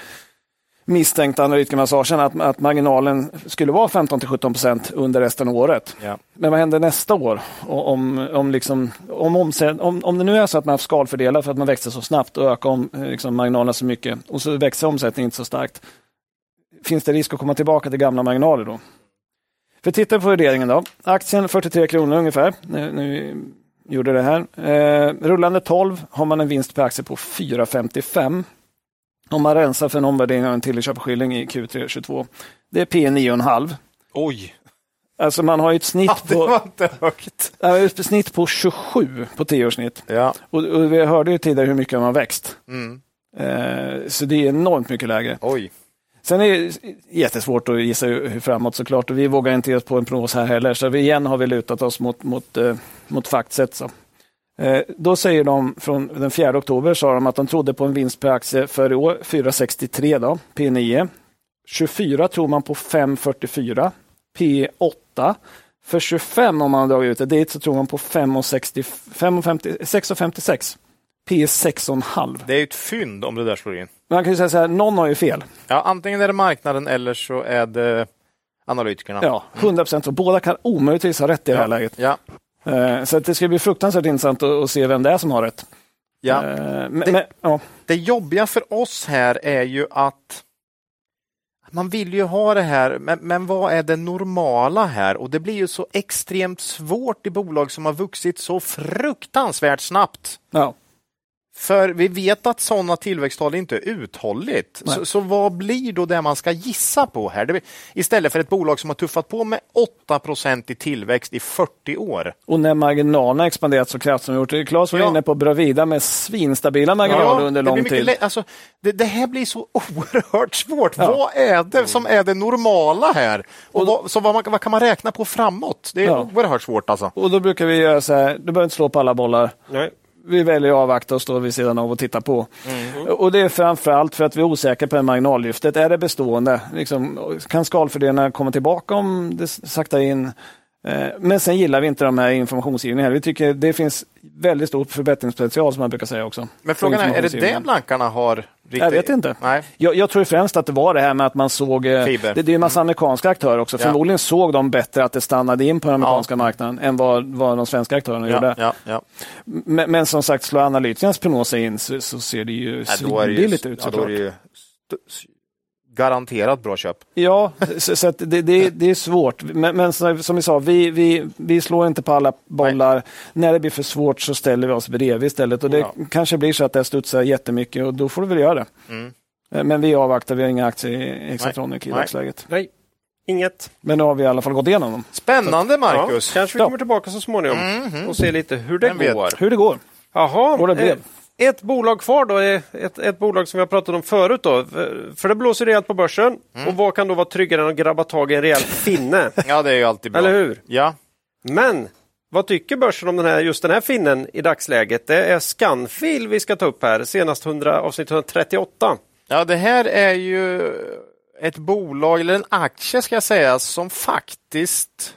misstänkta analytikermassagen att, att marginalen skulle vara 15 till 17 procent under resten av året. Ja. Men vad händer nästa år? Om, om, liksom, om, omsä- om, om det nu är så att man har skalfördelar för att man växer så snabbt och ökar om, eh, liksom, marginalerna så mycket och så växer omsättningen inte så starkt. Finns det risk att komma tillbaka till gamla marginaler då? För tittar vi på värderingen då. Aktien 43 kronor ungefär. Nu, nu gjorde det här. Eh, rullande 12 har man en vinst per aktie på 4,55. Om man rensar för en omvärdering av en tilläggsköpeskilling i Q3 22. Det är P 9,5. Oj, Alltså man har ett snitt ja, det på var inte högt. Ett snitt på 27 på tioårssnitt. Ja. Och, och vi hörde ju tidigare hur mycket de har växt. Mm. Eh, så det är enormt mycket lägre. Oj. Sen är det jättesvårt att gissa hur framåt såklart och vi vågar inte ge oss på en prognos här heller. Så vi igen har vi lutat oss mot, mot, eh, mot Factset. Så. Eh, då säger de från den 4 oktober sa de att de trodde på en vinst per aktie för i år 4,63 då, P9. 24 tror man på 5,44, P8. För 25 om man drar ut det dit så tror man på 5,60 5,50 6,56. P 6,5. Det är ett fynd om det där slår in. Man kan ju säga så här, någon har ju fel. Ja, antingen är det marknaden eller så är det analytikerna. Ja, 100 procent. Båda kan omöjligtvis ha rätt i det här ja. läget. Ja. Eh, Så det ska bli fruktansvärt intressant att, att se vem det är som har rätt. Ja. Eh, Men, Det- men, ja. Det jobbiga för oss här är ju att man vill ju ha det här, men, men vad är det normala här? Och det blir ju så extremt svårt i bolag som har vuxit så fruktansvärt snabbt. Ja. För vi vet att sådana tillväxttal inte är uthålligt. Så, så vad blir då det man ska gissa på här? Det, blir- istället för ett bolag som har tuffat på med 8% i tillväxt i 40 år. Och när marginalerna expanderat så kraftigt som de gjort. Claes var Ja. inne på Bravida med svinstabila marginaler under det blir lång tid. alltså, det, det här blir så (laughs) oerhört svårt. Vad är det som är det normala här? Och vad, så vad, man, vad kan man räkna på framåt? Det är Ja. oerhört svårt alltså. Och då brukar vi göra så här, du behöver inte slå på alla bollar. Nej. Vi väljer att avvakta och stå vid sidan av och titta på. Mm. Och det är framförallt för att vi är osäkra på det marginallyftet. Är det bestående? Liksom, kan skalfördelarna komma tillbaka om det saktar in? Eh, Men sen gillar vi inte de här informationsgivningarna. Vi tycker det finns väldigt stor förbättringspotential som man brukar säga också. Men frågan är, är det det blankarna har? Riktigt? Jag vet inte. Nej. Jag, jag tror främst att det var det här med att man såg... eh, Fiber. Det, det är en massa amerikanska aktörer också. Ja. Förmodligen såg de bättre att det stannade in på den amerikanska marknaden än vad, vad de svenska aktörerna gjorde. Ja, ja, ja. Men, men som sagt, slår analytikernas prognoser in så, så ser det ju Ja, svinbilligt ut ja, såklart. Garanterat bra köp. Ja, så, så att det, det, det är svårt. Men, men som vi sa, vi, vi, vi slår inte på alla bollar. När det blir för svårt så ställer vi oss bredvid istället. Och det Ja. kanske blir så att det studsar jättemycket och då får du väl göra det. Mm. Eh, Men vi avvaktar, vi har inga aktier i Exatronic i Nej. dagsläget. Nej, inget. Men nu har vi i alla fall gått igenom dem. Spännande Marcus. Ja, kanske vi kommer tillbaka så småningom och se lite hur det Vem vet? går. Hur det går. Jaha, Och det blev. eh, ett bolag kvar då, är ett, ett bolag som vi har pratat om förut. Då, för, det blåser rejält på börsen. Och vad kan då vara tryggare än att grabba tag i en rejäl finne? (laughs) Ja, det är ju alltid bra. Eller hur? Ja. Men vad tycker börsen om den här, just den här finnen i dagsläget? Det är Scanfil vi ska ta upp här, senast 100, avsnitt 138. ja, det här är ju ett bolag, eller en aktie ska jag säga, som faktiskt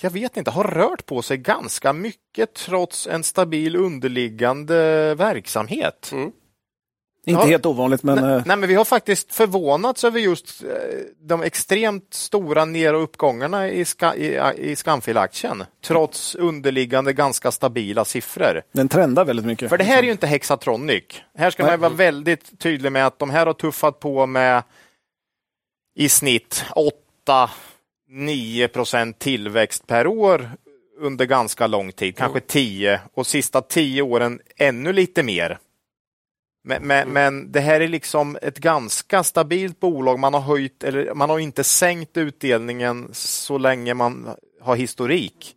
jag vet inte, har rört på sig ganska mycket trots en stabil underliggande verksamhet. Mm. Inte ja, helt ovanligt men... Nej, eh, nej, men vi har faktiskt förvånats över just eh, de extremt stora ner och uppgångarna i, ska, i, i Scanfil-aktien trots underliggande ganska stabila siffror. Den trendar väldigt mycket. För det här är ju liksom. inte Hexatronic. Här ska nej. man vara väldigt tydlig med att de här har tuffat på med i snitt 8 9 tillväxt per år under ganska lång tid, kanske 10 och sista 10 åren ännu lite mer. Men, men, mm. men, det här är liksom ett ganska stabilt bolag. Man har höjt eller man har inte sänkt utdelningen så länge man har historik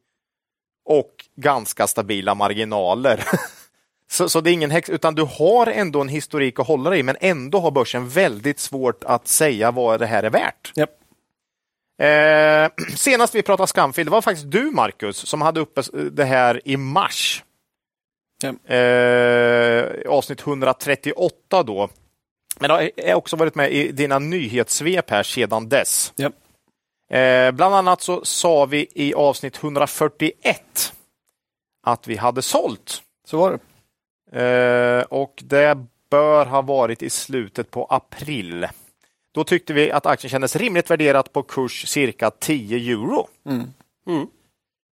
och ganska stabila marginaler. (laughs) så, så, det är ingen häx, utan du har ändå en historik att hålla dig i, men ändå har börsen väldigt svårt att säga vad det här är värt. Yep. Eh, (clears throat) senast vi pratade Scanfil, det var faktiskt du Marcus som hade uppe det här i mars. Japp. Eh, avsnitt 138 då. Men det har också varit med i dina nyhetssvep här sedan dess. Japp. Eh, bland annat så sa vi i avsnitt 141 att vi hade sålt. Så var det. Eh, och det bör ha varit i slutet på april. Då tyckte vi att aktien kändes rimligt värderat på kurs cirka 10 euro. Mm.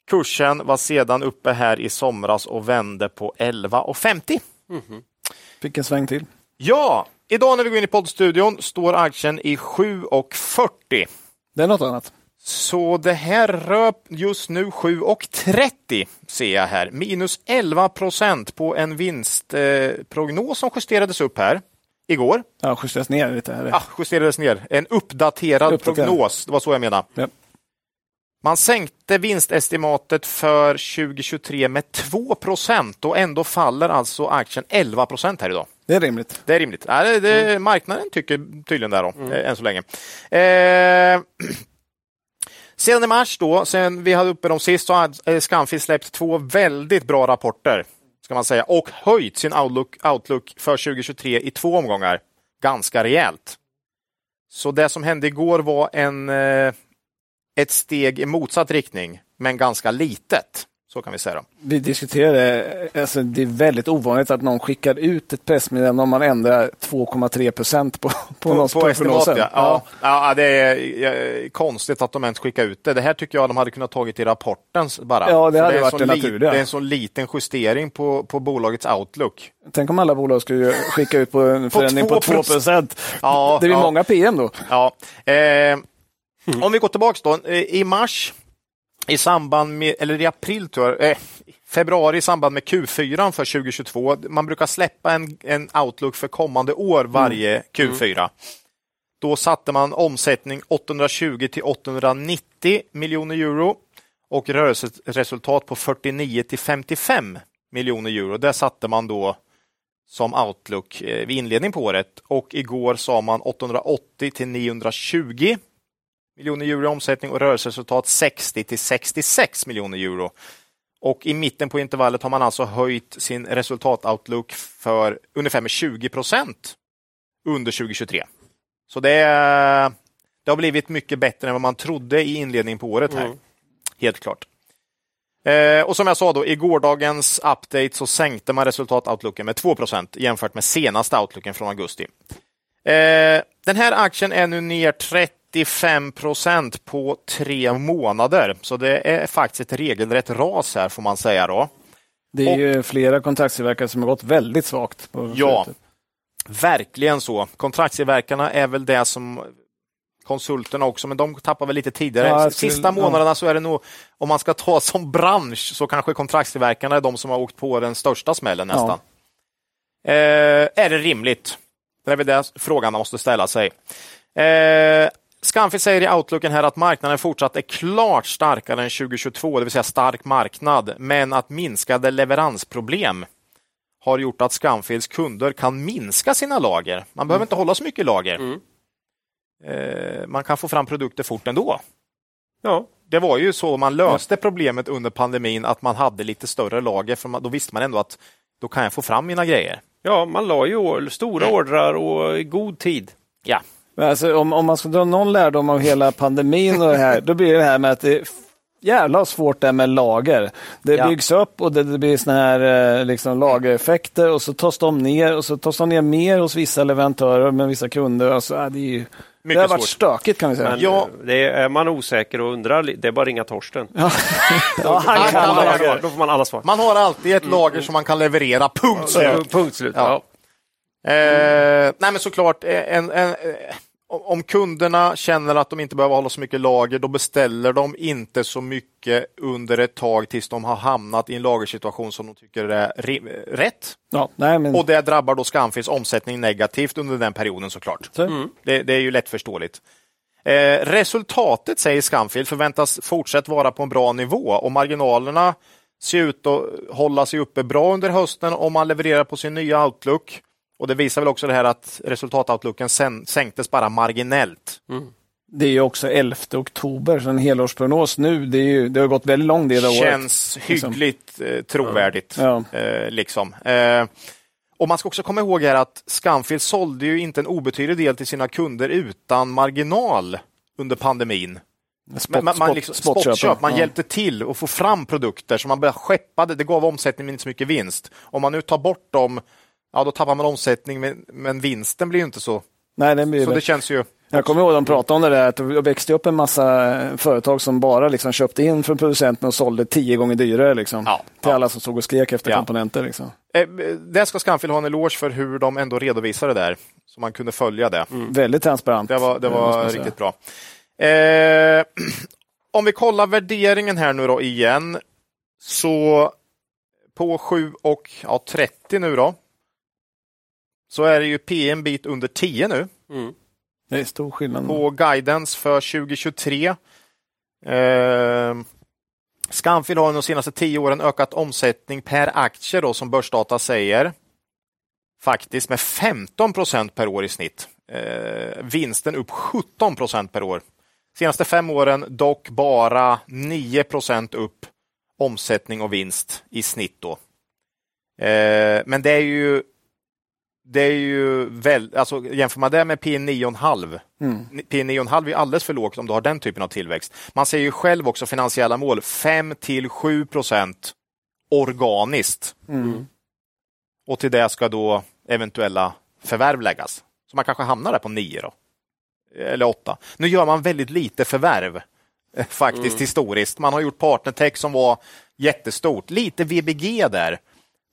Kursen var sedan uppe här i somras och vände på 11,50. Fick en sväng till. Ja, idag när vi går in i poddstudion står aktien i 7,40. Det är något annat. Så det här rör just nu 7,30 ser jag här. Minus 11 procent på en vinstprognos som justerades upp här igår. Ja, justeras ner lite. Här. Ah, justerades ner. En uppdaterad, Uppdaterad. prognos. Det var så jag menade. Ja. Man sänkte vinstestimatet för 2023 med 2 procent och ändå faller alltså aktien 11 procent här idag. Det är rimligt. Det är rimligt. Ja, det, det, Marknaden tycker tydligen det då, eh, än så länge. Eh, (clears throat) sedan i mars då, sen vi hade uppe dem sist, så har Scanfil släppt två väldigt bra rapporter ska man säga och höjt sin outlook, outlook för 2023 i två omgångar ganska rejält. Så det som hände igår var en, eh, ett steg i motsatt riktning, men ganska litet. Så kan vi säga. Då. Vi diskuterade, alltså det är väldigt ovanligt att någon skickar ut ett pressmeddelande om man ändrar 2,3 procent på, på, på på prognosen. ja. Ja. ja, det är konstigt att de ens skickar ut det. Det här tycker jag de hade kunnat tagit i rapporten bara. Ja, det hade är varit det naturliga. Det är en så liten justering på, på bolagets outlook. Tänk om alla bolag skulle skicka ut på en förändring på 2 2%. procent. Ja, det blir ja. många PM då. Ja. Eh, Om vi går tillbaks då. I mars, i samband med, eller i april tror jag, eh, februari i samband med Q4 för 2022. Man brukar släppa en, en outlook för kommande år varje Q4. Då satte man omsättning 820 till 890 miljoner euro och rörelseresultat på 49 till 55 miljoner euro. Det satte man då som outlook eh, vid inledning på året och igår sa man 880 till 920 miljoner euro i omsättning och rörelseresultat 60 till 66 miljoner euro. Och i mitten på intervallet har man alltså höjt sin resultatoutlook för ungefär med 20 procent under 2023. Så det, det har blivit mycket bättre än vad man trodde i inledningen på året här. Helt klart. Eh, och som jag sa då, i gårdagens update så sänkte man resultatoutlooken med 2% jämfört med senaste outlooken från augusti. Eh, den här aktien är nu ner 35% på tre månader, så det är faktiskt ett regelrätt ras här får man säga då. Det är Och- ju flera kontraktstillverkare som har gått väldigt svagt. På Ja, slutet. verkligen så. Kontraktstillverkarna är väl det som konsulterna också, men de tappar väl lite tidigare. Ja, Sista ja. månaderna så är det nog, om man ska ta som bransch, så kanske kontraktstillverkarna är de som har åkt på den största smällen nästan. Eh, är det rimligt? Det är väl det frågan man måste ställa sig. Eh, Scanfi säger i outlooken här att marknaden fortsatt är klart starkare än 2022, det vill säga stark marknad, men att minskade leveransproblem har gjort att Scanfils kunder kan minska sina lager. Man behöver inte hålla så mycket lager. Mm. Eh, man kan få fram produkter fort ändå. Ja, Det var ju så man löste problemet under pandemin, att man hade lite större lager, för då visste man ändå att då kan jag få fram mina grejer. ja man la ju or- stora ordrar och i god tid. Ja, Men Alltså, om, om man ska dra någon lärdom av hela pandemin och det här, då blir det här med att det är jävla svårt det med lager. Det Ja. byggs upp och det, det blir såna här eh, liksom, lagereffekter och så tas de ner och så tas de ner mer hos vissa leverantörer med vissa kunder. Alltså, äh, det, är ju, det har varit svårt. stökigt kan vi säga. Men Ja. eh, det är, är man osäker och undrar, det är bara att ringa Torsten. Ja, (laughs) Han han kan lager. svar. Då får man alla svar. man har alltid ett lager som man kan leverera, punkt slut. Punkt slut. Ja. Eh, nej men såklart, eh, en, en, eh, om kunderna känner att de inte behöver hålla så mycket lager, då beställer de inte så mycket under ett tag tills de har hamnat i en lagersituation som de tycker är ri- rätt. Ja, nej, men, Och det drabbar då Scanfils omsättning negativt under den perioden såklart. så, Det, det är ju lättförståeligt. Eh, resultatet, säger Scanfil, förväntas fortsatt vara på en bra nivå och marginalerna ser ut att hålla sig uppe bra under hösten om man levererar på sin nya outlook. Och Det visar väl också det här att resultatoutlooken sänktes bara marginellt. det är ju också 11 oktober, så en helårsprognos nu, det, är ju, det har gått väldigt lång del av året. Känns hyggligt eh, trovärdigt. Ja. Eh, liksom. eh, och Man ska också komma ihåg här att Scanfil sålde ju inte en obetydlig del till sina kunder utan marginal under pandemin. Spot, man, man spot- liksom, spotköp, spotköp, man ja. hjälpte till att få fram produkter som man började skeppa. Det, gav omsättning men inte så mycket vinst. Om man nu tar bort dem, ja då tappar man omsättning men, men vinsten blir ju inte så. Nej, det blir Så det. känns ju... Jag kommer ihåg att de pratade om det där, att det växte upp en massa eh, företag som bara liksom köpte in från producenten och sålde tio gånger dyrare liksom, Ja, till ja. alla som stod och skrek efter Ja. komponenter. Liksom. Eh, där ska Scanfil ha en eloge för hur de ändå redovisade det där. Så man kunde följa det. Väldigt transparent. Det var, det Mm. var riktigt bra. Eh, (clears throat) om vi kollar värderingen här nu då igen. Så på 7 och ja, 30 nu då. Så är det ju P en bit under 10 nu Mm. Det är stor skillnad. på guidance för 2023. Eh, Scanfil har de senaste 10 åren ökat omsättning per aktie då som Börsdata säger. Faktiskt med 15 procent per år i snitt. Eh, vinsten upp 17 procent per år. Senaste fem åren dock bara 9 procent upp omsättning och vinst i snitt. då. Eh, men det är ju det är ju väl, alltså jämför man det med P 9,5 Mm. P 9,5 är alldeles för lågt om du har den typen av tillväxt. Man säger ju själv också finansiella mål 5 till 7 procent organiskt. Mm. Och till det ska då eventuella förvärv läggas. Så man kanske hamnar där på 9 då. Eller 8. Nu gör man väldigt lite förvärv eh, faktiskt historiskt. Man har gjort Partnertech som var jättestort. Lite VBG där.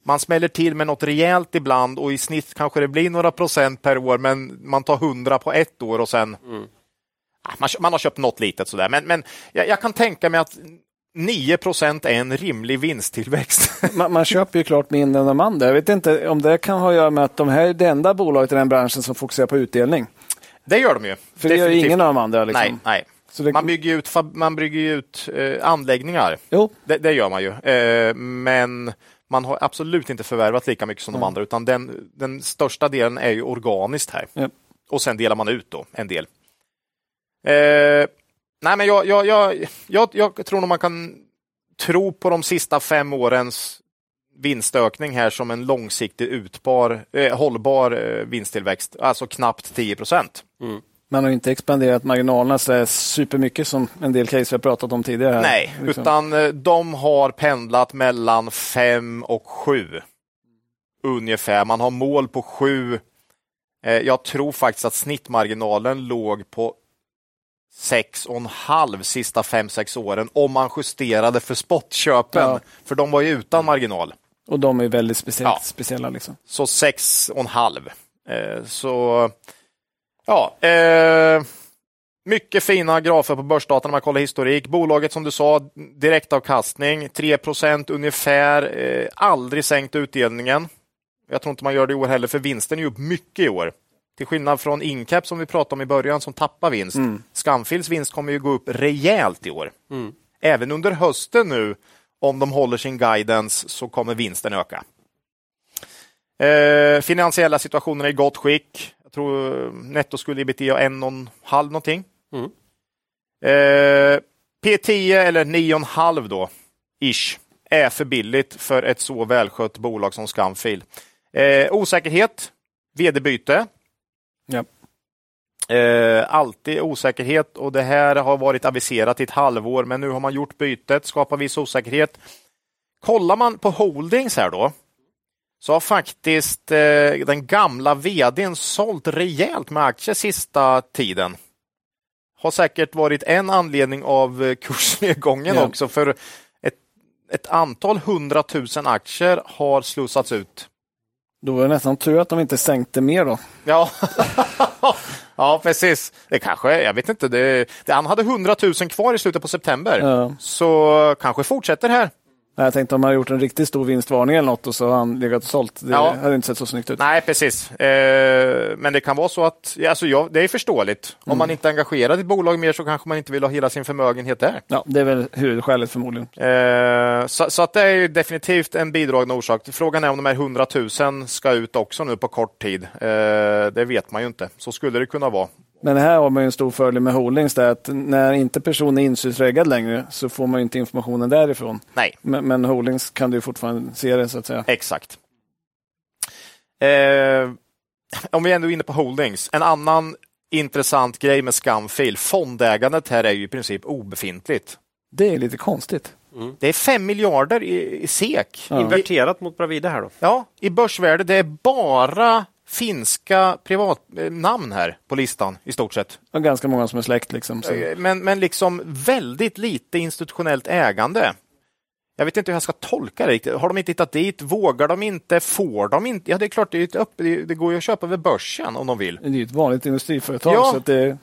Man smäller till med något rejält ibland och i snitt kanske det blir några procent per år men man tar 100 på ett år och sen Ah, man, man har köpt något litet sådär. Men, men jag, jag kan tänka mig att 9 procent är en rimlig vinsttillväxt. (laughs) Man, man köper ju klart mindre än de andra. Jag vet inte om det kan ha att göra med att de här är det enda bolaget i den branschen som fokuserar på utdelning. det gör de ju. För det gör ingen av de andra. Liksom. Nej, nej. Så det, Man bygger ju ut, man bygger ut eh, anläggningar. jo, Det, det gör man ju. Eh, men man har absolut inte förvärvat lika mycket som de andra, utan den, den största delen är ju organiskt här. Ja. Och sen delar man ut då en del. Eh, nej, men jag, jag, jag, jag, jag tror nog man kan tro på de sista fem årens vinstökning här som en långsiktig utbar, eh, hållbar eh, vinsttillväxt, alltså knappt 10 procent. Man har inte expanderat marginalerna så supermycket som en del case vi har pratat om tidigare. Här. Nej, Liksom. utan eh, de har pendlat mellan 5 och 7 ungefär. Man har mål på 7. Eh, Jag tror faktiskt att snittmarginalen låg på 6,5 sista 5-6 åren om man justerade för spotköpen. Ja. För de var ju utan marginal. Och de är väldigt speciellt, Ja. speciella. Liksom. Så 6,5. Eh, Så ja, eh, mycket fina grafer på börsdata när man kollar historik. Bolaget som du sa, direktavkastning 3% ungefär. Eh, aldrig sänkt utdelningen. Jag tror inte man gör det i år heller, för vinsten är upp mycket i år. Till skillnad från Incap som vi pratade om i början som tappar vinst. Scanfils vinst kommer ju gå upp rejält i år. Även under hösten nu, om de håller sin guidance, så kommer vinsten öka. Eh, finansiella situationen är i gott skick. Jag tror eh, netto skulle ebitda en och en halv någonting. Mm. Eh, P10 eller 9,5 då, ish, är för billigt för ett så välskött bolag som Scamfil. Eh, osäkerhet, vd-byte. Ja. Eh, alltid osäkerhet och det här har varit aviserat i ett halvår, men nu har man gjort bytet, skapar viss osäkerhet. Kollar man på Holdings här då, så har faktiskt eh, den gamla vdn sålt rejält med aktier sista tiden. Har säkert varit en anledning av eh, (laughs) kursnedgången Ja. också, för ett, ett antal hundratusen aktier har slussats ut. Då var det nästan tur att de inte sänkte mer då. Ja, (laughs) ja precis. Det kanske, jag vet inte, det, det, han hade 100 000 kvar i slutet på september. Ja. Så kanske fortsätter här. Jag tänkte om man hade gjort en riktigt stor vinstvarning eller något och så har han legat och sålt. Det Ja. hade inte sett så snyggt ut. Nej, precis. Eh, men det kan vara så att, alltså, ja, det är förståeligt. Om man inte är engagerad i ett bolag mer så kanske man inte vill ha hela sin förmögenhet där. Ja, det är väl huvudskälet förmodligen. Eh, så, så att det är definitivt en bidragande orsak. Frågan är om de här 100 000 ska ut också nu på kort tid. Eh, det vet man ju inte. Så skulle det kunna vara. Men här har man ju en stor fördel med Holdings, det är att när inte personen är insynsreggad längre så får man ju inte informationen därifrån. Nej, Men, men Holdings kan du fortfarande se det så att säga. exakt. Eh, om vi ändå är inne på holdings. En annan intressant grej med Scamfil. Fondägandet här är ju i princip obefintligt. Det är lite konstigt. Det är 5 miljarder i, i SEK. Ja. Inverterat mot Bravida här då. Ja, i börsvärde. Det är bara finska privatnamn här på listan i stort sett. Och ganska många som är släkt liksom. Så. Eh, Men, men liksom väldigt lite institutionellt ägande. Jag vet inte hur jag ska tolka det riktigt. Har de inte hittat dit? Vågar de inte? Får de inte? Ja, det är klart, det, är upp, det, går ju att köpa över börsen om de vill. Det är ju ett vanligt industriföretag. Ja. Så det,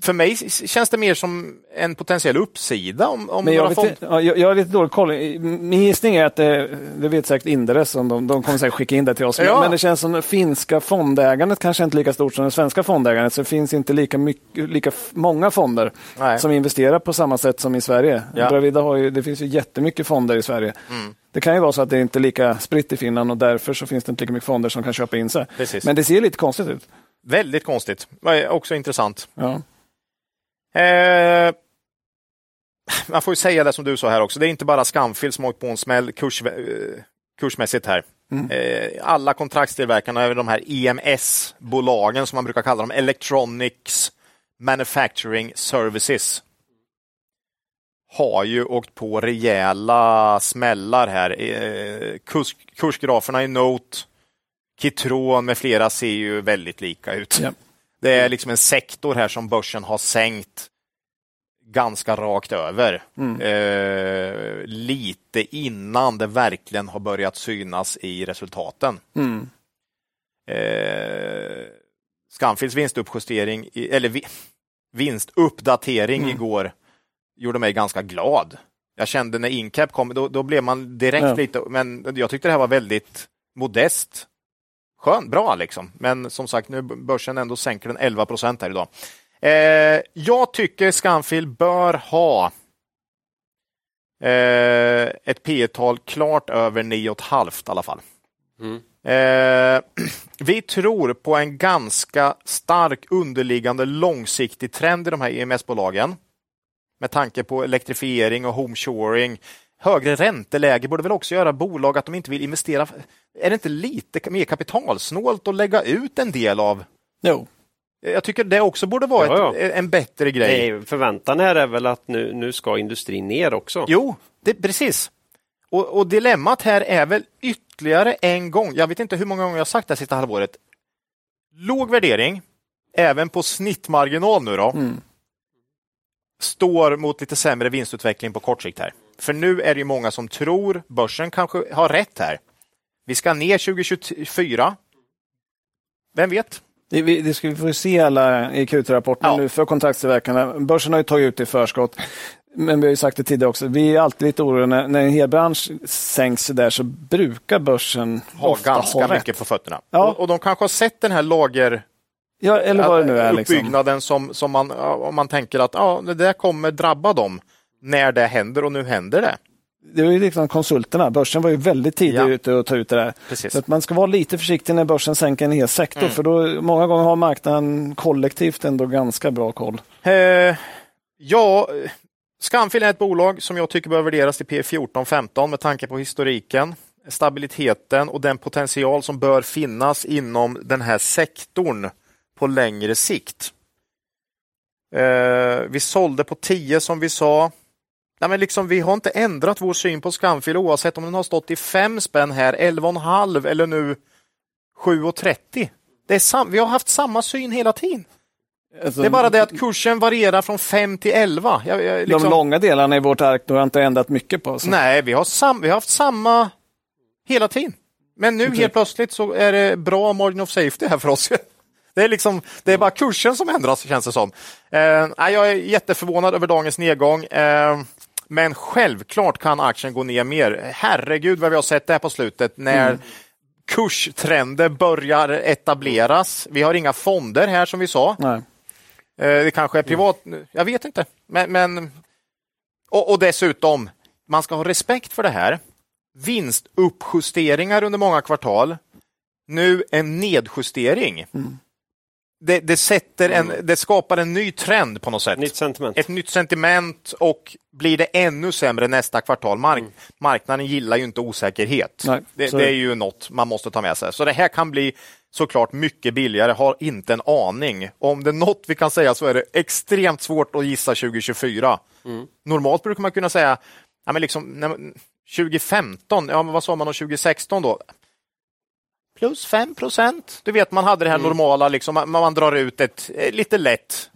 För mig känns det mer som en potentiell uppsida om, om men jag, vet, ja, jag, jag har lite dålig koll. Min gissning är att det, det vet säkert Inderes, om de, de kommer säkert skicka in det till oss. Men- Ja. Men det känns som det finska fondägandet kanske inte är lika stort som det svenska fondägandet. Så det finns inte lika, mycket, lika många fonder Nej. som investerar på samma sätt som i Sverige. Ja. Bravida har ju, det finns ju jättemycket fonder i Sverige. Mm. Det kan ju vara så att det inte är lika spritt i Finland och därför så finns det inte lika mycket fonder som kan köpa in sig. Precis. Men det ser lite konstigt ut. Väldigt konstigt. Också intressant. Ja. Eh, man får ju säga det som du sa här också. Det är inte bara Skamfil som har åkt på en smäll kurs, eh, kursmässigt här. Eh, alla kontraktstillverkarna, även de här EMS-bolagen som man brukar kalla dem, Electronics Manufacturing Services, har ju åkt på rejäla smällar här. Eh, kurs, kursgraferna i Note, Kitron med flera ser ju väldigt lika ut. Ja. Det är liksom en sektor här som börsen har sänkt ganska rakt över. Mm. Eh, lite innan det verkligen har börjat synas i resultaten. Mm. Eh, Scanfils vinstuppjustering, eller vi, vinstuppdatering Mm. igår gjorde mig ganska glad. Jag kände när Incap kom, då, då blev man direkt Ja. lite, men jag tyckte det här var väldigt modest. Skön, bra liksom. Men som sagt, nu börsen ändå sänker den 11 procent här idag. Eh, jag tycker Scanfil bör ha eh, ett P tal klart över 9,5 i alla fall. Mm. Eh, (clears throat) vi tror på en ganska stark underliggande långsiktig trend i de här EMS-bolagen. Med tanke på elektrifiering och homeshoring. Högre ränteläge borde väl också göra bolag att de inte vill investera. Är det inte lite mer kapitalsnålt att lägga ut en del av? Jo, Jag tycker det också borde vara Ja, ett, en bättre grej. Nej, förväntan här är väl att nu, nu ska industrin ner också. Jo, det, precis. Och, och dilemmat här är väl ytterligare en gång, jag vet inte hur många gånger jag har sagt det här sista halvåret. Låg värdering, även på snittmarginal nu då, Mm. står står mot lite sämre vinstutveckling på kort sikt här. För nu är det ju många som tror, börsen kanske har rätt här. Vi ska ner 2024. Vem vet? Det, ska vi få se alla i Q3-rapporten Ja. nu för kontraktstillverkarna. Börsen har ju tagit ut det i förskott. Men vi har ju sagt det tidigare också, vi är alltid lite oroliga när, när en hel bransch sänks där så brukar börsen ofta ganska ha mycket på fötterna. Ja. Och, och de kanske har sett den här lager Ja, eller vad det nu är. Liksom. uppbyggnaden som, som man, om man tänker att ja, det där kommer drabba dem när det händer och nu händer det. det var ju liksom konsulterna. Börsen var ju väldigt tidigt Ja. ute att ta ut det där. Precis. Så att man ska vara lite försiktig när börsen sänker en hel sektor. Mm. För då, många gånger har marknaden kollektivt ändå ganska bra koll. Eh, ja, Scanfil är ett bolag som jag tycker bör värderas till P 14-15 med tanke på historiken, stabiliteten och den potential som bör finnas inom den här sektorn på längre sikt. Eh, vi sålde på 10 som vi sa. Nej, men liksom, vi har inte ändrat vår syn på Scanfil oavsett om den har stått i 5 spänn här, 11,5 eller nu 7,30. Det är sam- vi har haft samma syn hela tiden. Alltså, Det är bara det att kursen varierar från 5 till 11. Jag, jag, liksom, De långa delarna i vårt ark har inte ändrat mycket på. Så. Nej, vi har, sam, vi har haft samma hela tiden. Men nu helt plötsligt så är det bra margin of safety här för oss. (laughs) Det är, liksom, det är bara kursen som ändras känns det som. Eh, jag är jätteförvånad över dagens nedgång. Eh, men självklart kan aktien gå ner mer. Herregud vad vi har sett det här på slutet när kurstrender börjar etableras. Vi har inga fonder här som vi sa. Nej. Eh, Det kanske är privat, jag vet inte. Men, men, och, och dessutom, man ska ha respekt för det här. Vinstuppjusteringar under många kvartal. Nu en nedjustering. Det, det, sätter en, det skapar en ny trend på något sätt. Nytt sentiment. Ett nytt sentiment och blir det ännu sämre nästa kvartal. Mark Marknaden gillar ju inte osäkerhet. Nej, det, det är ju något man måste ta med sig. Så det här kan bli såklart mycket billigare, har inte en aning. Om det är något vi kan säga så är det extremt svårt att gissa 2024. Normalt brukar man kunna säga, ja, men liksom, när man- 2015, ja, men vad sa man om 2016 då? Plus 5 procent. Du vet, man hade det här normala, liksom, man, man drar ut ett eh, lite lätt.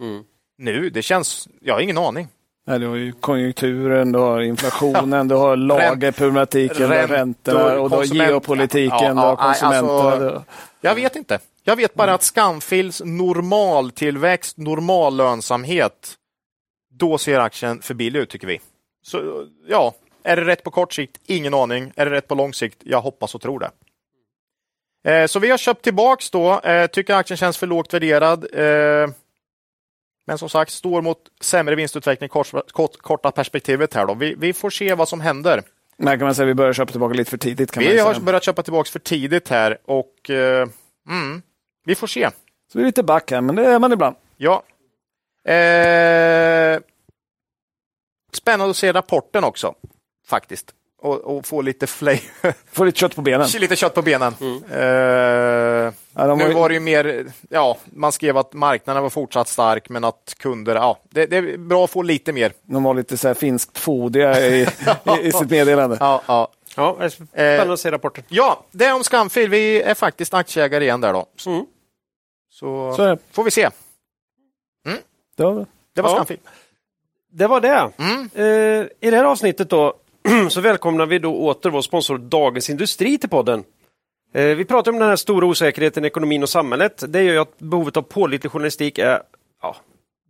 Nu, det känns, jag har ingen aning. Nej, du har ju konjunkturen, du har inflationen, du har lagerproblematiken, du har Räntor, räntorna och du har geopolitiken, Ja, du har ja, nej, konsumenterna. alltså- du- Jag vet inte. Jag vet bara att Scanfils normaltillväxt, normal lönsamhet, då ser aktien för billig ut tycker vi. Så ja, är det rätt på kort sikt? Ingen aning. Är det rätt på lång sikt? Jag hoppas och tror det. Eh, Så vi har köpt tillbaks då, eh, tycker aktien känns för lågt värderad. Eh, Men som sagt, står mot sämre vinstutveckling kort, kort, korta perspektivet här då. Vi, vi får se vad som händer. Men kan man säga att vi börjar köpa tillbaka lite för tidigt. Kan Vi har börjat köpa tillbaks för tidigt här och eh, mm, vi får se. Så vi är lite back här, men det är man ibland. Ja. Eh, spännande att se rapporten också, faktiskt. Och, och få lite flavor, (laughs) Får lite kött på benen. lite kött på benen. Eh, Ja, de nu var ju- var det ju mer, ja, man skrev att marknaden var fortsatt stark, men att kunder, ja, det, det är bra att få lite mer. De var lite så här finskt fodiga i, i, i sitt meddelande. (laughs) Ja, ja. Ja, det är spännande att se rapporten. ja det är om Skamfil. Vi är faktiskt aktieägare igen där då. Mm. Så, Så får vi se. Det var, Det var Ja. Skamfil. Det var det. Mm. Eh, I det här avsnittet då (clears throat) så välkomnar vi då åter vår sponsor Dagens Industri till podden. Eh, vi pratar om den här stora osäkerheten i ekonomin och samhället. Det gör ju att behovet av pålitlig journalistik är, ja,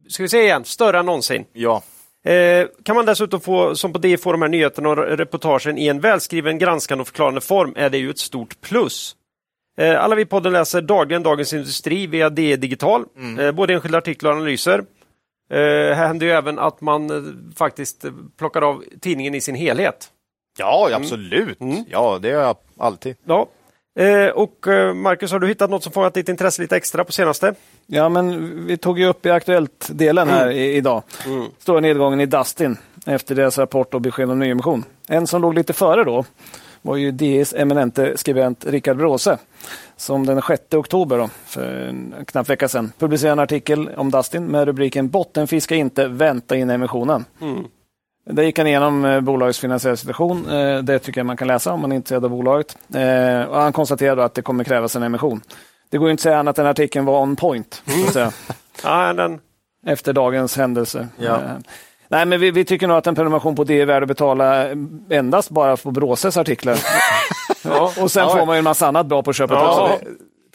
ska vi säga igen, större än någonsin. Ja. Eh, kan man dessutom få, som på det, få de här nyheterna och reportagen i en välskriven, granskande och förklarande form är det ju ett stort plus. Eh, alla vi i podden läser dagligen Dagens Industri via DE Digital, eh, både enskilda artiklar och analyser. Eh, här händer ju även att man eh, faktiskt plockar av tidningen i sin helhet. Ja, absolut. Mm. Ja, det gör jag alltid. Ja. Eh, och eh, Marcus, har du hittat något som fångat ditt intresse lite extra på senaste? ja, men vi tog ju upp i Aktuellt-delen här i, idag. Stora nedgången i Dustin efter deras rapport och besked om nyemission. En som låg lite före då var ju DIs eminente skribent Rickard Bråse som den 6 oktober, då, för en knapp vecka sedan, publicerade en artikel om Dustin med rubriken Bottenfiska inte, vänta in emissionen. Där gick han igenom eh, bolagets finansiella situation. Eh, det tycker jag man kan läsa om man är intresserad av bolaget. Eh, och han konstaterade att det kommer krävas en emission. Det går ju inte att säga annat än att artikeln var on point. säga, (laughs) Ja, den, efter dagens händelse. Ja. Eh, nej, men vi, vi tycker nog att en prenumeration på det är värd att betala endast bara på Bråses artiklar. (laughs) och sen Ja. får man ju en massa annat bra på köpet Ja. också.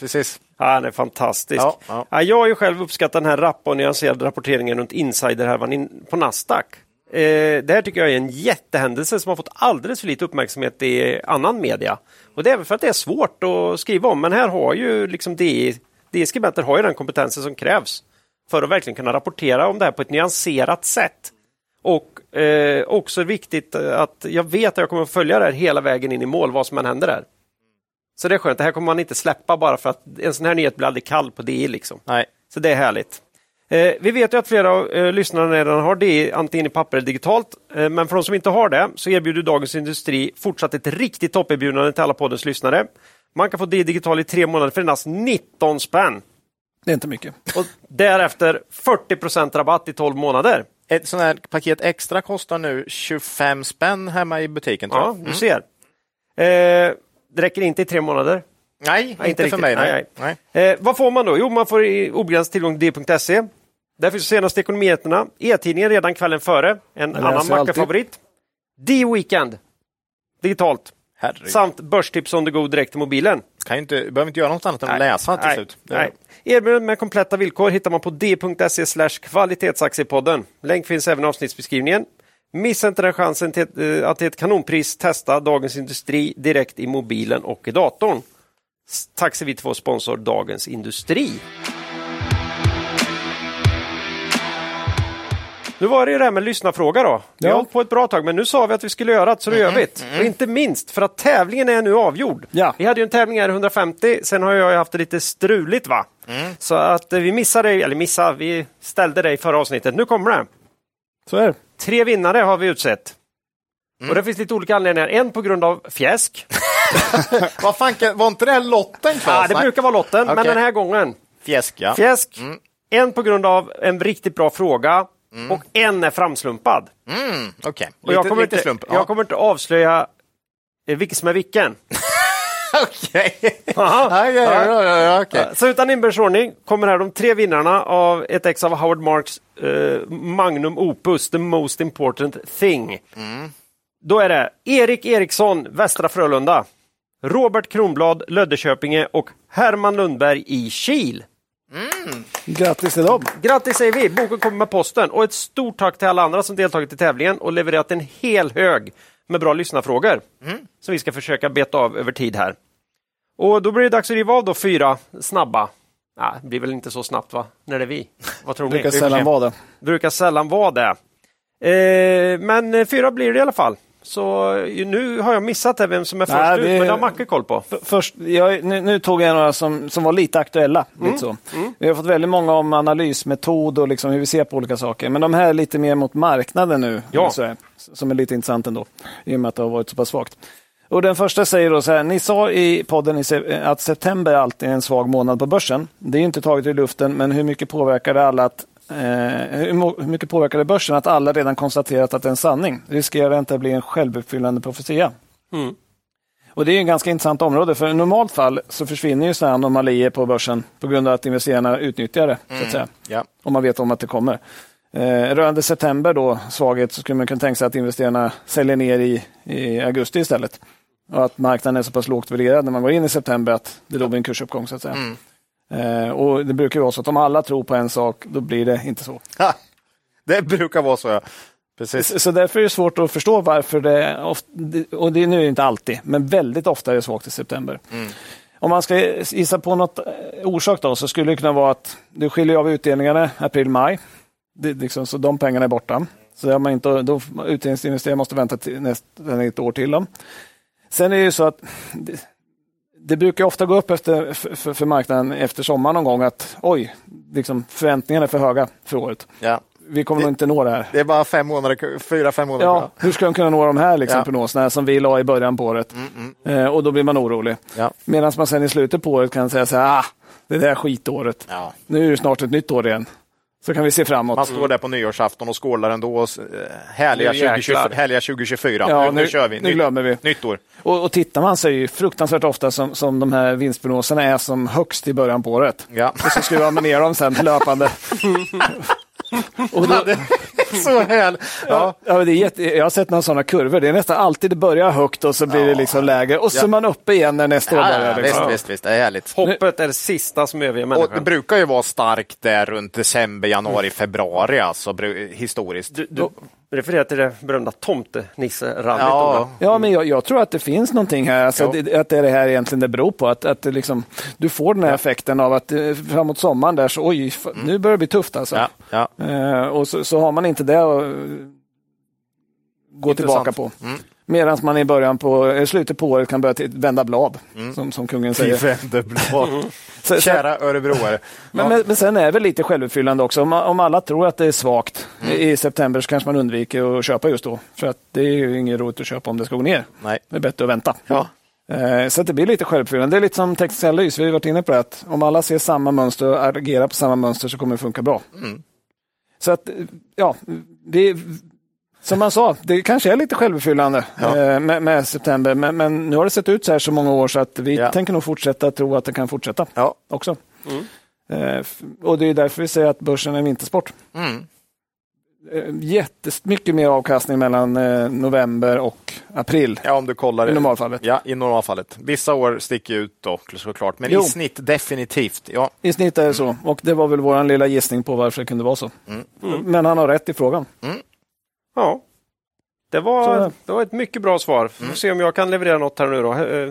Precis. ja, den är fantastisk. Ja, ja. Ja, jag har ju själv uppskattat den här rappa och nyanserade rapporteringen runt insiderhärvan in- på Nasdaq. Eh, det här tycker jag är en jättehändelse som har fått alldeles för lite uppmärksamhet i annan media. Och det är väl för att det är svårt att skriva om, men här har ju liksom DI, DI-skribenter har ju den kompetensen som krävs för att verkligen kunna rapportera om det här på ett nyanserat sätt. Och eh, också viktigt att jag vet att jag kommer att följa det här hela vägen in i mål, vad som än händer där. Så det är skönt, det här kommer man inte släppa bara för att en sån här nyhet blir aldrig kall på DI. Liksom. Nej. Så det är härligt. Eh, vi vet ju att flera av eh, lyssnarna redan har DI antingen i papper eller digitalt. Eh, men för de som inte har det så erbjuder Dagens Industri fortsatt ett riktigt topperbjudande till alla poddens lyssnare. Man kan få DI digital i tre månader för endast 19 spänn. Det är inte mycket. Och därefter 40% rabatt i 12 månader. Ett sånt här paket extra kostar nu 25 spänn hemma i butiken. Tror Ja, jag. du Mm. ser. Eh, det räcker inte i tre månader. Nej, Nej, inte, inte för mig. Nej. Nej, Nej. Eh, vad får man då? Jo, man får obegränsad tillgång till d.se. Där finns de senaste ekonominyheterna. E-tidningen redan kvällen före. En Jag annan mackafavorit. D-Weekend. Digitalt. Herregud. Samt börstips on the go direkt till mobilen. Kan inte, behöver inte göra något annat än att läsa till nej, slut. Nej. Erbjudandet med kompletta villkor hittar man på d.se slash kvalitetsaktiepodden. Länk finns även i avsnittsbeskrivningen. Missa inte den chansen till eh, att till ett kanonpris testa Dagens Industri direkt i mobilen och i datorn. Tack så vi till vår sponsor Dagens Industri. Nu var det ju det här med lyssnarfråga då. Vi har Ja. hållit på ett bra tag, men nu sa vi att vi skulle göra det, så då gör vi det. Och inte minst för att tävlingen är nu avgjord. Ja. Vi hade ju en tävling här 150, sen har jag haft det lite struligt va. Så att eh, vi missade, eller missade, vi ställde det i förra avsnittet. Nu kommer det. Så är det. Tre vinnare har vi utsett. Och det finns lite olika anledningar. En på grund av fjäsk. (laughs) Vad fan, kan- var inte det här lotten? Ja, det brukar vara lotten, men Okej. den här gången Fjäsk, ja. fjäsk. En på grund av en riktigt bra fråga och en är framslumpad. Mm, Okej, Och jag, lite, kommer lite inte, slump. jag kommer inte avslöja eh, vilken som är vilken. (laughs) Okej. Ja, ja, ja. Så utan inbördes kommer här de tre vinnarna av ett ex av Howard Marks eh, Magnum Opus, The Most Important Thing. Då är det Erik Eriksson, Västra Frölunda. Robert Kronblad, Löddeköpinge och Herman Lundberg i Kil. Grattis till dem. Grattis säger vi! Boken kommer med posten och ett stort tack till alla andra som deltagit i tävlingen och levererat en hel hög med bra lyssnarfrågor som vi ska försöka beta av över tid här. Och då blir det dags att riva av då fyra snabba. Nej, det blir väl inte så snabbt va? När det är vi? Vad tror Det brukar ni? sällan vara det. brukar sällan vara det. Eh, men eh, fyra blir det i alla fall. Så nu har jag missat det, vem som är först Nej, ut, men det har Macke koll på. Först, jag, nu, nu tog jag några som, som var lite aktuella. Mm. Lite så. Vi har fått väldigt många om analysmetod och liksom hur vi ser på olika saker. Men de här är lite mer mot marknaden nu. Ja. Så här, som är lite intressant ändå. I och med att det har varit så pass svagt. Och den första säger då så här. Ni sa i podden att september alltid är en svag månad på börsen. Det är inte taget i luften, men hur mycket påverkar det alla att hur mo- hur mycket påverkar det börsen att alla redan konstaterat att det är en sanning? Riskerar det inte att bli en självuppfyllande profetia? Mm. Och Det är en ganska intressant område, för i normalt fall så försvinner ju sådana anomalier på börsen på grund av att investerarna utnyttjar det. Så att säga, Ja. om man vet om att det kommer. Eh, rörande september då, svaghet, så skulle man kunna tänka sig att investerarna säljer ner i, i augusti istället. Och att marknaden är så pass lågt värderad när man går in i september att det då blir en kursuppgång. så att säga. Eh, och Det brukar vara så att om alla tror på en sak, då blir det inte så. (laughs) Ha, det brukar vara så, ja. Precis. Så därför är det svårt att förstå varför det, och det är nu inte alltid, men väldigt ofta är det svagt i september. Om man ska gissa på något eh, orsak då, så skulle det kunna vara att du skiljer av utdelningarna april-maj. Liksom, så de pengarna är borta. Så där man inte, då, utdelningsinvesterare måste vänta till nästan ett år till. Dem. Sen är det ju så att det, det brukar ofta gå upp efter, för, för, marknaden efter sommaren någon gång att oj, liksom, förväntningarna är för höga för året. Ja. Vi kommer nog inte nå det här. Det är bara fem månader, fyra, fem månader Ja, hur ska de kunna nå de här liksom, Ja. prognoserna som vi la i början på året? Eh, och då blir man orolig. Ja. Medan man sen i slutet på året kan säga så här, ah, det där är skitåret. Ja. Nu är det snart ett nytt år igen. Så kan vi se framåt. Man står där på nyårsafton och skålar ändå. Och, eh, härliga, Nu jäklar. 2024, härliga 2024. Ja, nu, nu, nu- kör vi. nu glömmer vi. Nytt år. Och, och tittar man så är det fruktansvärt ofta som, som de här vinstprognoserna är som högst i början på året. Ja. Och så skruvar man ner dem sen löpande. (laughs) och då, (laughs) så härligt. Ja. Ja, det är jätte, jag har sett några sådana kurvor. Det är nästan alltid det börjar högt och så blir det liksom lägre och så Ja. är man uppe igen när nästa år Ja, börjar. ja, visst, Liksom. visst, visst, det är härligt. Hoppet är det sista som överger Och det människan. brukar ju vara starkt där runt december, januari, februari alltså, historiskt. Du, du refererar till det berömda tomtenisse-rallyt. Ja. Ja, men jag, jag tror att det finns någonting här. Alltså, det, att det är det här egentligen det beror på. Att, att det liksom, du får den här effekten av att eh, framåt sommaren där så oj, f- nu börjar det bli tufft alltså. Ja, ja. Eh, och så, så har man inte det och, gå tillbaka på. Mm. Medan man i början på, eh, slutet på året kan börja vända blad, Mm. som, som kungen säger. vänder blad. (laughs) Så, Kära örebroare. men, men, men sen är det väl lite självuppfyllande också. Om, om alla tror att det är svagt Mm. i september så kanske man undviker att köpa just då. För att det är ju inget roligt att köpa om det ska gå ner. Nej. Det är bättre att vänta. Ja. Eh, Så det blir lite självuppfyllande. Det är lite som teknisk analys. Vi har varit inne på det. Att om alla ser samma mönster och agerar på samma mönster så kommer det funka bra. Mm. Så att, ja, vi, som man sa, det kanske är lite självuppfyllande Ja. eh, med, med september. Men, men nu har det sett ut så här så många år så att vi Ja. tänker nog fortsätta tro att det kan fortsätta Ja. också. Eh, f- Och det är därför vi säger att börsen är en vintersport. Mm. Eh, Jättemycket mer avkastning mellan eh, november och april ja, om du kollar. i normalfallet. Ja, i normalfallet. Vissa år sticker ut då såklart, men Jo. i snitt definitivt. Ja. I snitt är det så. Och det var väl vår lilla gissning på varför det kunde vara så. Men han har rätt i frågan. Ja. Det var, det. var ett mycket bra svar. Vi får se om jag kan leverera något här nu då. Eh,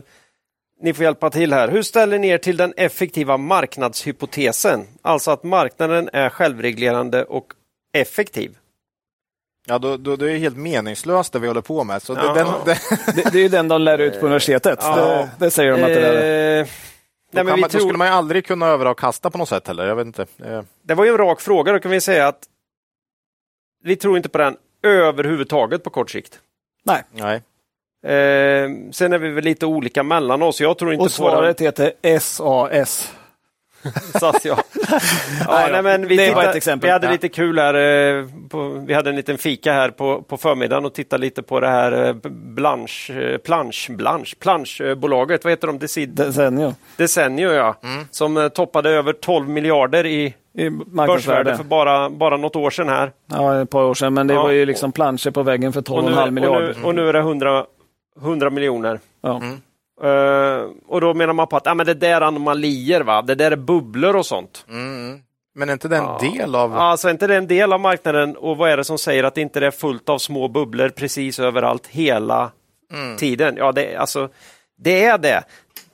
Ni får hjälpa till här. Hur ställer ni er till den effektiva marknadshypotesen? Alltså att marknaden är självreglerande och effektiv. Ja, då, då, det är helt meningslöst det vi håller på med. Så det, Ja. den, det, (laughs) Det, det är ju den de lär ut på universitetet. Ja. Det, det säger de att det är. Eh, då, nej, men kan vi man, då tror, skulle man ju aldrig kunna överavkasta på något sätt heller. Jag vet inte. Eh, Det var ju en rak fråga. Då kan vi säga att vi tror inte på den överhuvudtaget på kort sikt. Nej. nej. Eh, sen är vi väl lite olika mellan oss. Jag tror inte Och på svaret heter (laughs) SAS. att jag... (laughs) ja, Nej, men vi, det tittar- ett exempel. vi hade Ja. lite kul här. Eh, på, vi hade en liten fika här på, på förmiddagen och tittade lite på det här eh, Blanche, eh, Planche, Blanche. Vad heter de? Decid, Decennium. Decennio, ja. Som eh, toppade över 12 miljarder I börsvärde för bara, bara något år sedan här. Ja, ett par år sedan. Men det Ja. var ju liksom planscher på väggen för Och nu, 12,5 och, miljarder. nu, och nu är det 100, 100 miljoner. Ja. Eh, och då menar man på att ah, men det där är anomalier, va? det där är bubblor och sånt. Mm. Men är inte det en Ja. del av... Alltså inte det en del av marknaden och vad är det som säger att inte det är fullt av små bubblor precis överallt hela tiden? Ja, det, alltså, det är det.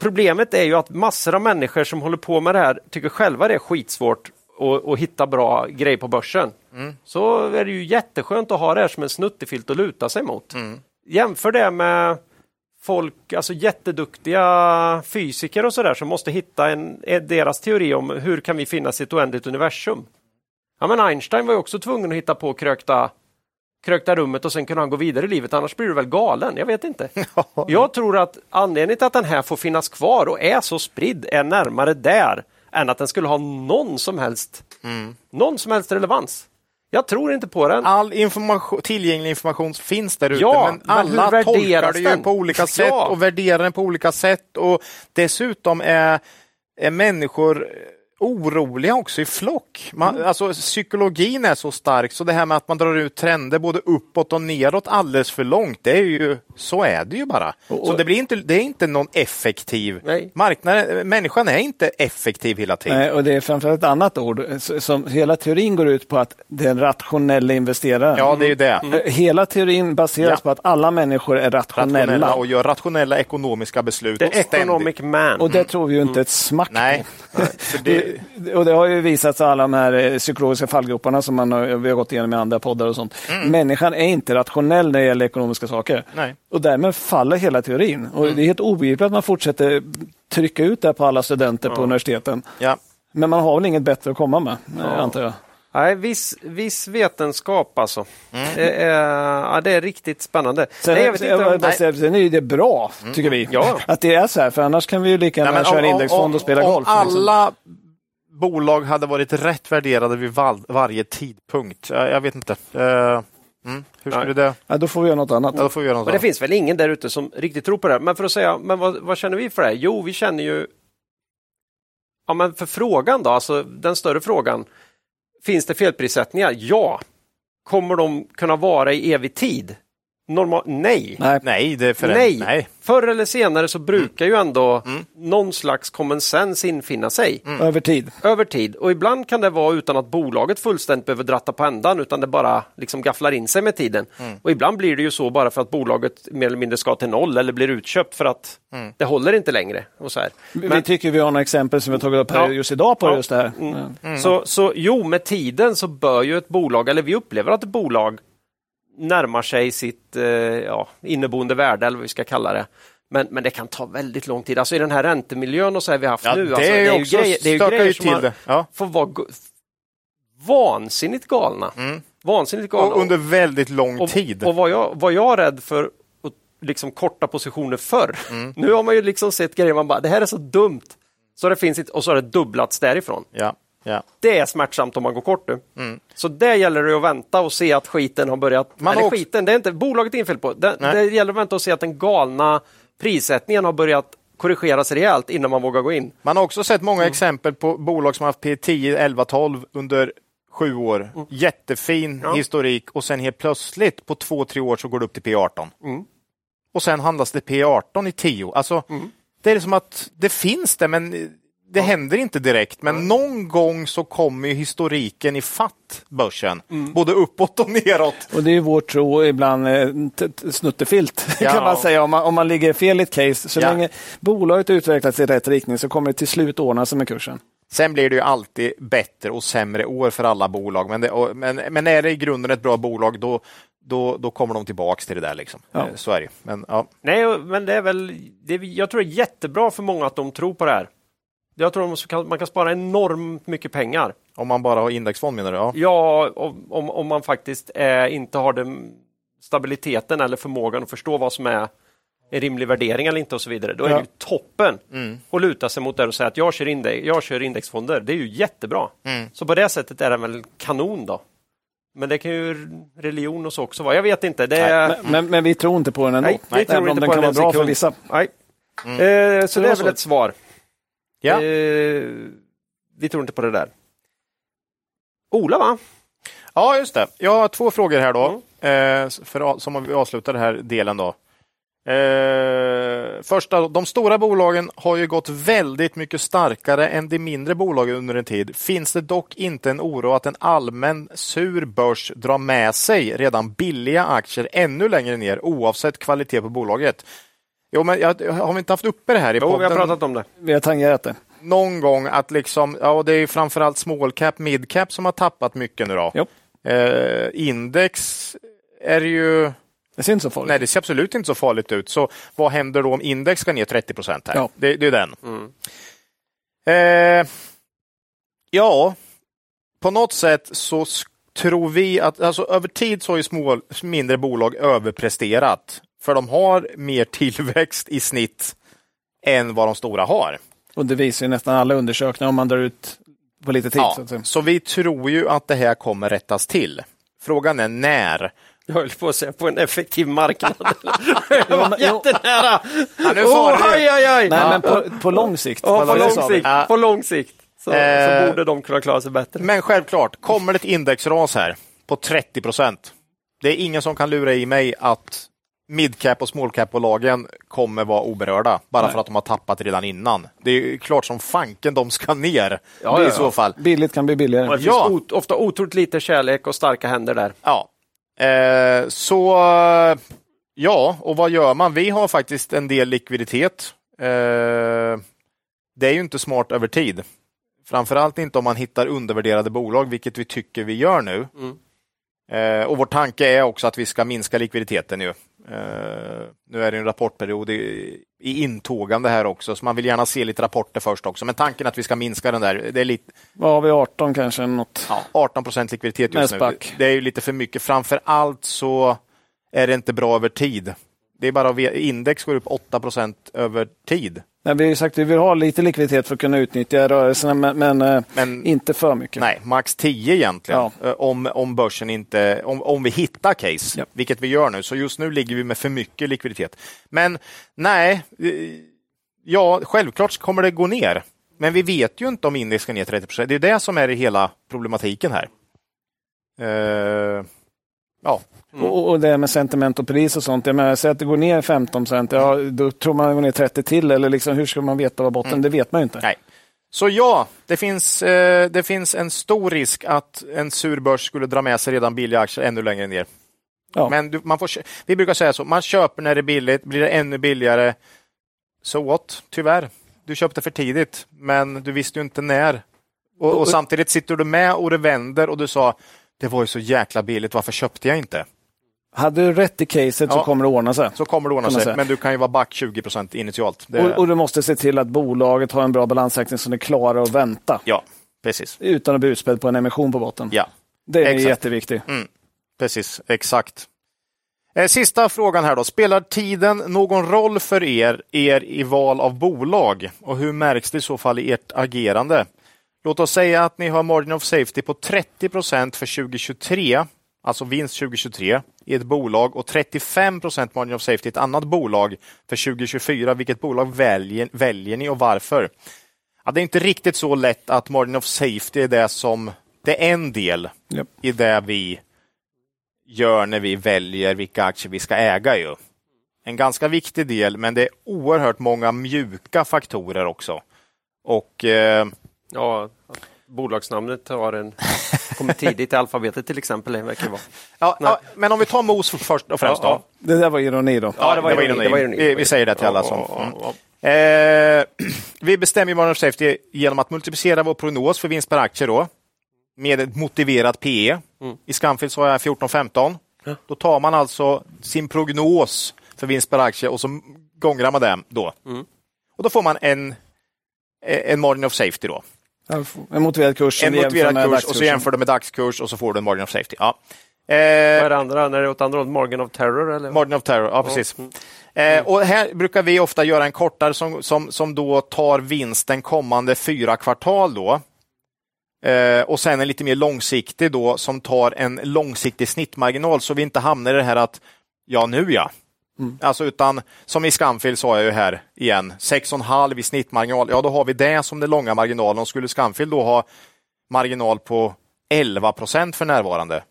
Problemet är ju att massor av människor som håller på med det här tycker själva det är skitsvårt att, att hitta bra grejer på börsen. Så är det ju jätteskönt att ha det här som en snuttefilt att luta sig mot. Jämför det med folk, alltså jätteduktiga fysiker och sådär som måste hitta en, en, deras teori om hur kan vi finnas i ett oändligt universum. Ja, men Einstein var ju också tvungen att hitta på krökta, krökta rummet och sen kunde han gå vidare i livet, annars blir du väl galen? Jag vet inte. (laughs) Jag tror att anledningen till att den här får finnas kvar och är så spridd är närmare där än att den skulle ha någon som helst, någon som helst relevans. Jag tror inte på den. All information, tillgänglig information finns där ute, Ja, men men alla värderas tolkar det på olika (laughs) sätt Ja. och värderar den på olika sätt. Och dessutom är, är människor oroliga också i flock. Man, Mm. alltså, psykologin är så stark så det här med att man drar ut trender både uppåt och neråt alldeles för långt, det är ju, så är det ju bara. Så det, blir inte, det är inte någon effektiv Nej. marknad. Människan är inte effektiv hela tiden. Nej, och det är framförallt ett annat ord. Som hela teorin går ut på att det är en rationell investerare. Ja, det är ju det. Eh, Hela teorin baseras Ja. på att alla människor är rationella. Rationella och gör rationella ekonomiska beslut. The och economic man. Och det tror vi ju inte ett smack Nej. (laughs) på. För det, Och det har ju visats alla de här eh, psykologiska fallgroparna som man har, vi har gått igenom i andra poddar och sånt. Människan är inte rationell när det gäller ekonomiska saker. Nej. Och därmed faller hela teorin. Och Det är helt obegripligt att man fortsätter trycka ut det på alla studenter på universiteten. ja. Men man har väl inget bättre att komma med, eh, antar jag. Nej, viss, viss vetenskap alltså. Det, är, ja, det är riktigt spännande. Sen, Nej, jag vet jag inte om, säga, sen är det bra, tycker vi. Ja. Att det är så här, för annars kan vi ju lika gärna köra om- indexfond och spela om golf. liksom. Bolag hade varit rätt värderade vid val, varje tidpunkt. Jag, jag vet inte. Eh, mm, hur skulle det... Ja, då får vi göra något annat. Ja, då får vi göra något men det annat. finns väl ingen där ute som riktigt tror på det. här. Men för att säga, men vad, vad känner vi för det? här? Jo, vi känner ju... Ja, men för frågan då, alltså den större frågan. Finns det felprissättningar? Ja. Kommer de kunna vara i evig tid? Normal, nej. Nej. Nej, det är för Nej. nej. Förr eller senare så brukar ju ändå någon slags common sense infinna sig. Över tid. över tid. Och ibland kan det vara utan att bolaget fullständigt behöver dratta på ändan utan det bara liksom gafflar in sig med tiden. Och ibland blir det ju så bara för att bolaget mer eller mindre ska till noll eller blir utköpt för att det håller inte längre. Och så här. Vi- vi tycker vi har några exempel som vi tagit upp här Ja. just idag på Ja. just det här. Så, så jo, med tiden så bör ju ett bolag, eller vi upplever att ett bolag närmar sig sitt eh, ja, inneboende värde eller vad vi ska kalla det. Men, men det kan ta väldigt lång tid. Alltså i den här räntemiljön och så här vi haft Ja, nu. det alltså, är ju också- grejer, det är ju grejer som till man det. Ja. får vara vansinnigt galna. Vansinnigt galna. Och under väldigt lång och, tid. Och var jag, var jag rädd för att liksom korta positioner förr. Mm. Nu har man ju liksom sett grejer man bara, det här är så dumt. Så det finns inte, och så har det dubblats därifrån. Ja, ja. Det är smärtsamt om man går kort nu. Mm. Så där gäller det att vänta och se att skiten har börjat... Man eller också- skiten, det är inte bolaget är fel på. Det, det gäller att vänta och se att den galna prissättningen har börjat korrigeras rejält innan man vågar gå in. Man har också sett många Mm. exempel på bolag som haft P10, 11, 12 under sju år. Jättefin Mm. Ja. historik och sen helt plötsligt på två, tre år så går det upp till P18. Mm. Och sen handlas det P18 i 10. Alltså, Det är som att det finns det, men det händer inte direkt. Men någon gång så kommer ju historiken i fatt börsen. Mm. Både uppåt och neråt. Och det är vår tro ibland eh, snuttefilt Ja. (laughs) kan man säga om man, om man ligger fel i ett case. Så Ja. länge bolaget utvecklas i rätt riktning så kommer det till slut ordna sig med kursen. Sen blir det ju alltid bättre och sämre år för alla bolag. Men, det, och, men, men är det i grunden ett bra bolag, då, då, då kommer de tillbaks till det där. Liksom. Ja. Eh, Så är det. Men, ja. Nej, men det är väl... Det, jag tror det är jättebra för många att de tror på det här. Jag tror att man kan spara enormt mycket pengar. Om man bara har indexfond menar du? Ja. Ja, om, om, om man faktiskt eh, inte har den stabiliteten eller förmågan att förstå vad som är en rimlig värdering eller inte och så vidare. Då är Ja. det ju toppen att luta sig mot det och säga att jag kör, index, jag kör indexfonder. Det är ju jättebra. Så på det sättet är den väl kanon då. Men det kan ju religion och så också vara. Jag vet inte. Det är... Men, men, men vi tror inte på den ändå. Nej, vi tror Även om inte den på kan den vara bra för vissa. Nej. Mm. Eh, så Det det var är väl så. ett svar. Ja. Eh, vi tror inte på det där. Ola va? ja, just det. Jag har två frågor här då. Eh, för, som vi avslutar den här delen då. Eh, första, de stora bolagen har ju gått väldigt mycket starkare än de mindre bolagen under en tid. Finns det dock inte en oro att en allmän sur börs drar med sig redan billiga aktier ännu längre ner oavsett kvalitet på bolaget? Jo, men jag, har vi inte haft uppe det här i Jo, vi podden? har pratat om det. Vi har tangerat det. någon gång att liksom, ja och det är framförallt small cap, mid cap som har tappat mycket nu då. Jo. Eh, index är ju, Det ser inte så farligt nej det ser absolut inte så farligt ut. Så vad händer då om index ska ner 30 procent här? Ja. Det, det är den. Mm. Eh, ja, på något sätt så tror vi att alltså, över tid så har ju små, mindre bolag överpresterat. För de har mer tillväxt i snitt än vad de stora har. Och det visar ju nästan alla undersökningar om man drar ut på lite tid. Ja, Så att säga. så vi tror ju att det här kommer rättas till. Frågan är när. Jag höll på att säga på en effektiv marknad. (laughs) jag var jättenära! Ja, nu Åh, sa du. aj, aj, aj! Nej, Ja. men på, på lång sikt. Ja, på, lång sikt, Ja. på lång sikt så, Eh. så borde de kunna klara sig bättre. Men självklart, kommer det ett indexras här på 30 procent. Det är ingen som kan lura i mig att midcap och smallcap-bolagen kommer vara oberörda bara Nej. för att de har tappat redan innan. Det är ju klart som fanken de ska ner Ja, i ja, så ja. fall. Billigt kan bli billigare. Och det Ja. finns ot- ofta otroligt lite kärlek och starka händer där. Ja, eh, så ja, och vad gör man? Vi har faktiskt en del likviditet. Eh, det är ju inte smart över tid. Framförallt inte om man hittar undervärderade bolag, vilket vi tycker vi gör nu. Mm. Eh, och vår tanke är också att vi ska minska likviditeten nu. Eh, nu är det en rapportperiod i, i intågande här också, så man vill gärna se lite rapporter först också. Men tanken att vi ska minska den där. Det är lite, Vad har vi, 18 kanske? Något. Ja, 18 procent likviditet just Med nu. Det är ju lite för mycket. Framför allt så är det inte bra över tid. Det är bara att index går upp 8 procent över tid. Nej, vi har ju sagt att vi vill ha lite likviditet för att kunna utnyttja rörelserna, men, men, eh, Men inte för mycket. nej, max 10 egentligen. Ja. Eh, Om, om börsen inte, om, om vi hittar case, Ja. vilket vi gör nu. Så just nu ligger vi med för mycket likviditet. Men nej, eh, ja, självklart kommer det gå ner. Men vi vet ju inte om index ska ner 30 procent. Det är det som är hela problematiken här. Eh, ja, Och, och det med sentiment och pris och sånt. Jag menar, säg att det går ner 15 procent, ja, då tror man det går ner 30 till. Eller liksom, hur ska man veta vad botten Det vet man ju inte. Nej. Så ja, det finns, eh, det finns en stor risk att en sur börs skulle dra med sig redan billiga aktier ännu längre ner. Ja. Men du, man får, vi brukar säga så, man köper när det är billigt, blir det ännu billigare, so what? Tyvärr. Du köpte för tidigt, men du visste ju inte när. Och, och samtidigt sitter du med och det vänder och du sa, det var ju så jäkla billigt, varför köpte jag inte? Hade du rätt i caset så Ja. kommer det ordna sig. Så kommer det ordna sig. Men du kan ju vara back 20 procent initialt. Det... Och, och du måste se till att bolaget har en bra balansräkning så ni klarar att vänta Ja, precis. utan att bli utspädd på en emission på botten. Ja, Det är exakt. jätteviktigt. precis. Exakt. Eh, Sista frågan här då. Spelar tiden någon roll för er, er i val av bolag? Och hur märks det i så fall i ert agerande? Låt oss säga att ni har margin of safety på 30 procent för 2023, alltså vinst 2023 i ett bolag och 35 procent margin of safety i ett annat bolag för 2024. Vilket bolag väljer, väljer ni och varför? Ja, det är inte riktigt så lätt att margin of safety är det som det är en del Japp. i det vi gör när vi väljer vilka aktier vi ska äga. Ju. En ganska viktig del, men det är oerhört många mjuka faktorer också. Och eh, Ja, bolagsnamnet har en, (laughs) kommer tidigt i alfabetet till exempel. Det verkar vara. ja, ja, Men om vi tar MOS först och främst. Ja, då. Det där var ironi då. Ja, det var ironi, ironi. det var ironi. Vi, vi säger det till alla som... ja, Mm. ja, Eh, (clears throat) vi bestämmer of safety genom att multiplicera vår prognos för vinst per aktie då, med ett motiverat PE. Mm. I Scanfil så har jag 14-15. Då tar man alltså sin prognos för vinst per aktie och så gångrar man den då. Mm. Och då får man en, en margin of safety då. En motiverad kurs. som En motiverad kurs och så jämför du med dagskurs och så får du en margin of safety. Ja. Vad Eh, är det andra? När det är åt andra hållet, Morgan of Terror? Eller? Margin of terror, ja precis. Mm. Eh, och här brukar vi ofta göra en kortare som, som, som då tar vinsten kommande fyra kvartal då. Eh, och sen en lite mer långsiktig då som tar en långsiktig snittmarginal så vi inte hamnar i det här att ja nu ja. Mm. Alltså utan som i Scanfil sa jag ju här igen 6,5 i snittmarginal. Ja då har vi det som den långa marginalen. Och skulle Scanfil då ha marginal på 11 procent för närvarande.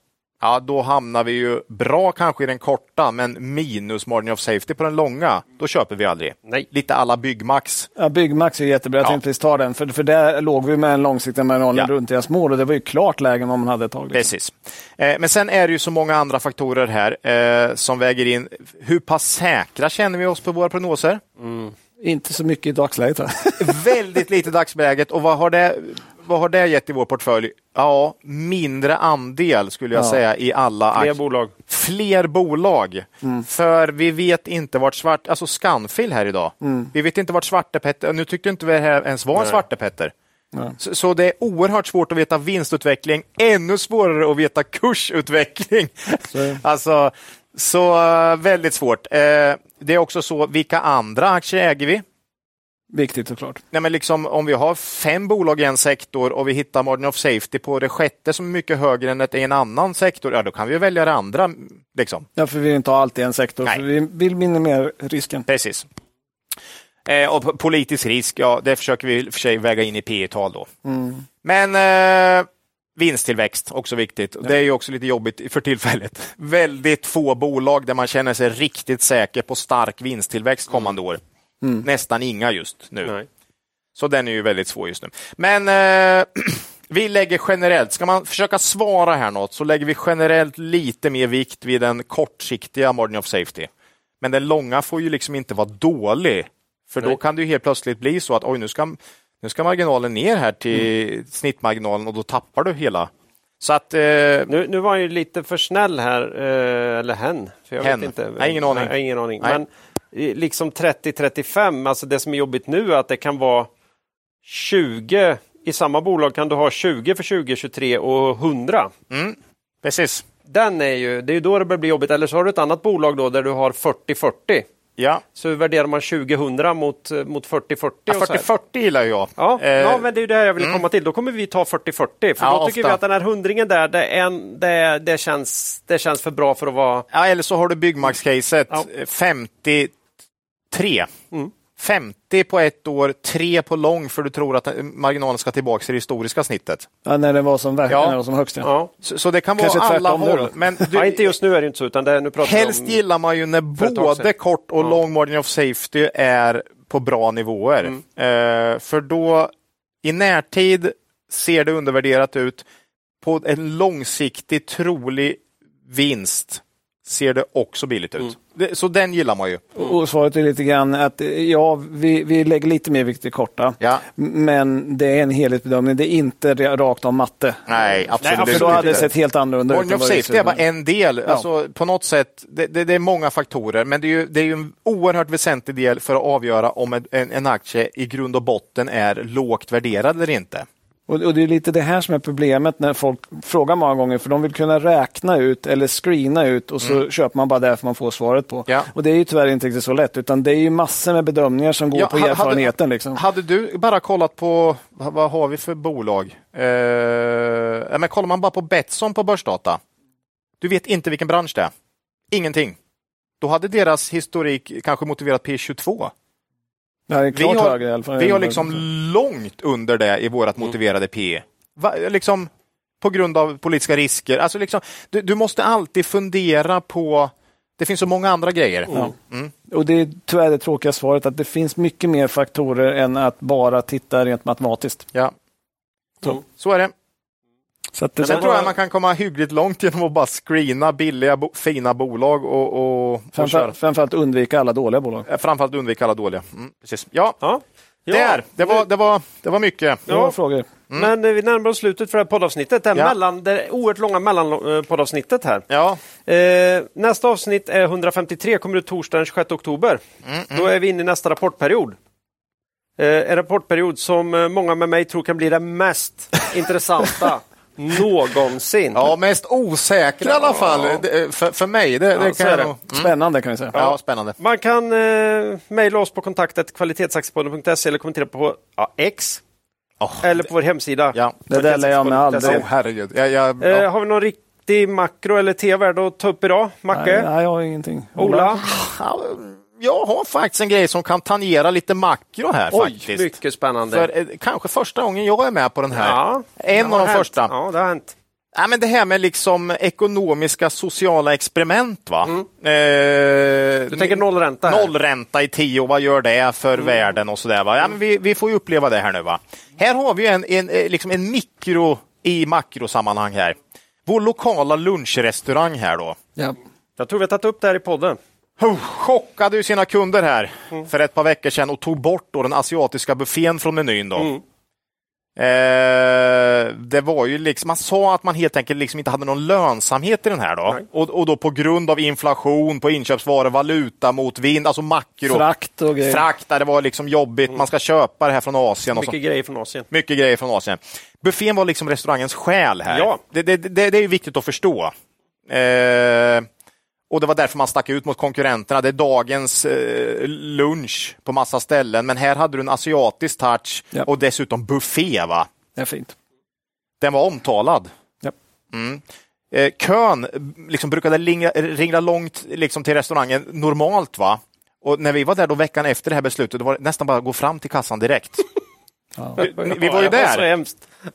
Ja, då hamnar vi ju bra kanske i den korta, men minus margin of safety på den långa. Då köper vi aldrig. Nej. Lite alla Byggmax. Ja, Byggmax är jättebra. Jag Ja. tänkte precis ta den. För, för där låg vi med en långsiktig marginal Ja. runt deras mål och det var ju klart läge än vad man hade ett tag. Liksom. Precis. Eh, men sen är det ju så många andra faktorer här eh, som väger in. Hur pass säkra känner vi oss på våra prognoser? Inte så mycket i dagsläget. Väldigt lite i dagsläget. Och vad har, det, vad har det gett i vår portfölj? Ja, mindre andel skulle jag Ja. säga i alla Fler aktier. bolag. fler bolag. För vi vet inte vart svart, alltså Scanfil här idag. Vi vet inte vart Svartepetter, nu tyckte inte vi här ens var en. Svartepetter. Så, så det är oerhört svårt att veta vinstutveckling, ännu svårare att veta kursutveckling. Så- (laughs) alltså, så eh, väldigt svårt. Eh, det är också så, vilka andra aktier äger vi? Viktigt såklart. Nej, men liksom, om vi har fem bolag i en sektor och vi hittar margin of safety på det sjätte som är mycket högre än ett i en annan sektor, ja då kan vi välja det andra. Liksom. Ja, för vi vill inte ha allt i en sektor. Nej. För vi vill minimera risken. Precis. Eh, och politisk risk, ja det försöker vi för sig väga in i P tal då. Men eh, vinsttillväxt, också viktigt. Det är ju också lite jobbigt för tillfället. (laughs) Väldigt få bolag där man känner sig riktigt säker på stark vinsttillväxt kommande år. Nästan inga just nu. Nej. Så den är ju väldigt svår just nu. Men eh, (clears throat) vi lägger generellt, ska man försöka svara här något, så lägger vi generellt lite mer vikt vid den kortsiktiga margin of safety. Men den långa får ju liksom inte vara dålig. För då Nej. kan det ju helt plötsligt bli så att oj, nu ska, nu ska marginalen ner här till snittmarginalen och då tappar du hela. Så att... Eh, Nu, nu var han ju lite för snäll här, eh, eller hen. För jag Hen. Vet inte. Nej, ingen aning. Nej, ingen aning. Nej. Men liksom 30-35, alltså det som är jobbigt nu är att det kan vara 20, i samma bolag kan du ha 20 för 2023 och 100. Mm, precis. Den är ju, det är ju då det börjar bli jobbigt, eller så har du ett annat bolag då där du har 40-40. Ja. Så hur värderar man 2000 mot, mot 4040? Ja, 4040 gillar jag. Ja, eh, ja, men det är det jag vill mm. komma till. Då kommer vi ta 4040, för ja, då tycker ofta. vi att den här hundringen där, det, en, det, det, känns, det känns för bra för att vara... Ja, eller så har du byggmax-caset, ja. 50 Tre. Mm. 50 på ett år, tre på lång för du tror att marginalen ska tillbaka till det historiska snittet. Ja, när den var som, verk- ja. var som högst. Ja. ja. Så, så, det kan Kanske vara alla håll. Men du, ja, inte just nu är det inte så. Utan det, nu helst om... gillar man ju när både kort och lång margin of safety är på bra nivåer. Mm. Uh, för då i närtid ser det undervärderat ut. På en långsiktig trolig vinst ser det också billigt ut. Mm det, så den gillar man ju. Och svaret är lite grann att eh, ja, vi, vi lägger lite mer vikt vid korta. Ja. Men det är en helhetsbedömning. Det är inte rakt av matte. Nej, absolut För då hade det sett helt annorlunda ut. Of safety är bara en del. Alltså, på något sätt, det, det, det är många faktorer, men det är, ju, det är ju en oerhört väsentlig del för att avgöra om en, en, en aktie i grund och botten är lågt värderad eller inte. Och, och Det är lite det här som är problemet när folk frågar många gånger, för de vill kunna räkna ut eller screena ut och så köper man bara det man får svaret på. Mm. Ja. Och Det är ju tyvärr inte riktigt så lätt, utan det är ju massor med bedömningar som går Ja, på ha- erfarenheten. Hade, liksom. hade du bara kollat på, vad, har vi för bolag? Eh, men kollar man bara på Betsson på börsdata, du vet inte vilken bransch det är. Ingenting. Då hade deras historik kanske motiverat P22. Är Vi har, högre vi har liksom långt under det i vårt motiverade PE. Va, liksom, på grund av politiska risker. Alltså liksom, du, du måste alltid fundera på det finns så många andra grejer. Ja. Mm. Och det är tyvärr det tråkiga svaret att det finns mycket mer faktorer än att bara titta rent matematiskt. Ja. Så. Så är det. Så att Sen tror jag man kan komma hyggligt långt genom att bara screena billiga, bo- fina bolag och, och, och köra. framför, framförallt undvika alla dåliga bolag. Eh, Framförallt undvika alla dåliga. Mm, precis. Ja, Ja. Ja, där. Det var, det, var, det var mycket. Det var Ja. frågor. Men eh, vi närmar oss slutet för det här poddavsnittet. Det, här Ja. mellan, det oerhört långa mellanpoddavsnittet här. Ja, Eh, nästa avsnitt är 153, kommer ut torsdag den 26 oktober. Då är vi inne i nästa rapportperiod. Eh, en rapportperiod som eh, många med mig tror kan bli det mest (laughs) intressanta någonsin. ja mest osäkra i alla fall. Det- För, för mig. Det, det kan det. nog- Spännande kan vi säga. Ja, spännande. Man kan eh, mejla oss på kontaktet kvalitetsaktiepodden.se eller kommentera på ja, X Oh, eller på vår hemsida. ja. Det där lär jag mig aldrig. Oh, herregud. Jag, jag, Eh, ja. har vi någon riktig makro eller tv-värde att ta upp idag? Macke? Nej, nej, jag har ingenting. Ola? Ja, Jag har faktiskt en grej som kan tangera lite makro här. Oj, faktiskt. mycket spännande. För, eh, kanske första gången jag är med på den här. ja, en av de hänt. första. Ja, det har hänt. Ja, men det här med liksom ekonomiska sociala experiment. va? Mm. Eh, Du tänker nollränta? här? Nollränta i tio, och vad gör det för världen och sådär. Va? Ja, men vi, vi får ju uppleva det här nu. va. Här har vi en, en, eh, liksom en mikro i makrosammanhang här. Vår lokala lunchrestaurang här då. Ja. Jag tror vi har tagit upp det här i podden. Oh, chockade ju sina kunder här Mm. för ett par veckor sedan och tog bort då den asiatiska buffén från menyn. Då. Mm. Eh, det var ju liksom, man sa att man helt enkelt liksom inte hade någon lönsamhet i den här. Då. Och, och då på grund av inflation på inköpsvaror, valuta mot vind, alltså makro. Frakt och grejer. Frakt, det var liksom jobbigt, man ska köpa det här från Asien. Och så. Mycket grejer från Asien. Mycket grejer från Asien. Buffén var liksom restaurangens själ här. Ja. Det, det, det, det är ju viktigt att förstå. Eh, och det var därför man stack ut mot konkurrenterna. Det är dagens eh, lunch på massa ställen, men här hade du en asiatisk touch Ja. och dessutom buffé. Va? Det är fint. Den var omtalad. Ja. Mm. Eh, kön liksom brukade ringa, ringa långt liksom, till restaurangen normalt. va? Och när vi var där då veckan efter det här beslutet, då var det nästan bara att gå fram till kassan direkt. (laughs) Ja. Vi, vi var ju det var så där.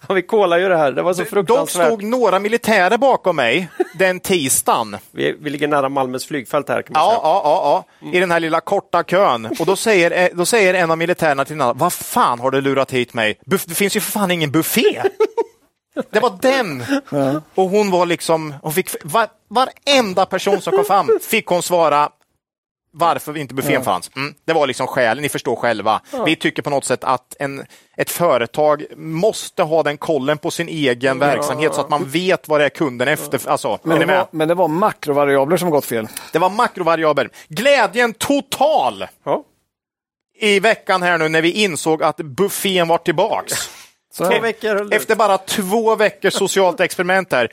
Ja, (laughs) vi kollade ju det här. Det var så Dock fruktansvärt. stod några militärer bakom mig den tisdagen. Vi, vi ligger nära Malmös flygfält här kan man Ja, säga. ja, ja, ja, i den här lilla korta kön. Och då säger, eh, då säger en av militärerna till den andra, vad fan har du lurat hit mig? Buff, det finns ju för fan ingen buffé. (laughs) Det var den. Och hon var liksom, hon fick, var, varenda person som kom fram fick hon svara varför inte buffén fanns. Mm, det var liksom skälen, ni förstår själva. Vi tycker på något sätt att en, ett företag måste ha den kollen på sin egen verksamhet så att man vet vad det är kunden efter. Alltså, Men, det var, men det var makrovariabler som gått fel. Det var makrovariabel. Glädjen total Ja. i veckan här nu när vi insåg att buffén var tillbaks. Efter bara två veckors socialt experiment här.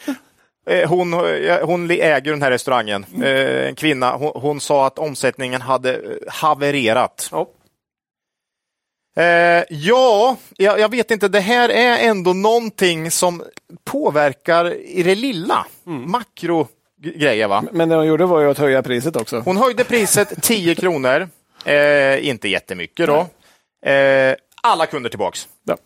Eh, Hon, eh, hon äger den här restaurangen, Eh, en kvinna. Hon, hon sa att omsättningen hade havererat. Ja. Eh, ja, jag, jag vet inte. Det här är ändå någonting som påverkar i det lilla. Makrogrejer va? Men det de gjorde var ju att höja priset också. Hon höjde priset (laughs) 10 kronor. Eh, inte jättemycket då. Eh, alla kunder tillbaks. Ja.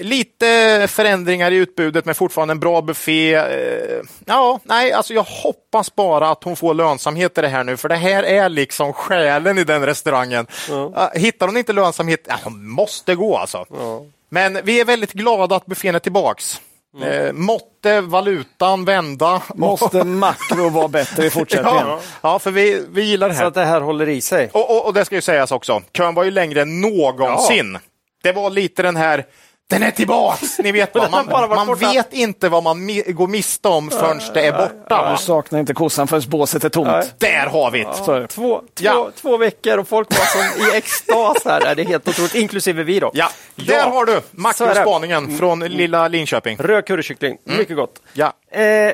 Lite förändringar i utbudet men fortfarande en bra buffé. Eh, ja, nej, alltså jag hoppas bara att hon får lönsamhet i det här nu för det här är liksom själen i den restaurangen. Ja. Hittar hon inte lönsamhet, ja, hon måste gå alltså. Ja. Men vi är väldigt glada att buffén är tillbaks. Eh, måtte valutan vända. Måste (laughs) makro vara bättre i fortsättningen? ja, ja, för vi, vi gillar det Så här. att det här håller i sig. Och, och, och det ska ju sägas också, kön var ju längre än någonsin. Det var lite den här den är tillbaks! Ni vet vad, (laughs) man, man borta. vet inte vad man mi- går miste om förrän det är borta. Du saknar inte kossan förrän båset är tomt. Där har vi det! Det. Två, två, Ja. två veckor och folk var som i extas här. Det är helt otroligt, inklusive vi då. Ja, där har du makrospaningen från lilla Linköping. Röd currykyckling, mycket gott. Ja. Eh,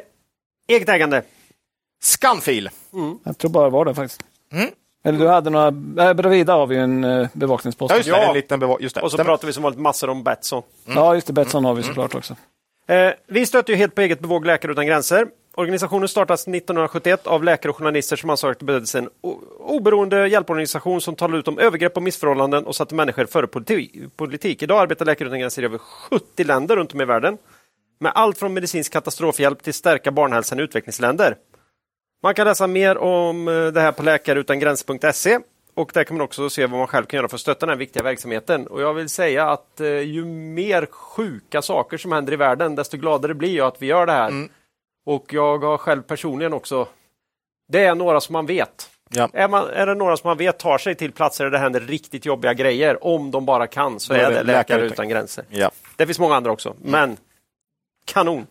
eget ägande. Scanfil. Jag tror bara det var det faktiskt. Mm. Eller du hade några, äh, bredvid har vi ju en uh, bevakningspost. Ja, just det. Ja. En liten beva- just det. Och så Stämmer. pratar vi som vanligt massor om Betsson. Ja, just det. Betsson har vi såklart också. Eh, vi stöter ju helt på eget bevåg Läkare utan gränser. Organisationen startades 1971 av läkare och journalister som ansåg att det behövdes en o- oberoende hjälporganisation som talade ut om övergrepp och missförhållanden och satte människor före politi- politik. Idag arbetar Läkare utan gränser i över 70 länder runt om i världen. Med allt från medicinsk katastrofhjälp till stärka barnhälsan i utvecklingsländer. Man kan läsa mer om eh, det här på läkareutangränser.se och där kan man också se vad man själv kan göra för att stötta den här viktiga verksamheten. Och jag vill säga att eh, ju mer sjuka saker som händer i världen, desto gladare blir jag att vi gör det här. Och jag har själv personligen också, det är några som man vet. Ja. Är, man, är det några som man vet tar sig till platser där det händer riktigt jobbiga grejer, om de bara kan, så är det Läkare utan gränser. Ja. Det finns många andra också, men kanon.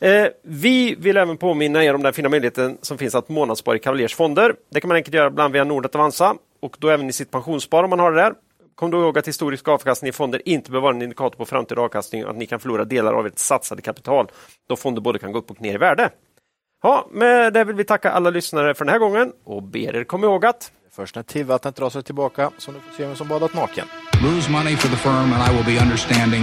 Eh, vi vill även påminna er om den fina möjligheten som finns att månadsspara i Cavaliers fonder. Det kan man enkelt göra bland via Nordnet Avanza och då även i sitt pensionsspar om man har det där. Kom då ihåg att historisk avkastning i fonder inte behöver vara en indikator på framtida avkastning och att ni kan förlora delar av ert satsade kapital då fonder både kan gå upp och ner i värde. Ja, med det vill vi tacka alla lyssnare för den här gången och ber er komma ihåg att Först när tillvattnet drar sig tillbaka så nu får se vem som badat naken. Lose money for the firm and I will be understanding.